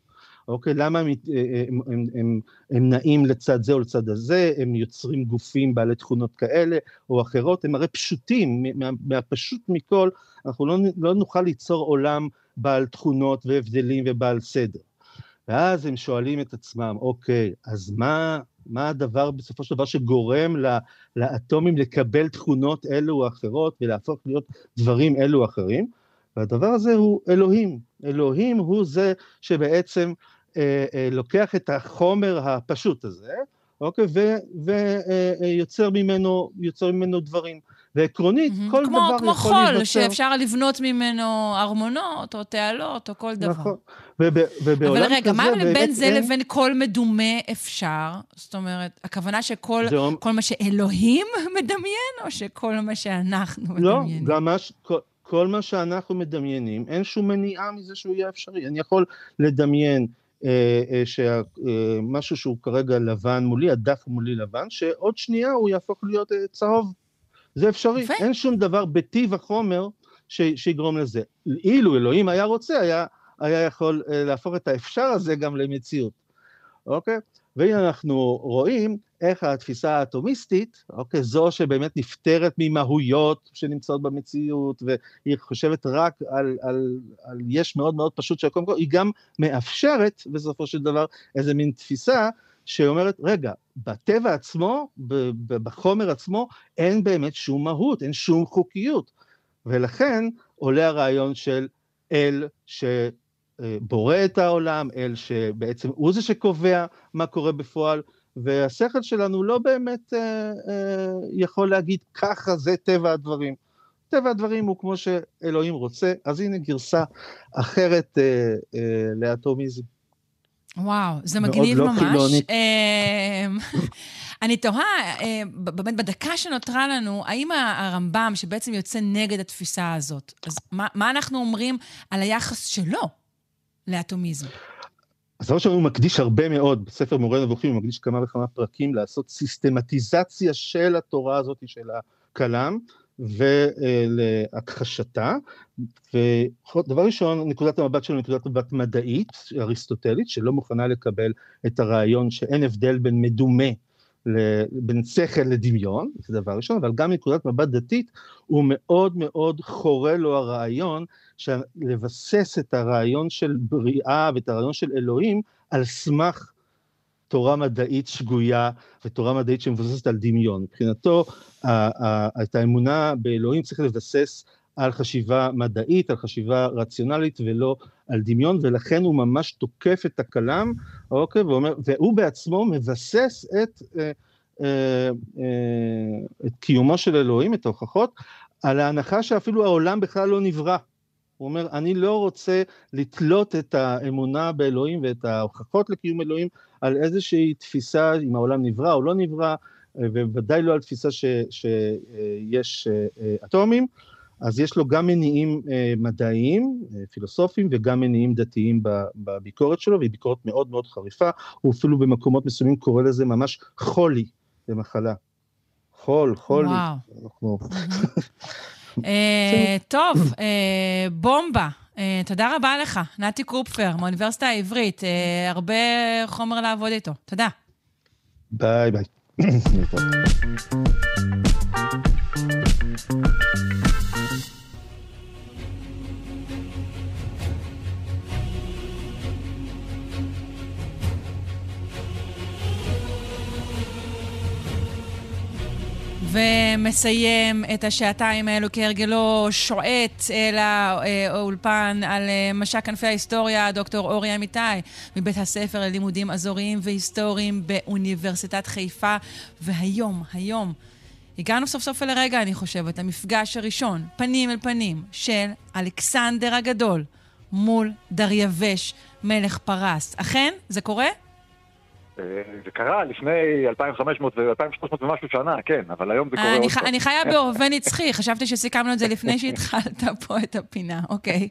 אוקיי? למה הם, הם, הם, הם, הם נעים לצד זה או לצד הזה, הם יוצרים גופים בעלי תכונות כאלה או אחרות, הם הרי פשוטים, מה, מהפשוט מכל, אנחנו לא, לא נוכל ליצור עולם בעל תכונות והבדלים ובעל סדר. ואז הם שואלים את עצמם, אוקיי, אז מה, מה הדבר בסופו של דבר שגורם לאטומים לקבל תכונות אלו או אחרות ולהפוך להיות דברים אלו או אחרים? והדבר הזה הוא אלוהים. אלוהים הוא זה שבעצם אה, אה, לוקח את החומר הפשוט הזה, אוקיי, ויוצר אה, ממנו, ממנו דברים. ועקרונית, mm-hmm. כל כמו, דבר כמו יכול להיווצר... כמו חול, שאפשר לבנות ממנו ארמונות, או תעלות, או כל דבר. נכון, וב, ובעולם אבל רגע, מה בין זה אין... לבין כל מדומה אפשר? זאת אומרת, הכוונה שכל זה... כל מה שאלוהים מדמיין, או שכל מה שאנחנו לא, מדמיינים? לא, גם מה, כל, כל מה שאנחנו מדמיינים, אין שום מניעה מזה שהוא יהיה אפשרי. אני יכול לדמיין אה, אה, שמשהו אה, שהוא כרגע לבן מולי, הדף מולי לבן, שעוד שנייה הוא יהפוך להיות צהוב. זה אפשרי, יפה. אין שום דבר בטיב החומר ש, שיגרום לזה. אילו אלוהים היה רוצה, היה, היה יכול אה, להפוך את האפשר הזה גם למציאות, אוקיי? והנה אנחנו רואים איך התפיסה האטומיסטית, אוקיי, זו שבאמת נפטרת ממהויות שנמצאות במציאות, והיא חושבת רק על, על, על יש מאוד מאוד פשוט שקודם כל, היא גם מאפשרת בסופו של דבר איזה מין תפיסה שאומרת, רגע, בטבע עצמו, בחומר עצמו, אין באמת שום מהות, אין שום חוקיות. ולכן עולה הרעיון של אל שבורא את העולם, אל שבעצם הוא זה שקובע מה קורה בפועל, והשכל שלנו לא באמת אה, אה, יכול להגיד ככה זה טבע הדברים. טבע הדברים הוא כמו שאלוהים רוצה, אז הנה גרסה אחרת אה, אה, לאטומיזם. וואו, זה מגניב לא ממש. חילונית. אמ, אני תוהה, אה, באמת בדקה שנותרה לנו, האם הרמב"ם, שבעצם יוצא נגד התפיסה הזאת, אז מה, מה אנחנו אומרים על היחס שלו לאטומיזם? אז ראשון, הוא מקדיש הרבה מאוד, בספר מורה נבוכים, הוא מקדיש כמה וכמה פרקים לעשות סיסטמטיזציה של התורה הזאת, של הכלם, ולהכחשתה. ודבר ראשון, נקודת המבט שלו נקודת מבט מדעית, אריסטוטלית, שלא מוכנה לקבל את הרעיון שאין הבדל בין מדומה בין שכל לדמיון, זה דבר ראשון, אבל גם מנקודת מבט דתית, הוא מאוד מאוד חורה לו הרעיון לבסס את הרעיון של בריאה ואת הרעיון של אלוהים על סמך תורה מדעית שגויה ותורה מדעית שמבוססת על דמיון. מבחינתו, את האמונה באלוהים צריך לבסס על חשיבה מדעית, על חשיבה רציונלית ולא על דמיון, ולכן הוא ממש תוקף את הכלם, אוקיי, ואומר, והוא בעצמו מבסס את, אה, אה, אה, את קיומו של אלוהים, את ההוכחות, על ההנחה שאפילו העולם בכלל לא נברא. הוא אומר, אני לא רוצה לתלות את האמונה באלוהים ואת ההוכחות לקיום אלוהים על איזושהי תפיסה אם העולם נברא או לא נברא, ובוודאי לא על תפיסה ש, שיש אטומים. אז יש לו גם מניעים אה, מדעיים, אה, פילוסופיים, וגם מניעים דתיים בביקורת שלו, והיא ביקורת מאוד מאוד חריפה, הוא אפילו במקומות מסוימים קורא לזה ממש חולי במחלה. חול, חולי. וואו. אנחנו... אה, טוב, אה, בומבה. אה, תודה רבה לך, נתי קרופפר, מהאוניברסיטה העברית. הרבה חומר לעבוד איתו. תודה. ביי ביי. ומסיים את השעתיים האלו כהרגלו, שועט אל האולפן על אה, משק כנפי ההיסטוריה, דוקטור אורי אמיתי, מבית הספר ללימודים אזוריים והיסטוריים באוניברסיטת חיפה. והיום, היום, הגענו סוף סוף אל הרגע, אני חושבת, המפגש הראשון, פנים אל פנים, של אלכסנדר הגדול מול דריווש, מלך פרס. אכן, זה קורה? זה קרה לפני 2,500 ו-2,300 ומשהו שנה, כן, אבל היום זה קורה עוד. אני חיה בהווה נצחי, חשבתי שסיכמנו את זה לפני שהתחלת פה את הפינה, אוקיי.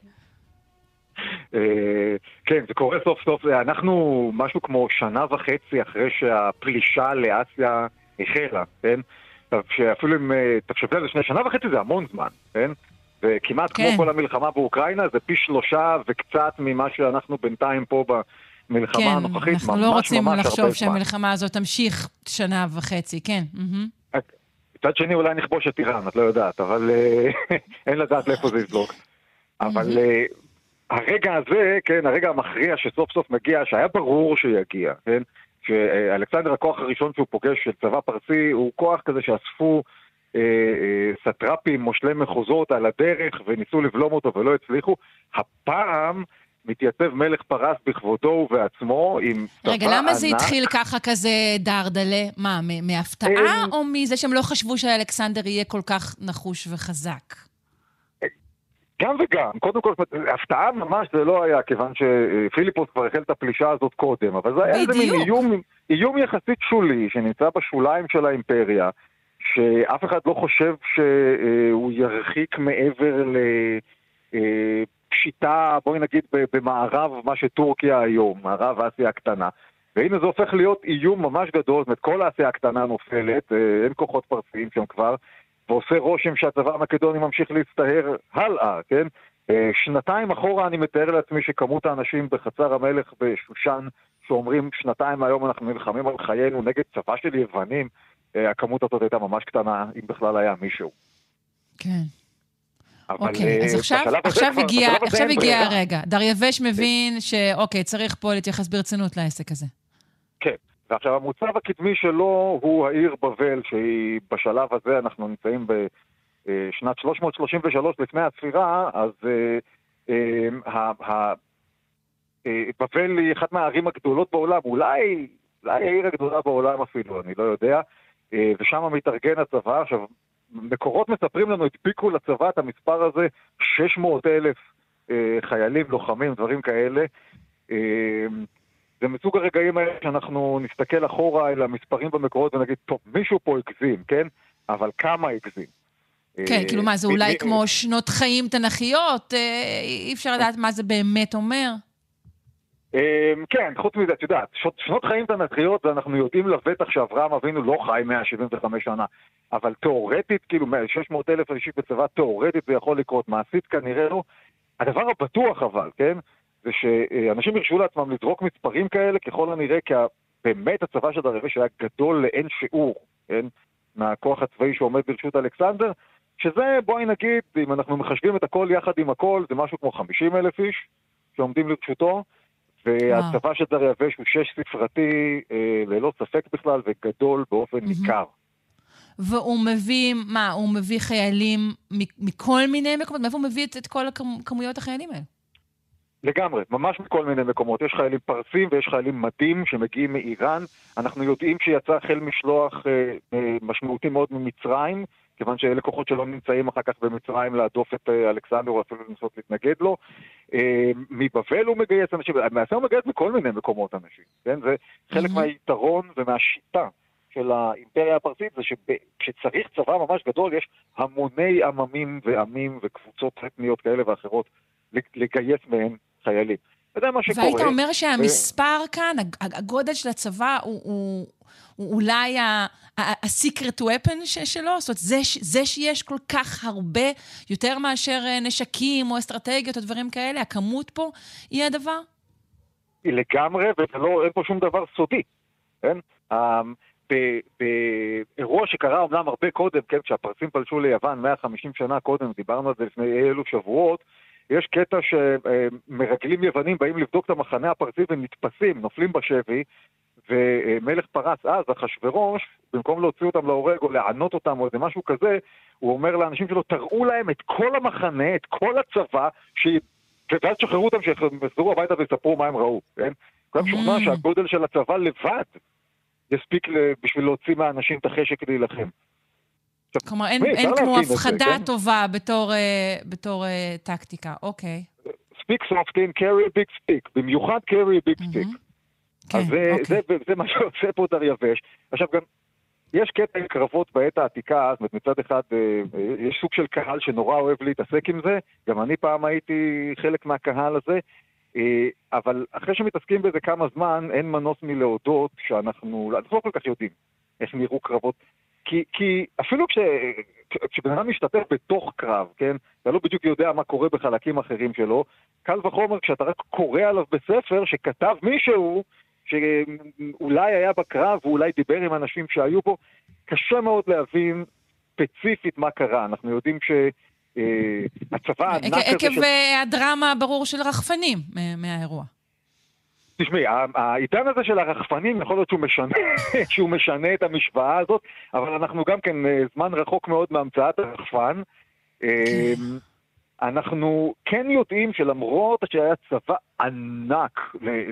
כן, זה קורה סוף סוף, אנחנו משהו כמו שנה וחצי אחרי שהפלישה לאסיה החלה, כן? שאפילו אם תחשבי על זה שני שנה וחצי זה המון זמן, כן? וכמעט כמו כל המלחמה באוקראינה זה פי שלושה וקצת ממה שאנחנו בינתיים פה. המלחמה כן, הנוכחית ממש ממש אנחנו לא רוצים לחשוב שהמלחמה הזאת תמשיך שנה וחצי, כן. מצד שני אולי נכבוש את איראן, את לא יודעת, אבל אה, אין לדעת לאיפה זה יזלוג. אבל אה, הרגע הזה, כן, הרגע המכריע שסוף סוף מגיע, שהיה ברור שיגיע, כן? שאלכסנדר הכוח הראשון שהוא פוגש של צבא פרסי הוא כוח כזה שאספו אה, אה, סטראפים, מושלי מחוזות על הדרך וניסו לבלום אותו ולא הצליחו. הפעם מתייצב מלך פרס בכבודו ובעצמו עם צבא ענק. רגע, למה זה התחיל ככה כזה דרדלה? מה, מהפתעה או מזה שהם לא חשבו שאלכסנדר יהיה כל כך נחוש וחזק? גם וגם. קודם כל, הפתעה ממש זה לא היה, כיוון שפיליפוס כבר החל את הפלישה הזאת קודם, אבל זה היה איזה מין איום, איום יחסית שולי, שנמצא בשוליים של האימפריה, שאף אחד לא חושב שהוא ירחיק מעבר ל... פשיטה, בואי נגיד, במערב מה שטורקיה היום, מערב אסיה הקטנה. והנה זה הופך להיות איום ממש גדול, זאת אומרת, כל האסיה הקטנה נופלת, אה, אין כוחות פרסיים שם כבר, ועושה רושם שהצבא המקדוני ממשיך להצטהר הלאה, כן? אה, שנתיים אחורה אני מתאר לעצמי שכמות האנשים בחצר המלך בשושן, שאומרים שנתיים מהיום אנחנו נלחמים על חיינו נגד צבא של יוונים, אה, הכמות הזאת הייתה ממש קטנה, אם בכלל היה מישהו. כן. אוקיי, אז עכשיו, עכשיו הגיע, עכשיו הגיע הרגע. דריווש מבין שאוקיי, צריך פה להתייחס ברצינות לעסק הזה. כן, ועכשיו המוצב הקדמי שלו הוא העיר בבל, שהיא בשלב הזה, אנחנו נמצאים בשנת 333 לפני הספירה, אז בבל היא אחת מהערים הגדולות בעולם, אולי, אולי העיר הגדולה בעולם אפילו, אני לא יודע, ושם מתארגן הצבא. עכשיו, מקורות מספרים לנו, הדביקו לצבא את המספר הזה 600 אלף אה, חיילים, לוחמים, דברים כאלה. אה, זה מסוג הרגעים האלה שאנחנו נסתכל אחורה אל המספרים במקורות ונגיד, טוב, מישהו פה הגזים, כן? אבל כמה הגזים? כן, כאילו מה, זה אולי כמו שנות חיים תנכיות? אי אפשר לדעת מה זה באמת אומר. כן, חוץ מזה, את יודעת, שנות חיים תנכיות, ואנחנו יודעים לבטח שאברהם אבינו לא חי 175 שנה, אבל תאורטית, כאילו 600 אלף אנשים בצבא, תאורטית זה יכול לקרות, מעשית כנראה לא. הדבר הבטוח אבל, כן, זה שאנשים הרשו לעצמם לזרוק מספרים כאלה, ככל הנראה כי באמת הצבא של דריווש היה גדול לאין שיעור, כן? מהכוח הצבאי שעומד ברשות אלכסנדר, שזה, בואי נגיד, אם אנחנו מחשבים את הכל יחד עם הכל, זה משהו כמו 50 אלף איש שעומדים לרשותו, והצבא של דריווש הוא שש ספרתי, אה, ללא ספק בכלל, וגדול באופן ניכר. והוא מביא, מה, הוא מביא חיילים מכל מיני מקומות? מאיפה הוא מביא את, את כל כמויות החיילים האלה? לגמרי, ממש מכל מיני מקומות. יש חיילים פרסים ויש חיילים מדים שמגיעים מאיראן. אנחנו יודעים שיצא החל משלוח אה, אה, משמעותי מאוד ממצרים, כיוון שאלה כוחות שלא נמצאים אחר כך במצרים להדוף את אה, אלכסנדר או אפילו לנסות להתנגד לו. אה, מבבל הוא מגייס אנשים, למעשה הוא מגייס מכל מיני מקומות אנשים, כן? זה חלק מהיתרון ומהשיטה של האימפריה הפרסית זה שכשצריך צבא ממש גדול, יש המוני עממים ועמים וקבוצות אתניות כאלה ואחרות לגייס מהם חיילים. וזה מה שקורה. והיית אומר שהמספר ו... כאן, הגודל של הצבא הוא, הוא, הוא אולי ה-secret weapon שלו? זאת אומרת, זה, זה שיש כל כך הרבה, יותר מאשר אה, נשקים או אסטרטגיות או דברים כאלה, הכמות פה היא הדבר? לגמרי, ואין פה שום דבר סודי, כן? אמ, באירוע שקרה אמנם הרבה קודם, כן, כשהפרסים פלשו ליוון 150 שנה קודם, דיברנו על זה לפני אי אלו שבועות, יש קטע שמרגלים יוונים באים לבדוק את המחנה הפרסי ונתפסים, נופלים בשבי, ומלך פרס אז, אחשורוש, במקום להוציא אותם להורג או לענות אותם או איזה משהו כזה, הוא אומר לאנשים שלו, תראו להם את כל המחנה, את כל הצבא, ש... ואז תשחררו אותם, שיחזרו הביתה ויספרו מה הם ראו, כן? כולם משוכנע mm. שהגודל של הצבא לבד יספיק בשביל להוציא מהאנשים את החשק להילחם. כלומר, אין, אין כמו הפחדה כן? טובה בתור, uh, בתור uh, טקטיקה, אוקיי. ספיק סופטין, קרי ביג ספיק, במיוחד קרי ביג ספיק. אז זה, אוקיי. זה, זה, זה מה שעושה פה דריווש. עכשיו גם, יש קטע עם קרבות בעת העתיקה, זאת אומרת מצד אחד אה, יש סוג של קהל שנורא אוהב להתעסק עם זה, גם אני פעם הייתי חלק מהקהל הזה, אה, אבל אחרי שמתעסקים בזה כמה זמן, אין מנוס מלהודות שאנחנו, אנחנו לא כל כך יודעים איך נראו קרבות. כי, כי אפילו כש, כשבן אדם משתתף בתוך קרב, כן, אתה לא בדיוק יודע מה קורה בחלקים אחרים שלו, קל וחומר כשאתה רק קורא עליו בספר שכתב מישהו שאולי היה בקרב ואולי דיבר עם אנשים שהיו בו, קשה מאוד להבין ספציפית מה קרה. אנחנו יודעים ש... אה, הצבא הענק הזה... עקב אה, הדרמה הברור של רחפנים מהאירוע. תשמעי, העידן הזה של הרחפנים, יכול להיות שהוא משנה, שהוא משנה את המשוואה הזאת, אבל אנחנו גם כן אה, זמן רחוק מאוד מהמצאת הרחפן. אנחנו כן יודעים שלמרות שהיה צבא ענק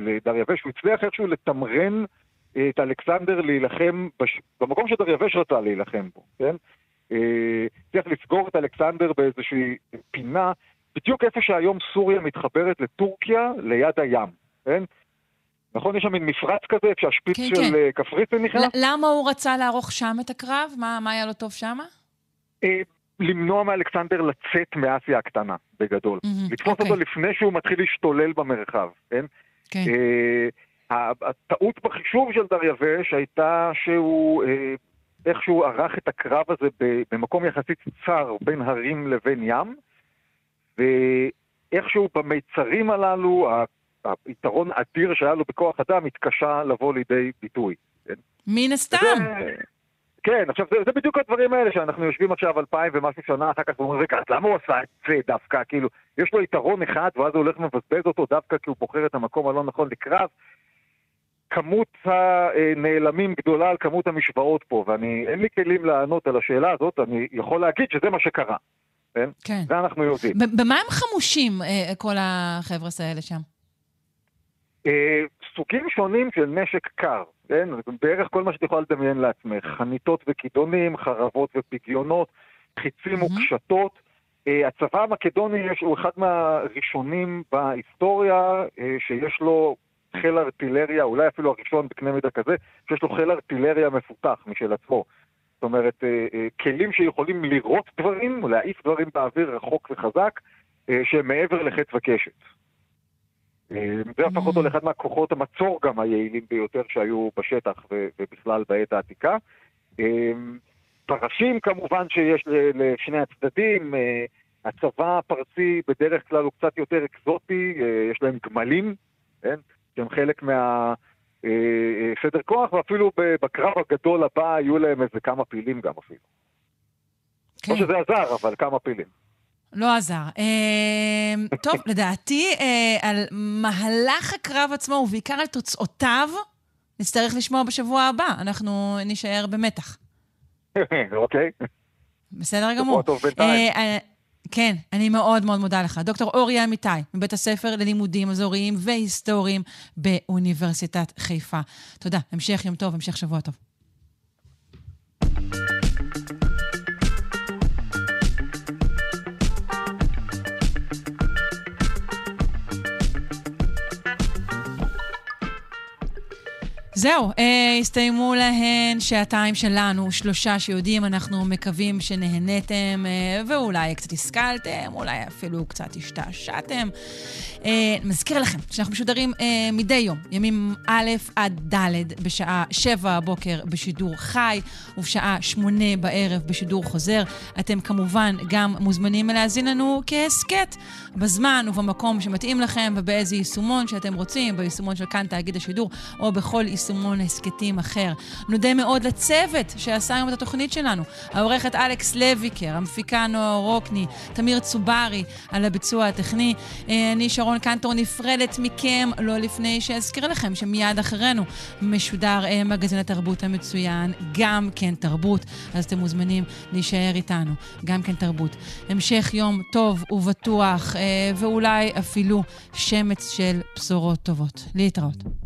לדריווש, הוא הצליח איכשהו לתמרן את אלכסנדר להילחם בש... במקום שדריווש רצה להילחם בו, כן? אה, הצליח לסגור את אלכסנדר באיזושהי פינה, בדיוק איפה שהיום סוריה מתחברת לטורקיה, ליד הים, כן? נכון? יש שם מין מפרץ כזה, איפה שהשפיץ כן, של כן. אה, קפריסין נכנס. למה הוא רצה לערוך שם את הקרב? מה, מה היה לו טוב שמה? למנוע מאלכסנדר לצאת מאסיה הקטנה, בגדול. Mm-hmm, לתפוס okay. אותו אוקיי. לפני שהוא מתחיל להשתולל במרחב, כן? כן. Okay. אה, הטעות בחישוב של דריווש הייתה שהוא אה, איכשהו ערך את הקרב הזה במקום יחסית צר בין הרים לבין ים, ואיכשהו במיצרים הללו, היתרון אדיר שהיה לו בכוח אדם התקשה לבוא לידי ביטוי. כן? מן הסתם. כן, עכשיו זה, זה בדיוק הדברים האלה שאנחנו יושבים עכשיו אלפיים ומשהו שנה אחר כך ואומרים, רגע, למה הוא עשה את זה דווקא? כאילו, יש לו יתרון אחד ואז הוא הולך ומבזבז אותו דווקא כי הוא בוחר את המקום הלא נכון לקרב. כמות הנעלמים גדולה על כמות המשוואות פה, ואני, אין לי כלים לענות על השאלה הזאת, אני יכול להגיד שזה מה שקרה. כן? כן. זה אנחנו יודעים. במה הם חמושים, אה, כל החבר'ה האלה שם? אה, סוגים שונים של נשק קר. כן? בערך כל מה שאת יכולה לדמיין לעצמך. חניתות וכידונים, חרבות ופגיונות, חיצים וקשתות. Uh, הצבא המקדוני יש, הוא אחד מהראשונים בהיסטוריה uh, שיש לו חיל ארטילריה, אולי אפילו הראשון בקנה מידה כזה, שיש לו חיל ארטילריה מפותח משל עצמו. זאת אומרת, uh, כלים שיכולים לירות דברים, להעיף דברים באוויר רחוק וחזק, שהם מעבר לחץ וקשת. אה, זה הפך אותו לאחד מהכוחות המצור גם היעילים ביותר שהיו בשטח ובכלל בעת העתיקה. אה, פרשים כמובן שיש לשני הצדדים, אה, הצבא הפרסי בדרך כלל הוא קצת יותר אקזוטי, יש להם גמלים, כן? שהם חלק מה... אה, אה, סדר כוח, ואפילו בקרב הגדול הבא יהיו להם איזה כמה פילים גם אפילו. כן. לא שזה עזר, אבל כמה פילים. לא עזר. אה, טוב, לדעתי, אה, על מהלך הקרב עצמו, ובעיקר על תוצאותיו, נצטרך לשמוע בשבוע הבא. אנחנו נישאר במתח. אוקיי. בסדר גמור. טוב בינתיים. אה, כן, אני מאוד מאוד מודה לך. דוקטור אורי אמיתי, מבית הספר ללימודים אזוריים והיסטוריים באוניברסיטת חיפה. תודה, המשך יום טוב, המשך שבוע טוב. זהו, אה, הסתיימו להן שעתיים שלנו, שלושה שיודעים, אנחנו מקווים שנהניתם, אה, ואולי קצת השכלתם, אולי אפילו קצת השתעשעתם. אה, מזכיר לכם שאנחנו משודרים אה, מדי יום, ימים א' עד ד', בשעה 7 הבוקר בשידור חי, ובשעה 8 בערב בשידור חוזר. אתם כמובן גם מוזמנים להאזין לנו כהסכת, בזמן ובמקום שמתאים לכם, ובאיזה יישומון שאתם רוצים, ביישומון של כאן תאגיד השידור, או בכל יישומון הסכתים אחר. נודה מאוד לצוות שעשה היום את התוכנית שלנו, העורכת אלכס לויקר, המפיקה נועה רוקני, תמיר צוברי על הביצוע הטכני. אה, אני שרון קנטור נפרדת מכם, לא לפני שאזכיר לכם שמיד אחרינו משודר אה, מגזין התרבות המצוין, גם כן תרבות, אז אתם מוזמנים להישאר איתנו, גם כן תרבות. המשך יום טוב ובטוח, אה, ואולי אפילו שמץ של בשורות טובות. להתראות.